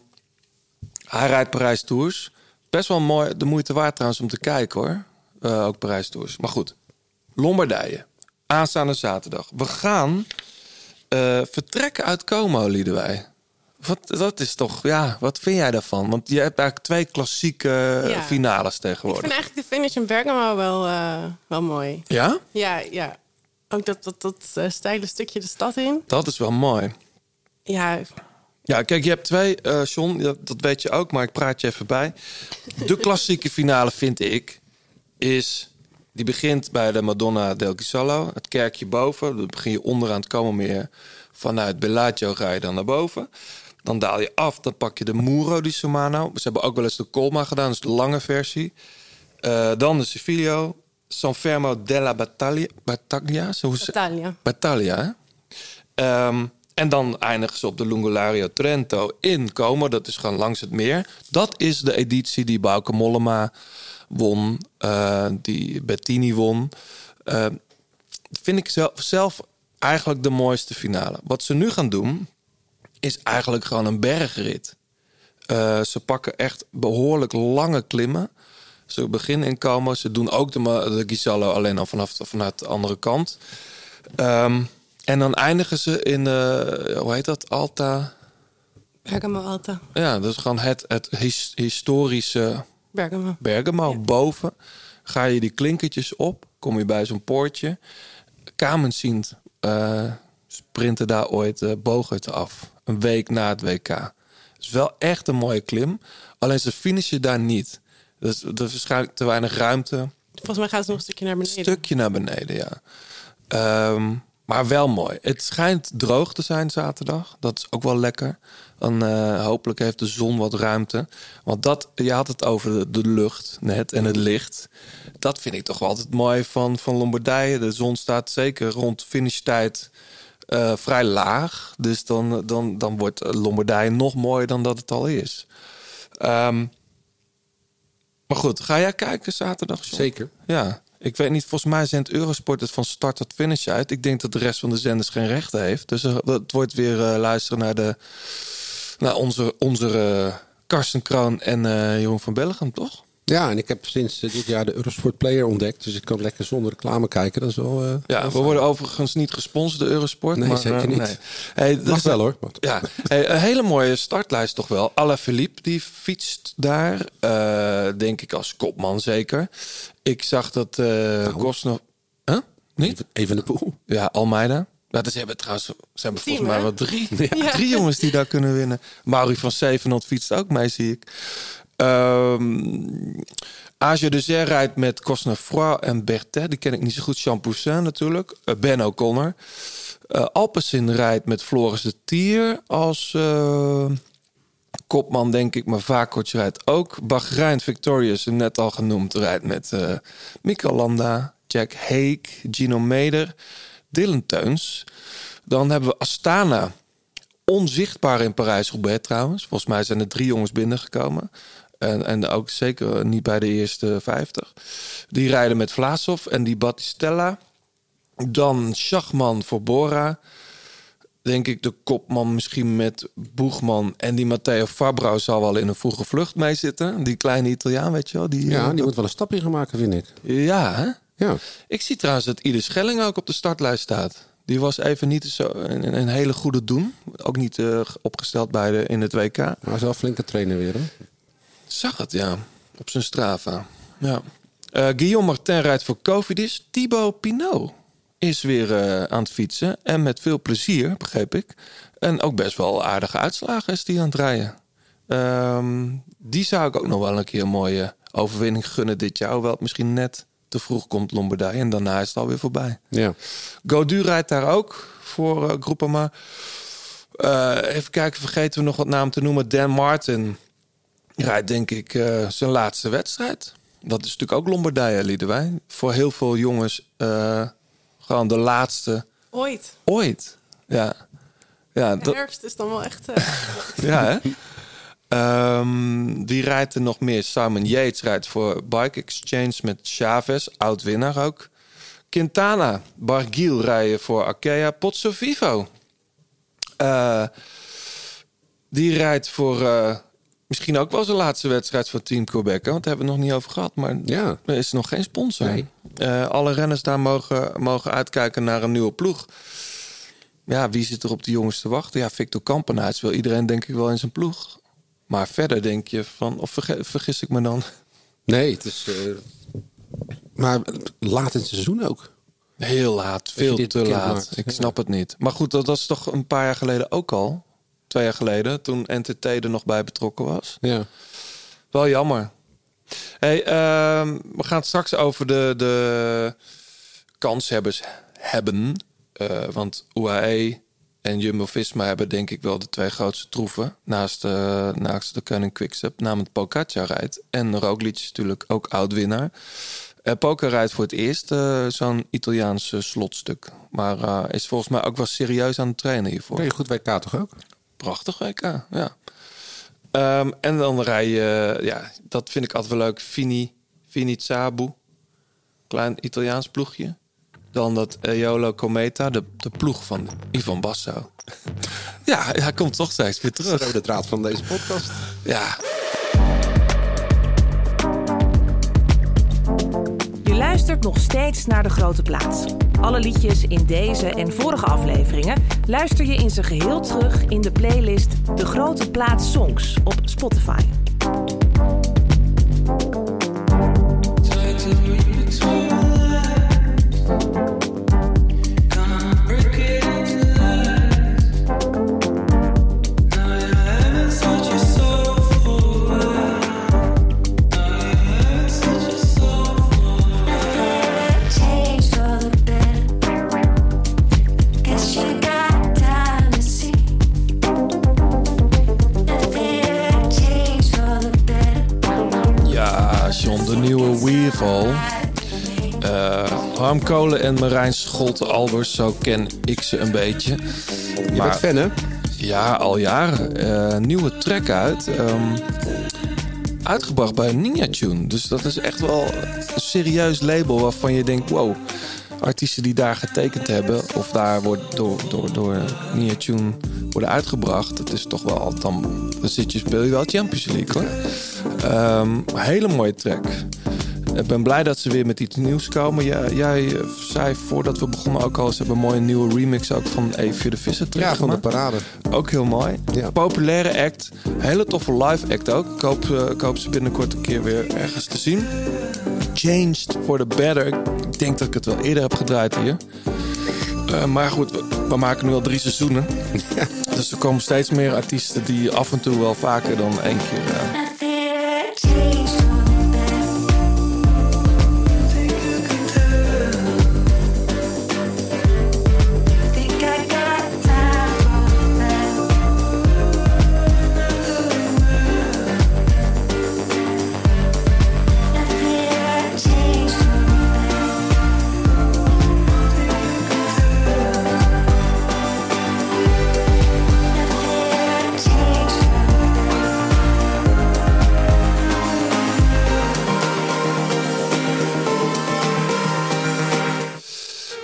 hij rijdt Parijs Tours. Best wel mooi, de moeite waard trouwens om te kijken hoor. Eh, ook Parijs Tours. Maar goed, Lombardije. Aanstaande zaterdag. We gaan eh, vertrekken uit Como, Liedewij. Wat, dat is toch, ja, wat vind jij daarvan? Want je hebt eigenlijk twee klassieke Ja. finales Ik tegenwoordig. vind eigenlijk de finish in Bergamo wel, eh, wel mooi. Ja? Ja, ja. Ook dat, dat, dat eh, steile stukje de stad in. Dat is wel mooi. Ja, Ja, kijk, je hebt twee, eh John, dat, dat weet je ook, maar ik praat je even bij. De klassieke finale, vind ik, is... Die begint bij de Madonna del Gisallo, het kerkje boven. Dan begin je onderaan het komen meer vanuit Bellagio ga je dan naar boven. Dan daal je af, dan pak je de Muro di Somano. Ze hebben ook wel eens de Colma gedaan, dus de lange versie. Eh, dan de Civilio, San Fermo della Battaglia. Battaglia, zo Battaglia. Ehm, en dan eindigen ze op de Lungolario Trento in Como. Dat is gewoon langs het meer. Dat is de editie die Bauke Mollema won. eh, die Bettini won. Eh, vind ik zelf, zelf eigenlijk de mooiste finale. Wat ze nu gaan doen, is eigenlijk gewoon een bergrit. Eh, ze pakken echt behoorlijk lange klimmen. Ze beginnen in Como. Ze doen ook de, de Gisallo alleen al vanaf, vanuit de andere kant. Ehm, en dan eindigen ze in, hoe heet dat, Alta? Bergamo Alta. Ja, dat is gewoon het, het his- historische Bergamo. Bergamo. Boven ga je die klinkertjes op, kom je bij zo'n poortje. Kamensient eh sprinten daar ooit eh Bogert af. Een week na het WK. Het is wel echt een mooie klim. Alleen ze finishen daar niet. Dus er is waarschijnlijk te weinig ruimte. Volgens mij gaat ze nog een stukje naar beneden. stukje naar beneden, ja. Ehm, maar wel mooi. Het schijnt droog te zijn zaterdag. Dat is ook wel lekker. Dan eh, hopelijk heeft de zon wat ruimte. Want dat, je had het over de, de lucht net en het licht. Dat vind ik toch wel altijd mooi van, van Lombardije. De zon staat zeker rond finishtijd eh, vrij laag. Dus dan, dan, dan wordt Lombardije nog mooier dan dat het al is. Ehm, maar goed, ga jij kijken zaterdag? John? Zeker. Ja, ik weet niet. Volgens mij zendt Eurosport het van start tot finish uit. Ik denk dat de rest van de zenders geen rechten heeft. Dus eh, het wordt weer eh, luisteren naar, de, naar onze, onze eh, Karsten Kroon en eh Jeroen van Bellegem, toch? Ja, en ik heb sinds eh, dit jaar de Eurosport Player ontdekt. Dus ik kan lekker zonder reclame kijken. Dat is wel... eh, Ja, we worden overigens niet gesponsord door Eurosport. Nee, maar, zeker niet. nee. Hey, dat Mag is wel, hoor. Ja, hey, een hele mooie startlijst toch wel. Alain Philippe, die fietst daar. denk ik als kopman zeker. Ik zag dat eh Nou. Kosnov... Huh? Niet? Even de poel. Ja, Almeida. Nou, dus hebben trouwens ze hebben Team, volgens mij wel drie, Ja. drie jongens die daar kunnen winnen. Mauri van Zevenhond fietst ook mee, zie ik. Age de Zer rijdt met Cosnefroid en Bertet. Die ken ik niet zo goed. Jean Poussin natuurlijk. Eh, ben O'Connor. Alpecin rijdt met Floris de Tier als eh, kopman, denk ik. Maar Vakoc rijdt ook. Bahrein Victorious, net al genoemd, rijdt met Landa, Jack Haek, Gino Meder, Dylan Teuns. Dan hebben we Astana. onzichtbaar in Parijs-Roubaix trouwens. Volgens mij zijn er drie jongens binnengekomen. En, en ook zeker niet bij de eerste 50. Die rijden met Vlaasov en die Battistella. Dan Schachman voor Bora. Denk ik de kopman misschien met Boegman. En die Matteo Fabro zal wel in een vroege vlucht mee zitten. Die kleine Italiaan, weet je wel. Die, Ja, eh, die moet wel een stapje gaan maken, vind ik. ja, hè? Ja. Ik zie trouwens dat Ieder Schelling ook op de startlijst staat. Die was even niet zo een, een hele goede doen. Ook niet eh, opgesteld bij de, in het WK. Maar hij is wel flinke trainer weer, hè? Zag het, ja. Op zijn Strava. Ja. Eh, Guillaume Martin rijdt voor Cofidis. Thibaut Pinot is weer eh, aan het fietsen. En met veel plezier, begreep ik. En ook best wel aardige uitslagen is die aan het rijden. Ehm, die zou ik ook nog wel een keer een mooie overwinning gunnen dit jaar. Hoewel het misschien net te vroeg komt Lombardije. En daarna is het alweer voorbij. Ja. Godu rijdt daar ook voor eh Groupama. Eh, even kijken, vergeten we nog wat naam te noemen. Dan Martin rijdt denk ik eh, zijn laatste wedstrijd. Dat is natuurlijk ook Lombardije, Liedewij. Voor heel veel jongens eh, gewoon de laatste Ooit. ooit. Ja, ja, De dat, herfst is dan wel echt... ja hè? Ehm, wie rijdt er nog meer? Simon Yates rijdt voor Bike Exchange met Chavez, oud-winnaar ook. Quintana, Barguil rijden voor Arkea. Pozzo Vivo. Eh, die rijdt voor eh, misschien ook wel zijn laatste wedstrijd voor Team Quebec. hè, Want daar hebben we het nog niet over gehad. Maar Ja. er is nog geen sponsor. Nee. Eh, alle renners daar mogen, mogen uitkijken naar een nieuwe ploeg. Ja, wie zit er op de jongens te wachten? Ja, Victor Kampenaerts wil iedereen denk ik wel in zijn ploeg. Maar verder denk je van... Of verge- vergis ik me dan? Nee, het is... eh, Maar laat in het seizoen ook. Heel laat, veel te laat. maakt. Ik snap het niet. Maar goed, dat was toch een paar jaar geleden ook al. Twee jaar geleden, toen NTT er nog bij betrokken was. Ja. Wel jammer. Hey, ehm, we gaan het straks over de, de kanshebbers hebben. Eh, want UAE en Jumbo-Visma hebben denk ik wel de twee grootste troeven. Naast, eh, naast de Koning Quickstep. Namelijk Pogacar rijdt. En Roglic is natuurlijk ook oud-winnaar. Uh, Poker rijdt voor het eerst eh, zo'n Italiaans slotstuk. Maar is volgens mij ook wel serieus aan het trainen hiervoor. Nee, goed WK toch ook? Prachtig WK, ja. Ehm, en dan rij je, ja, dat vind ik altijd wel leuk, Fini, Fini Sabu. Klein Italiaans ploegje. Dan dat Eolo Cometa, de, de ploeg van Ivan Basso. ja, hij komt toch steeds weer terug. De draad van deze podcast. Ja, Je luistert nog steeds naar De Grote Plaats. Alle liedjes in deze en vorige afleveringen luister je in zijn geheel terug in de playlist De Grote Plaats Songs op Spotify. Nieuwe Weevil. Eh Harm Kolen en Marijn Scholte-Albers, zo ken ik ze een beetje. Je bent fan, hè? Ja, al jaren. Eh, nieuwe track uit. ehm, uitgebracht bij Ninja Tune. Dus dat is echt wel een serieus label waarvan je denkt: wow, artiesten die daar getekend hebben of daar wordt door, door, door Ninja Tune worden uitgebracht, dat is toch wel dan, dan zit je speel je wel Champions League hoor. Ehm, hele mooie track. Ik ben blij dat ze weer met iets nieuws komen. Ja, jij eh, zei voordat we begonnen ook al... ze hebben een mooie nieuwe remix ook van Evie de Visser Ja, van de parade. Ook heel mooi. Populaire act. Hele toffe live act ook. Ik hoop, eh, ik hoop ze binnenkort een keer weer ergens te zien. Changed for the better. Ik denk dat ik het wel eerder heb gedraaid hier. Eh, maar goed, we, we maken nu al drie seizoenen. dus er komen steeds meer artiesten die af en toe wel vaker dan één keer... eh,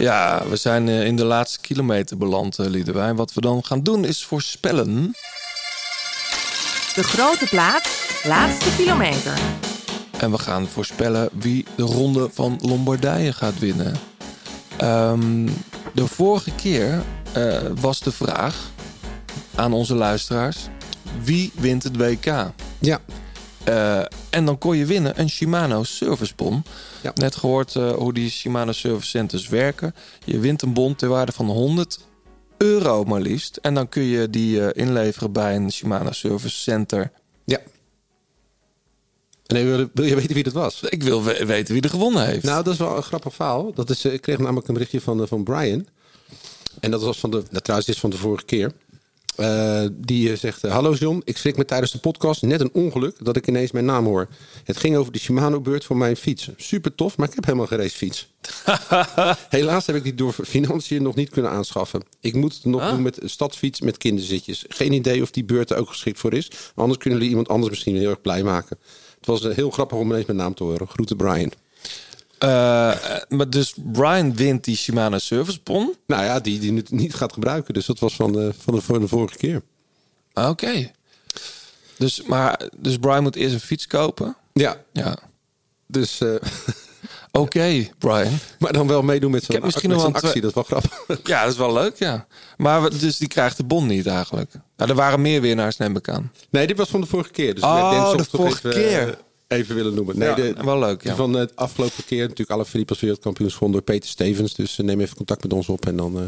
Ja, we zijn eh, in de laatste kilometer beland, uh, Liedewijn. Wat we dan gaan doen is voorspellen. De grote plaats, laatste kilometer. En we gaan voorspellen wie de ronde van Lombardije gaat winnen. Ehm, de vorige keer eh, was de vraag aan onze luisteraars: wie wint het WK? Ja. Eh, en dan kon je winnen een Shimano Servicebon. Net gehoord eh, hoe die Shimano Service Centers werken. Je wint een bon ter waarde van 100 euro maar liefst. En dan kun je die eh, inleveren bij een Shimano Service Center. Ja. Nee, wil, wil je weten wie dat was? Ik wil we- weten wie er gewonnen heeft. Nou, dat is wel een grappig verhaal. Dat is, ik kreeg namelijk een berichtje van, van Brian. En dat was van de, nou, trouwens, dit is van de vorige keer. Eh, die eh, zegt: eh, Hallo John, ik schrik me tijdens de podcast net een ongeluk dat ik ineens mijn naam hoor. Het ging over de Shimano-beurt voor mijn fiets. Super tof, maar ik heb helemaal geen racefiets. Helaas heb ik die door financiën nog niet kunnen aanschaffen. Ik moet het nog Ah. doen met een stadsfiets met kinderzitjes. Geen idee of die beurt er ook geschikt voor is. Anders kunnen jullie iemand anders misschien heel erg blij maken. Het was heel grappig om ineens mijn naam te horen. Groeten Brian. Eh, maar dus Brian wint die Shimano Servicebon. Nou ja, die die het niet gaat gebruiken. Dus dat was van de, van de, van de vorige keer. Oké. Dus, maar, dus Brian moet eerst een fiets kopen? Ja. Ja. Dus... eh, Oké, Brian. Maar dan wel meedoen met zo'n misschien met nog een actie. Dat is wel grappig. Ja, dat is wel leuk, ja. Maar dus die krijgt de bon niet eigenlijk. Nou, er waren meer winnaars, neem ik aan. Nee, dit was van de vorige keer. Dus Oh, de vorige even, keer. Eh, Even willen noemen. Nee, Ja, de, wel leuk, ja. Van de afgelopen keer natuurlijk alle Philippe als wereldkampioen is gewonnen door Peter Stevens. Dus eh, neem even contact met ons op en dan eh,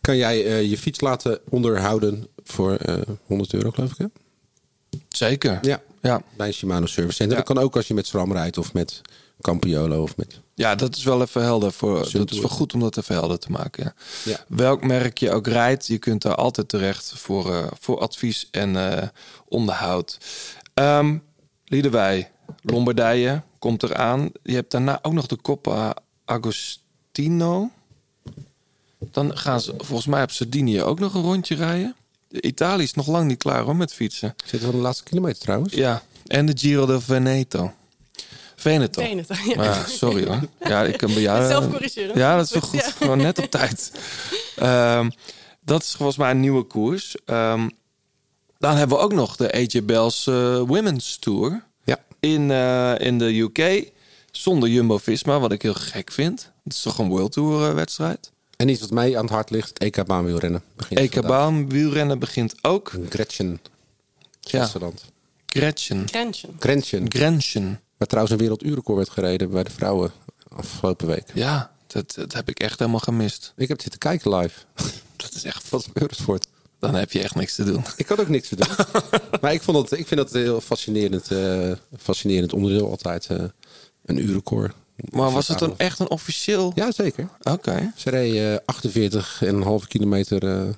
kan jij eh, je fiets laten onderhouden voor eh 100 euro, geloof ik. Hè? Zeker. Ja. ja. Bij een Shimano Service Center. Ja. Dat kan ook als je met SRAM rijdt of met Campiolo of met... Ja, dat is wel even helder. Voor, dat is wel goed om dat even helder te maken. Ja. Ja. Welk merk je ook rijdt, je kunt daar altijd terecht voor, eh, voor advies en eh, onderhoud. Ehm Liedewij, Lombardije komt eraan. Je hebt daarna ook nog de Coppa Agostino. Dan gaan ze volgens mij op Sardinië ook nog een rondje rijden. Italië is nog lang niet klaar hoor, met fietsen. Zitten we de laatste kilometer trouwens? Ja, en de Giro de Veneto. Veneto. Veneto, ja. Sorry hoor. Ja, ik kan bij jou. Zelf corrigeren. Ja, dat is wel goed. Ja. Gewoon net op tijd. Ehm, dat is volgens mij een nieuwe koers. Ehm, dan hebben we ook nog de AJ Bells eh, Women's Tour. Ja. In, eh, in de UK. Zonder Jumbo-Visma, wat ik heel gek vind. Het is toch een World Tour eh, wedstrijd. En iets wat mij aan het hart ligt, het EK baanwielrennen. begint EK vandaag. baan wielrennen begint ook. Gretchen. Ja. Zwitserland. Gretchen. Grenchen. Gretchen. Gretchen. Waar trouwens een werelduurrecord werd gereden bij de vrouwen afgelopen week. Ja, dat, dat heb ik echt helemaal gemist. Ik heb zitten kijken live. Dat is echt... Wat Eurosport. Dan heb je echt niks te doen. Ik had ook niks te doen. maar ik, vond dat, ik vind dat een heel fascinerend, eh, fascinerend onderdeel altijd. eh, een uurrecord. Maar was het dan echt een officieel? Ja, zeker. Oké. Ze reed eh 48,5 kilometer eh,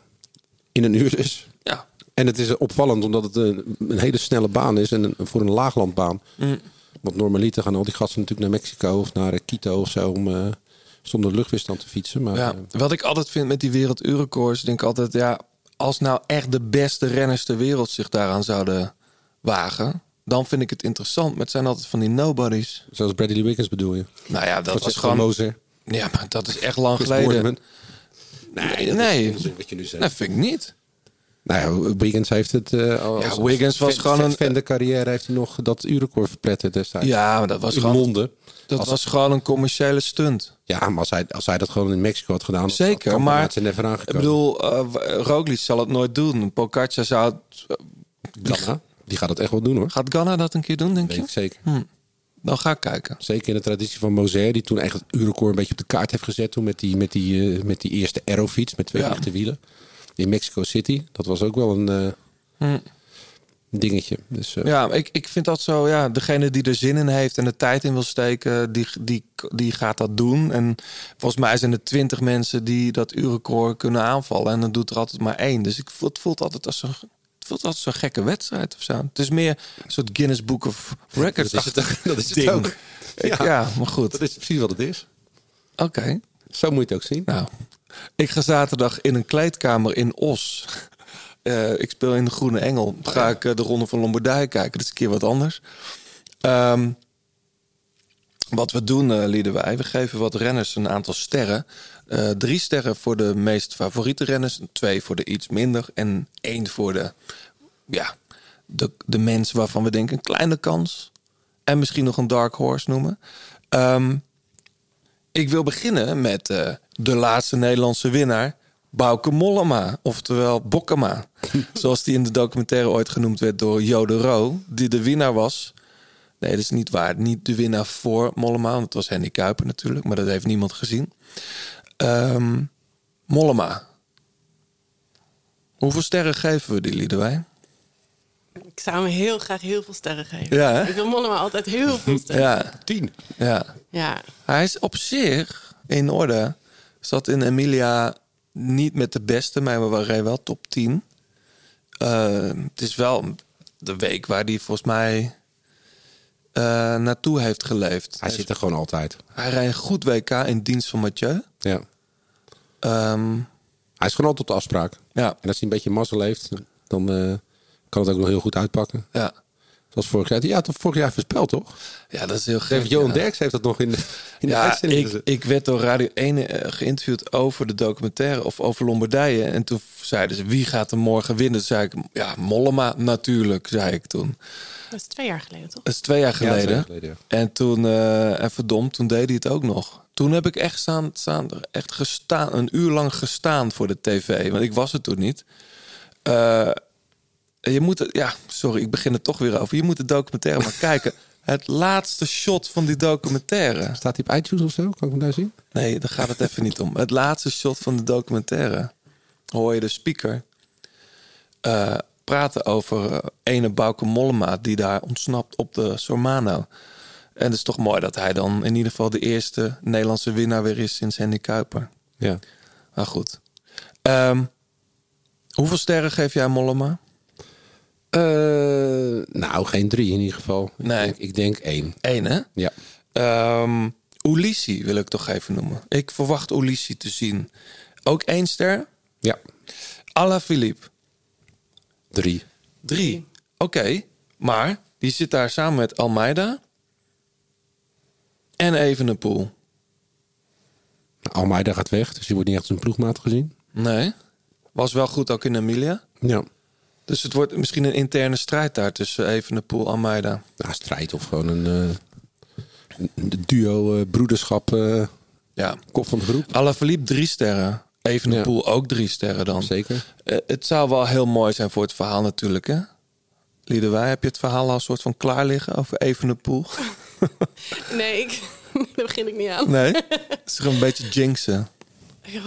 in een uur dus. Ja. En het is opvallend omdat het een, een hele snelle baan is. En een, voor een laaglandbaan. Mm. Want normaliter gaan al die gasten natuurlijk naar Mexico of naar Quito of zo om zonder luchtweerstand te fietsen. Maar Ja, wat ik altijd vind met die werelduurrecords, denk ik altijd, ja, als nou echt de beste renners ter wereld zich daaraan zouden wagen, dan vind ik het interessant. Maar het zijn altijd van die nobodies. zoals Bradley Wiggins bedoel je? Nou ja, dat was Francisco gewoon. Moser. Ja, maar dat is echt lang Chris geleden. Boardman. Nee, dat nee. is wat je nu zegt. Dat vind ik niet. Nou ja, Wiggins heeft het... al- Ja, Wiggins was fan- gewoon een- fan de carrière heeft hij nog dat uurrecord verpletterd destijds. Ja, maar dat was in gewoon- Londen. Dat Als- was gewoon een commerciële stunt. Ja, maar als hij, als hij dat gewoon in Mexico had gedaan... Zeker, had maar ik bedoel, eh Roglic zal het nooit doen. Pogacar zou het... Die gaat het echt wel doen hoor. Gaat Ganna dat een keer doen, denk Weet je? ik zeker. Hm. Dan ga ik kijken. Zeker in de traditie van Moser, die toen echt het uurrecord een beetje op de kaart heeft gezet. Toen met die, met die, eh, met die eerste aerofiets met twee Ja. lichte wielen. In Mexico City. Dat was ook wel een eh, Hm. dingetje. Dus, eh, Ja, ik, ik vind dat zo, ja, degene die er zin in heeft en de tijd in wil steken, die, die, die gaat dat doen. En volgens mij zijn er twintig mensen die dat uurrecord kunnen aanvallen. En dan doet er altijd maar één. Dus ik voel, het voelt altijd als een, het voelt altijd zo'n gekke wedstrijd of zo. Het is meer een soort Guinness Book of Records. Dat is het ook. Dat is het ding. ook. Ik- ja. maar goed. Dat is precies wat het is. Oké. Zo moet je het ook zien. Nou, ik ga zaterdag in een kleedkamer in Os. Eh, ik speel in de Groene Engel. Ga ik eh, de Ronde van Lombardije kijken. Dat is een keer wat anders. Ehm, wat we doen, eh Liedewij, we geven wat renners een aantal sterren. Drie sterren voor de meest favoriete renners, twee voor de iets minder en één voor de, ja, de, de mensen waarvan we denken een kleine kans. En misschien nog een dark horse noemen. Ehm, ik wil beginnen met eh, de laatste Nederlandse winnaar, Bauke Mollema, oftewel Bokkema. Zoals die in de documentaire ooit genoemd werd door Jode Roo, die de winnaar was. Nee, dat is niet waar. Niet de winnaar voor Mollema, want het was Henny Kuiper natuurlijk, maar dat heeft niemand gezien. Ehm, Mollema. Hoeveel sterren geven we die Liedewij? Ik zou hem heel graag heel veel sterren geven. Ja, hè? Ik wil Mollema altijd heel veel sterren. Ja, tien. Ja. Ja. Hij is op zich in orde. Zat in Emilia niet met de beste, maar we waren wel top 10. Eh, het is wel de week waar hij volgens mij eh, naartoe heeft geleefd. Hij zit er gewoon altijd. Hij rijdt een goed WK in dienst van Mathieu. Ja. Ehm, Hij is gewoon altijd op de afspraak. Ja. En als hij een beetje mazzel heeft, dan eh, kan het ook nog heel goed uitpakken. Ja. Zoals vorig jaar. Ja, toch vorig jaar voorspeld, toch? ja, dat is heel gek. Johan ja. Derks heeft dat nog in de, in de Ja, uitzending ik, ik werd door Radio 1 eh, geïnterviewd over de documentaire of over Lombardije. En toen zeiden ze, wie gaat er morgen winnen? Toen zei ik, ja, Mollema natuurlijk, zei ik toen. Dat is twee jaar geleden, toch? Dat is twee jaar Ja, twee geleden. jaar geleden, En toen, eh, en verdomd, toen deed hij het ook nog. Toen heb ik echt, staan, staan, echt gestaan, een uur lang gestaan voor de tv. Want ik was het toen niet. Eh, je moet het, ja, sorry, ik begin er toch weer over. Je moet de documentaire maar kijken. Het laatste shot van die documentaire. Staat hij op iTunes of zo? Kan ik hem daar zien? Nee, daar gaat het even niet om. Het laatste shot van de documentaire. Hoor je de speaker eh, praten over eh, ene Bauke Mollema... die daar ontsnapt op de Sormano. En het is toch mooi dat hij dan in ieder geval... de eerste Nederlandse winnaar weer is sinds Henny Kuiper. Ja. Maar goed. Ehm, hoeveel sterren geef jij Mollema? Eh, nou, geen drie in ieder geval. Nee. Ik denk, ik denk één. Eén, hè? Ja. Ehm Ulissi wil ik toch even noemen. Ik verwacht Ulissi te zien. Ook één ster? Ja. Ala Philippe. Drie. Drie. Oké, maar die zit daar samen met Almeida en Evenepoel. Almeida gaat weg, dus die wordt niet echt als een ploegmaat gezien. Nee, was wel goed ook in Emilia. Ja. Dus het wordt misschien een interne strijd daar tussen Evenepoel en Almeida. Ja, strijd of gewoon een, eh, een- duo eh, broederschap eh, Ja. kop van de groep. Alaphilippe drie sterren. Evenepoel ook drie sterren dan. Zeker. Eh, het zou wel heel mooi zijn voor het verhaal natuurlijk, hè? Liedewij, heb je het verhaal al een soort van klaar liggen over Evenepoel? Nee, ik, daar begin ik niet aan. Nee? Het is een beetje jinxen. Ja,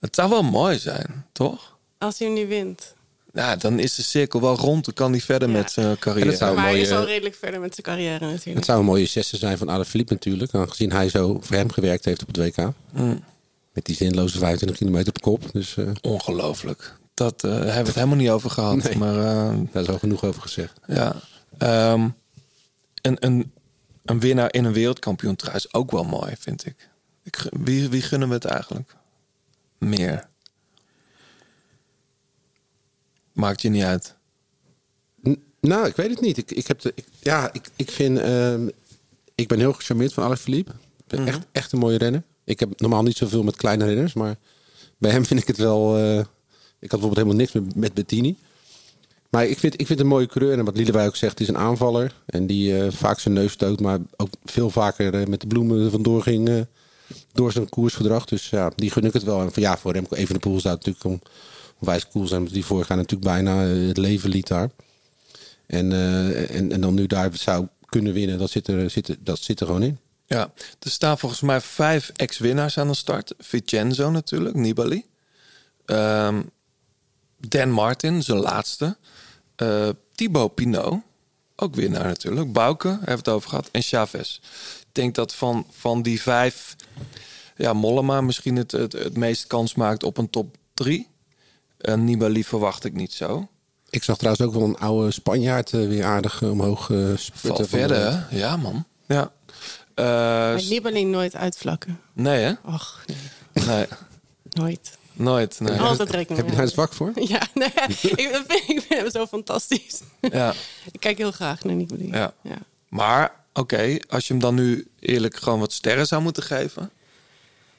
Het zou wel mooi zijn, toch? als hij hem niet wint. Ja, dan is de cirkel wel rond. Dan kan hij verder met zijn carrière. En dat zou- Maar hij is al redelijk verder met zijn carrière natuurlijk. Het zou een mooie zesde zijn van Alaphilippe natuurlijk. Aangezien hij zo voor hem gewerkt heeft op het WK. Mm. Met die zinloze 25 kilometer op kop. Dus eh, Ongelooflijk. Dat eh, hebben we het helemaal niet over gehad. Nee. Maar eh, daar is al genoeg over gezegd. ja. Ehm, een, een, een winnaar in een wereldkampioen is ook wel mooi, vind ik. ik wie, wie gunnen we het eigenlijk? Meer. Maakt je niet uit. N- Nou, ik weet het niet. Ik, ik, heb de, ik, ja, ik, ik vind... ehm, ik ben heel gecharmeerd van Alaphilippe. Ik vind Mhm. echt, echt een mooie renner. Ik heb normaal niet zoveel met kleine renners. Maar bij hem vind ik het wel... eh, ik had bijvoorbeeld helemaal niks met, met Bettini. Maar ik vind, ik vind het een mooie coureur. En wat Liedewij ook zegt, is een aanvaller. En die eh, vaak zijn neus stoot. Maar ook veel vaker eh, met de bloemen vandoor ging... door zijn koersgedrag. Dus ja, die gun ik het wel. En van, ja, voor Remco Evenepoel zou het natuurlijk om, onwijs cool zijn. Die vorig natuurlijk bijna eh, het leven liet daar. En, eh, en, en dan nu daar zou kunnen winnen, dat zit er, zit, dat zit er gewoon in. Ja, er staan volgens mij vijf ex-winnaars aan de start. Vincenzo natuurlijk, Nibali. Ehm, Dan Martin, zijn laatste. Eh Thibaut Pinot, ook winnaar natuurlijk. Bouke, we het over gehad. En Chavez. Ik denk dat van, van die vijf... Ja, Mollema misschien het, het, het meest kans maakt op een top drie. En Nibali verwacht ik niet zo. Ik zag trouwens ook wel een oude Spanjaard eh, weer aardig eh, omhoog eh Val sputten. verder? Ja, man. Ja. Eh, Maar Nibali nooit uitvlakken. nee, hè? Och, Nee, nooit. nooit. Nee. Altijd rekening Heb je daar zwak voor? Ja, nee, ik, dat vind, ik vind hem zo fantastisch. Ja. Ik kijk heel graag naar Nibali. Ja. Ja. Maar oké. Als je hem dan nu eerlijk gewoon wat sterren zou moeten geven.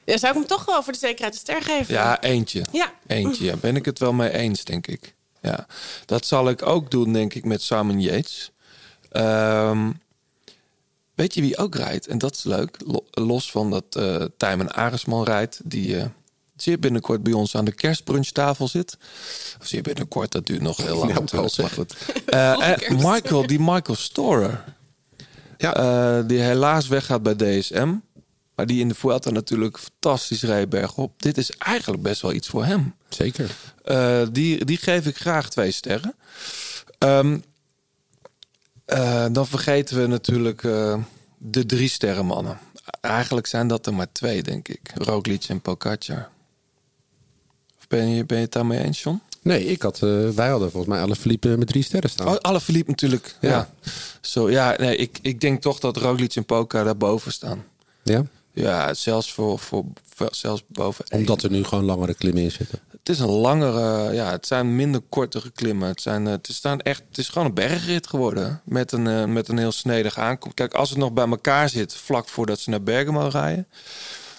Ja, zou ik hem toch wel voor de zekerheid een ster geven? Ja, eentje. Ja. Eentje, ja. Ben ik het wel mee eens, denk ik. Ja. Dat zal ik ook doen, denk ik, met Simon Yates. Ehm, weet je wie ook rijdt? En dat is leuk. Lo- los van dat eh Tijmen Aresman rijdt. Die eh, zeer binnenkort bij ons aan de kerstbrunchtafel zit. Of zeer binnenkort, dat duurt nog heel lang. Ja, maar goed. Eh, en Michael, die Michael Storer. Eh, die helaas weggaat bij DSM. Maar die in de Vuelta natuurlijk fantastisch reed bergop. Dit is eigenlijk best wel iets voor hem. Zeker. Eh, die, die geef ik graag twee sterren. Ehm, eh, dan vergeten we natuurlijk eh, de drie sterrenmannen. Eigenlijk zijn dat er maar twee, denk ik. Roglic en Pogacar. Of ben je, ben je het daarmee eens, John? Nee, ik had, wij hadden volgens mij alle Philippe met drie sterren staan. Oh, alle Philippe natuurlijk. Ja. Ja. Zo, ja, nee, ik, ik denk toch dat Roglic en Poca daarboven staan. Ja? Ja, zelfs voor, voor, voor- zelfs boven. Omdat er nu gewoon langere klimmen in zitten. Het is een langere, ja, het zijn minder kortere klimmen. Het, zijn, eh, het, is staan echt, het is gewoon een bergrit geworden. Met een, eh, met een heel snedig aankomst. Kijk, als het nog bij elkaar zit, vlak voordat ze naar Bergamo rijden.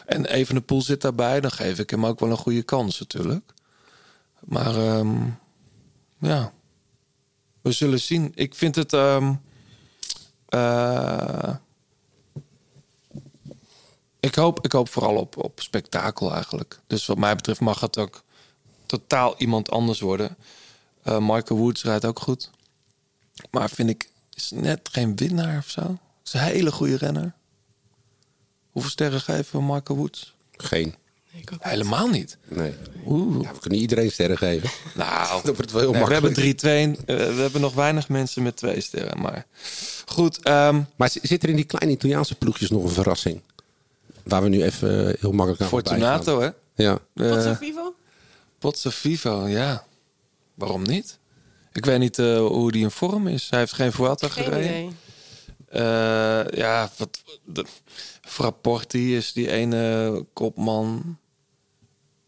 En even de poel zit daarbij, dan geef ik hem ook wel een goede kans natuurlijk. Maar ehm, ja, we zullen zien. Ik vind het. ehm, eh, ik, hoop, ik hoop vooral op, op spektakel eigenlijk. Dus wat mij betreft mag het ook totaal iemand anders worden. Eh, Michael Woods rijdt ook goed. Maar vind ik, is net geen winnaar of zo. Is een hele goede renner. Hoeveel sterren geven we Michael Woods? Geen. Helemaal niet. Nee. Oeh. Ja, we kunnen iedereen sterren geven. Nou, dat wordt wel heel nee, we hebben 3 2 eh, we hebben nog weinig mensen met twee sterren. Maar goed. ehm, Maar zit er in die kleine Italiaanse ploegjes nog een verrassing? Waar we nu even eh, heel makkelijk aan voorbij Fortunato, hè? Ja. Eh, Vivo? Pozzo Vivo, ja. Waarom niet? Ik weet niet eh, hoe die in vorm is. Hij heeft geen Vuelta Geen gereden. idee. Eh, ja, wat, de, Frapporti is die ene kopman.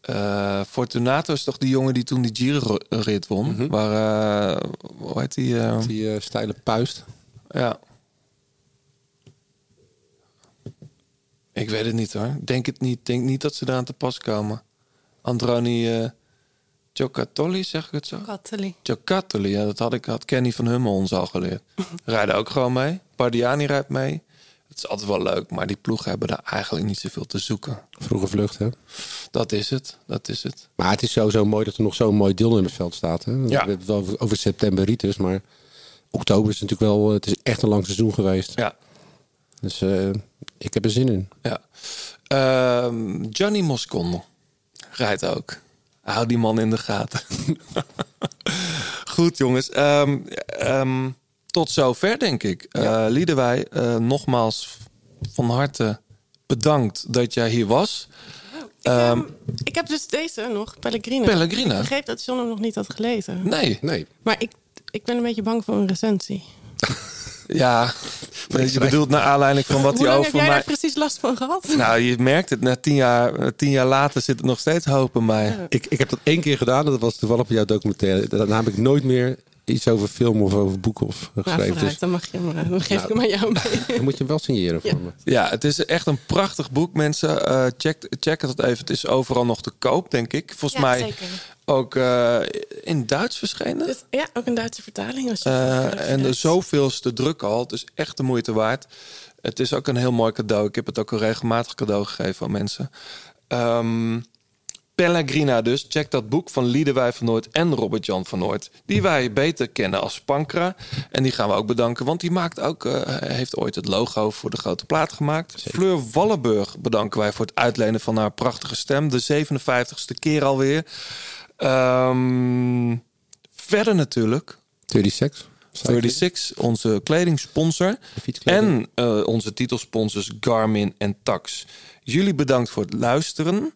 Eh, Fortunato is toch die jongen die toen die Giro-rit won? Waar, eh, hoe heet die? Die steile puist. Ja. Ik weet het niet hoor. Denk het niet. Denk niet dat ze eraan te pas komen. Androni eh Giocattoli, zeg ik het zo? Katteli. Giocattoli, ja, dat had, ik, had Kenny van Hummel ons al geleerd. Rijden ook gewoon mee. Bardiani rijdt mee. Het is altijd wel leuk, maar die ploegen hebben daar eigenlijk niet zoveel te zoeken. Vroege vlucht, hè? Dat is het, dat is het. Maar het is sowieso mooi dat er nog zo'n mooi deelnemersveld staat. Hè? We Ja. hebben het wel over- over september ritus, maar oktober is natuurlijk wel... eh, Het is echt een lang seizoen geweest. Ja. Dus eh, ik heb er zin in. Ja. Ehm, Gianni Moscon rijdt ook. Hou die man in de gaten. Goed, jongens. Ehm, ehm, tot zover, denk ik. Eh Liedewij, eh, nogmaals van harte bedankt dat jij hier was. Ehm, Ik heb dus deze nog, Pellegrino. Pellegrino? Ik begreep dat John hem nog niet had gelezen. nee. Nee. Maar ik, ik ben een beetje bang voor een recensie. Ja, je bedoelt naar aanleiding van wat Hoe hij lang heb over jij mij... daar precies last van gehad? Nou, je merkt het. Na tien jaar, tien jaar later zit het nog steeds hoop in mij. Ik, ik heb dat één keer gedaan. Dat was toevallig op jouw documentaire. Daarna heb ik nooit meer iets over film of over boeken of Nou, geschreven. vooruit, dus dan, mag je hem, eh, dan geef Nou, ik hem aan jou mee. dan moet je hem wel signeren voor me. Ja, het is echt een prachtig boek, mensen. Eh, check, check het even. Het is overal nog te koop, denk ik. Volgens Ja, mij zeker. ook eh, in Duits verschenen. Dus, ja, ook een Duitse vertaling. Als je Eh, en de zoveelste druk al. Het is echt de moeite waard. Het is ook een heel mooi cadeau. Ik heb het ook al regelmatig cadeau gegeven aan mensen. Ehm, Pellegrina dus. Check dat boek van Liedewij van Noord en Robert-Jan van Noord. Die wij beter kennen als Pankra. En die gaan we ook bedanken. Want die maakt ook, eh, heeft ooit het logo voor de grote plaat gemaakt. Fleur Wallenburg bedanken wij voor het uitlenen van haar prachtige stem. De 57ste keer alweer. Ehm, verder natuurlijk 36. 36, onze kledingsponsor. En eh, onze titelsponsors Garmin en Tax. Jullie bedankt voor het luisteren.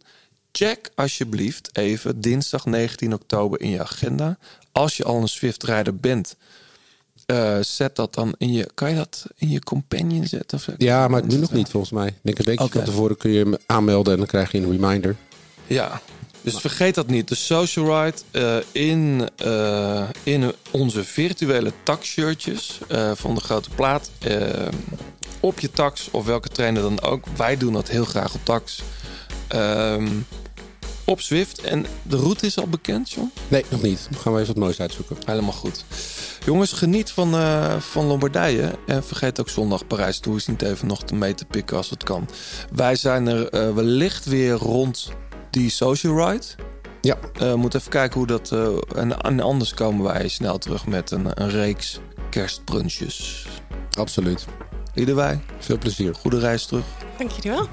Check alsjeblieft even dinsdag 19 oktober in je agenda. Als je al een Swift-rijder bent, eh, zet dat dan in je... Kan je dat in je companion zetten? Of? Ja, maar nu nog niet volgens mij. Ik denk een weekje Oké. van tevoren kun je hem aanmelden en dan krijg je een reminder. Ja, dus vergeet dat niet. De Social Ride eh, in, eh, in onze virtuele taxshirtjes van de grote plaat. op je tax of welke trainer dan ook. Wij doen dat heel graag op tax. Ehm, op Zwift. En de route is al bekend, John? Nee, nog niet. Dan gaan we even wat moois uitzoeken. Helemaal goed. Jongens, geniet van, eh, van Lombardije. En vergeet ook zondag Parijs Tours niet even nog te mee te pikken als het kan. Wij zijn er eh, wellicht weer rond die social ride. Ja. We moeten even kijken hoe dat... eh, en, en anders komen wij snel terug met een, een reeks kerstbrunches. Absoluut. Ieder wij. Veel plezier. Goede reis terug. Dank jullie wel.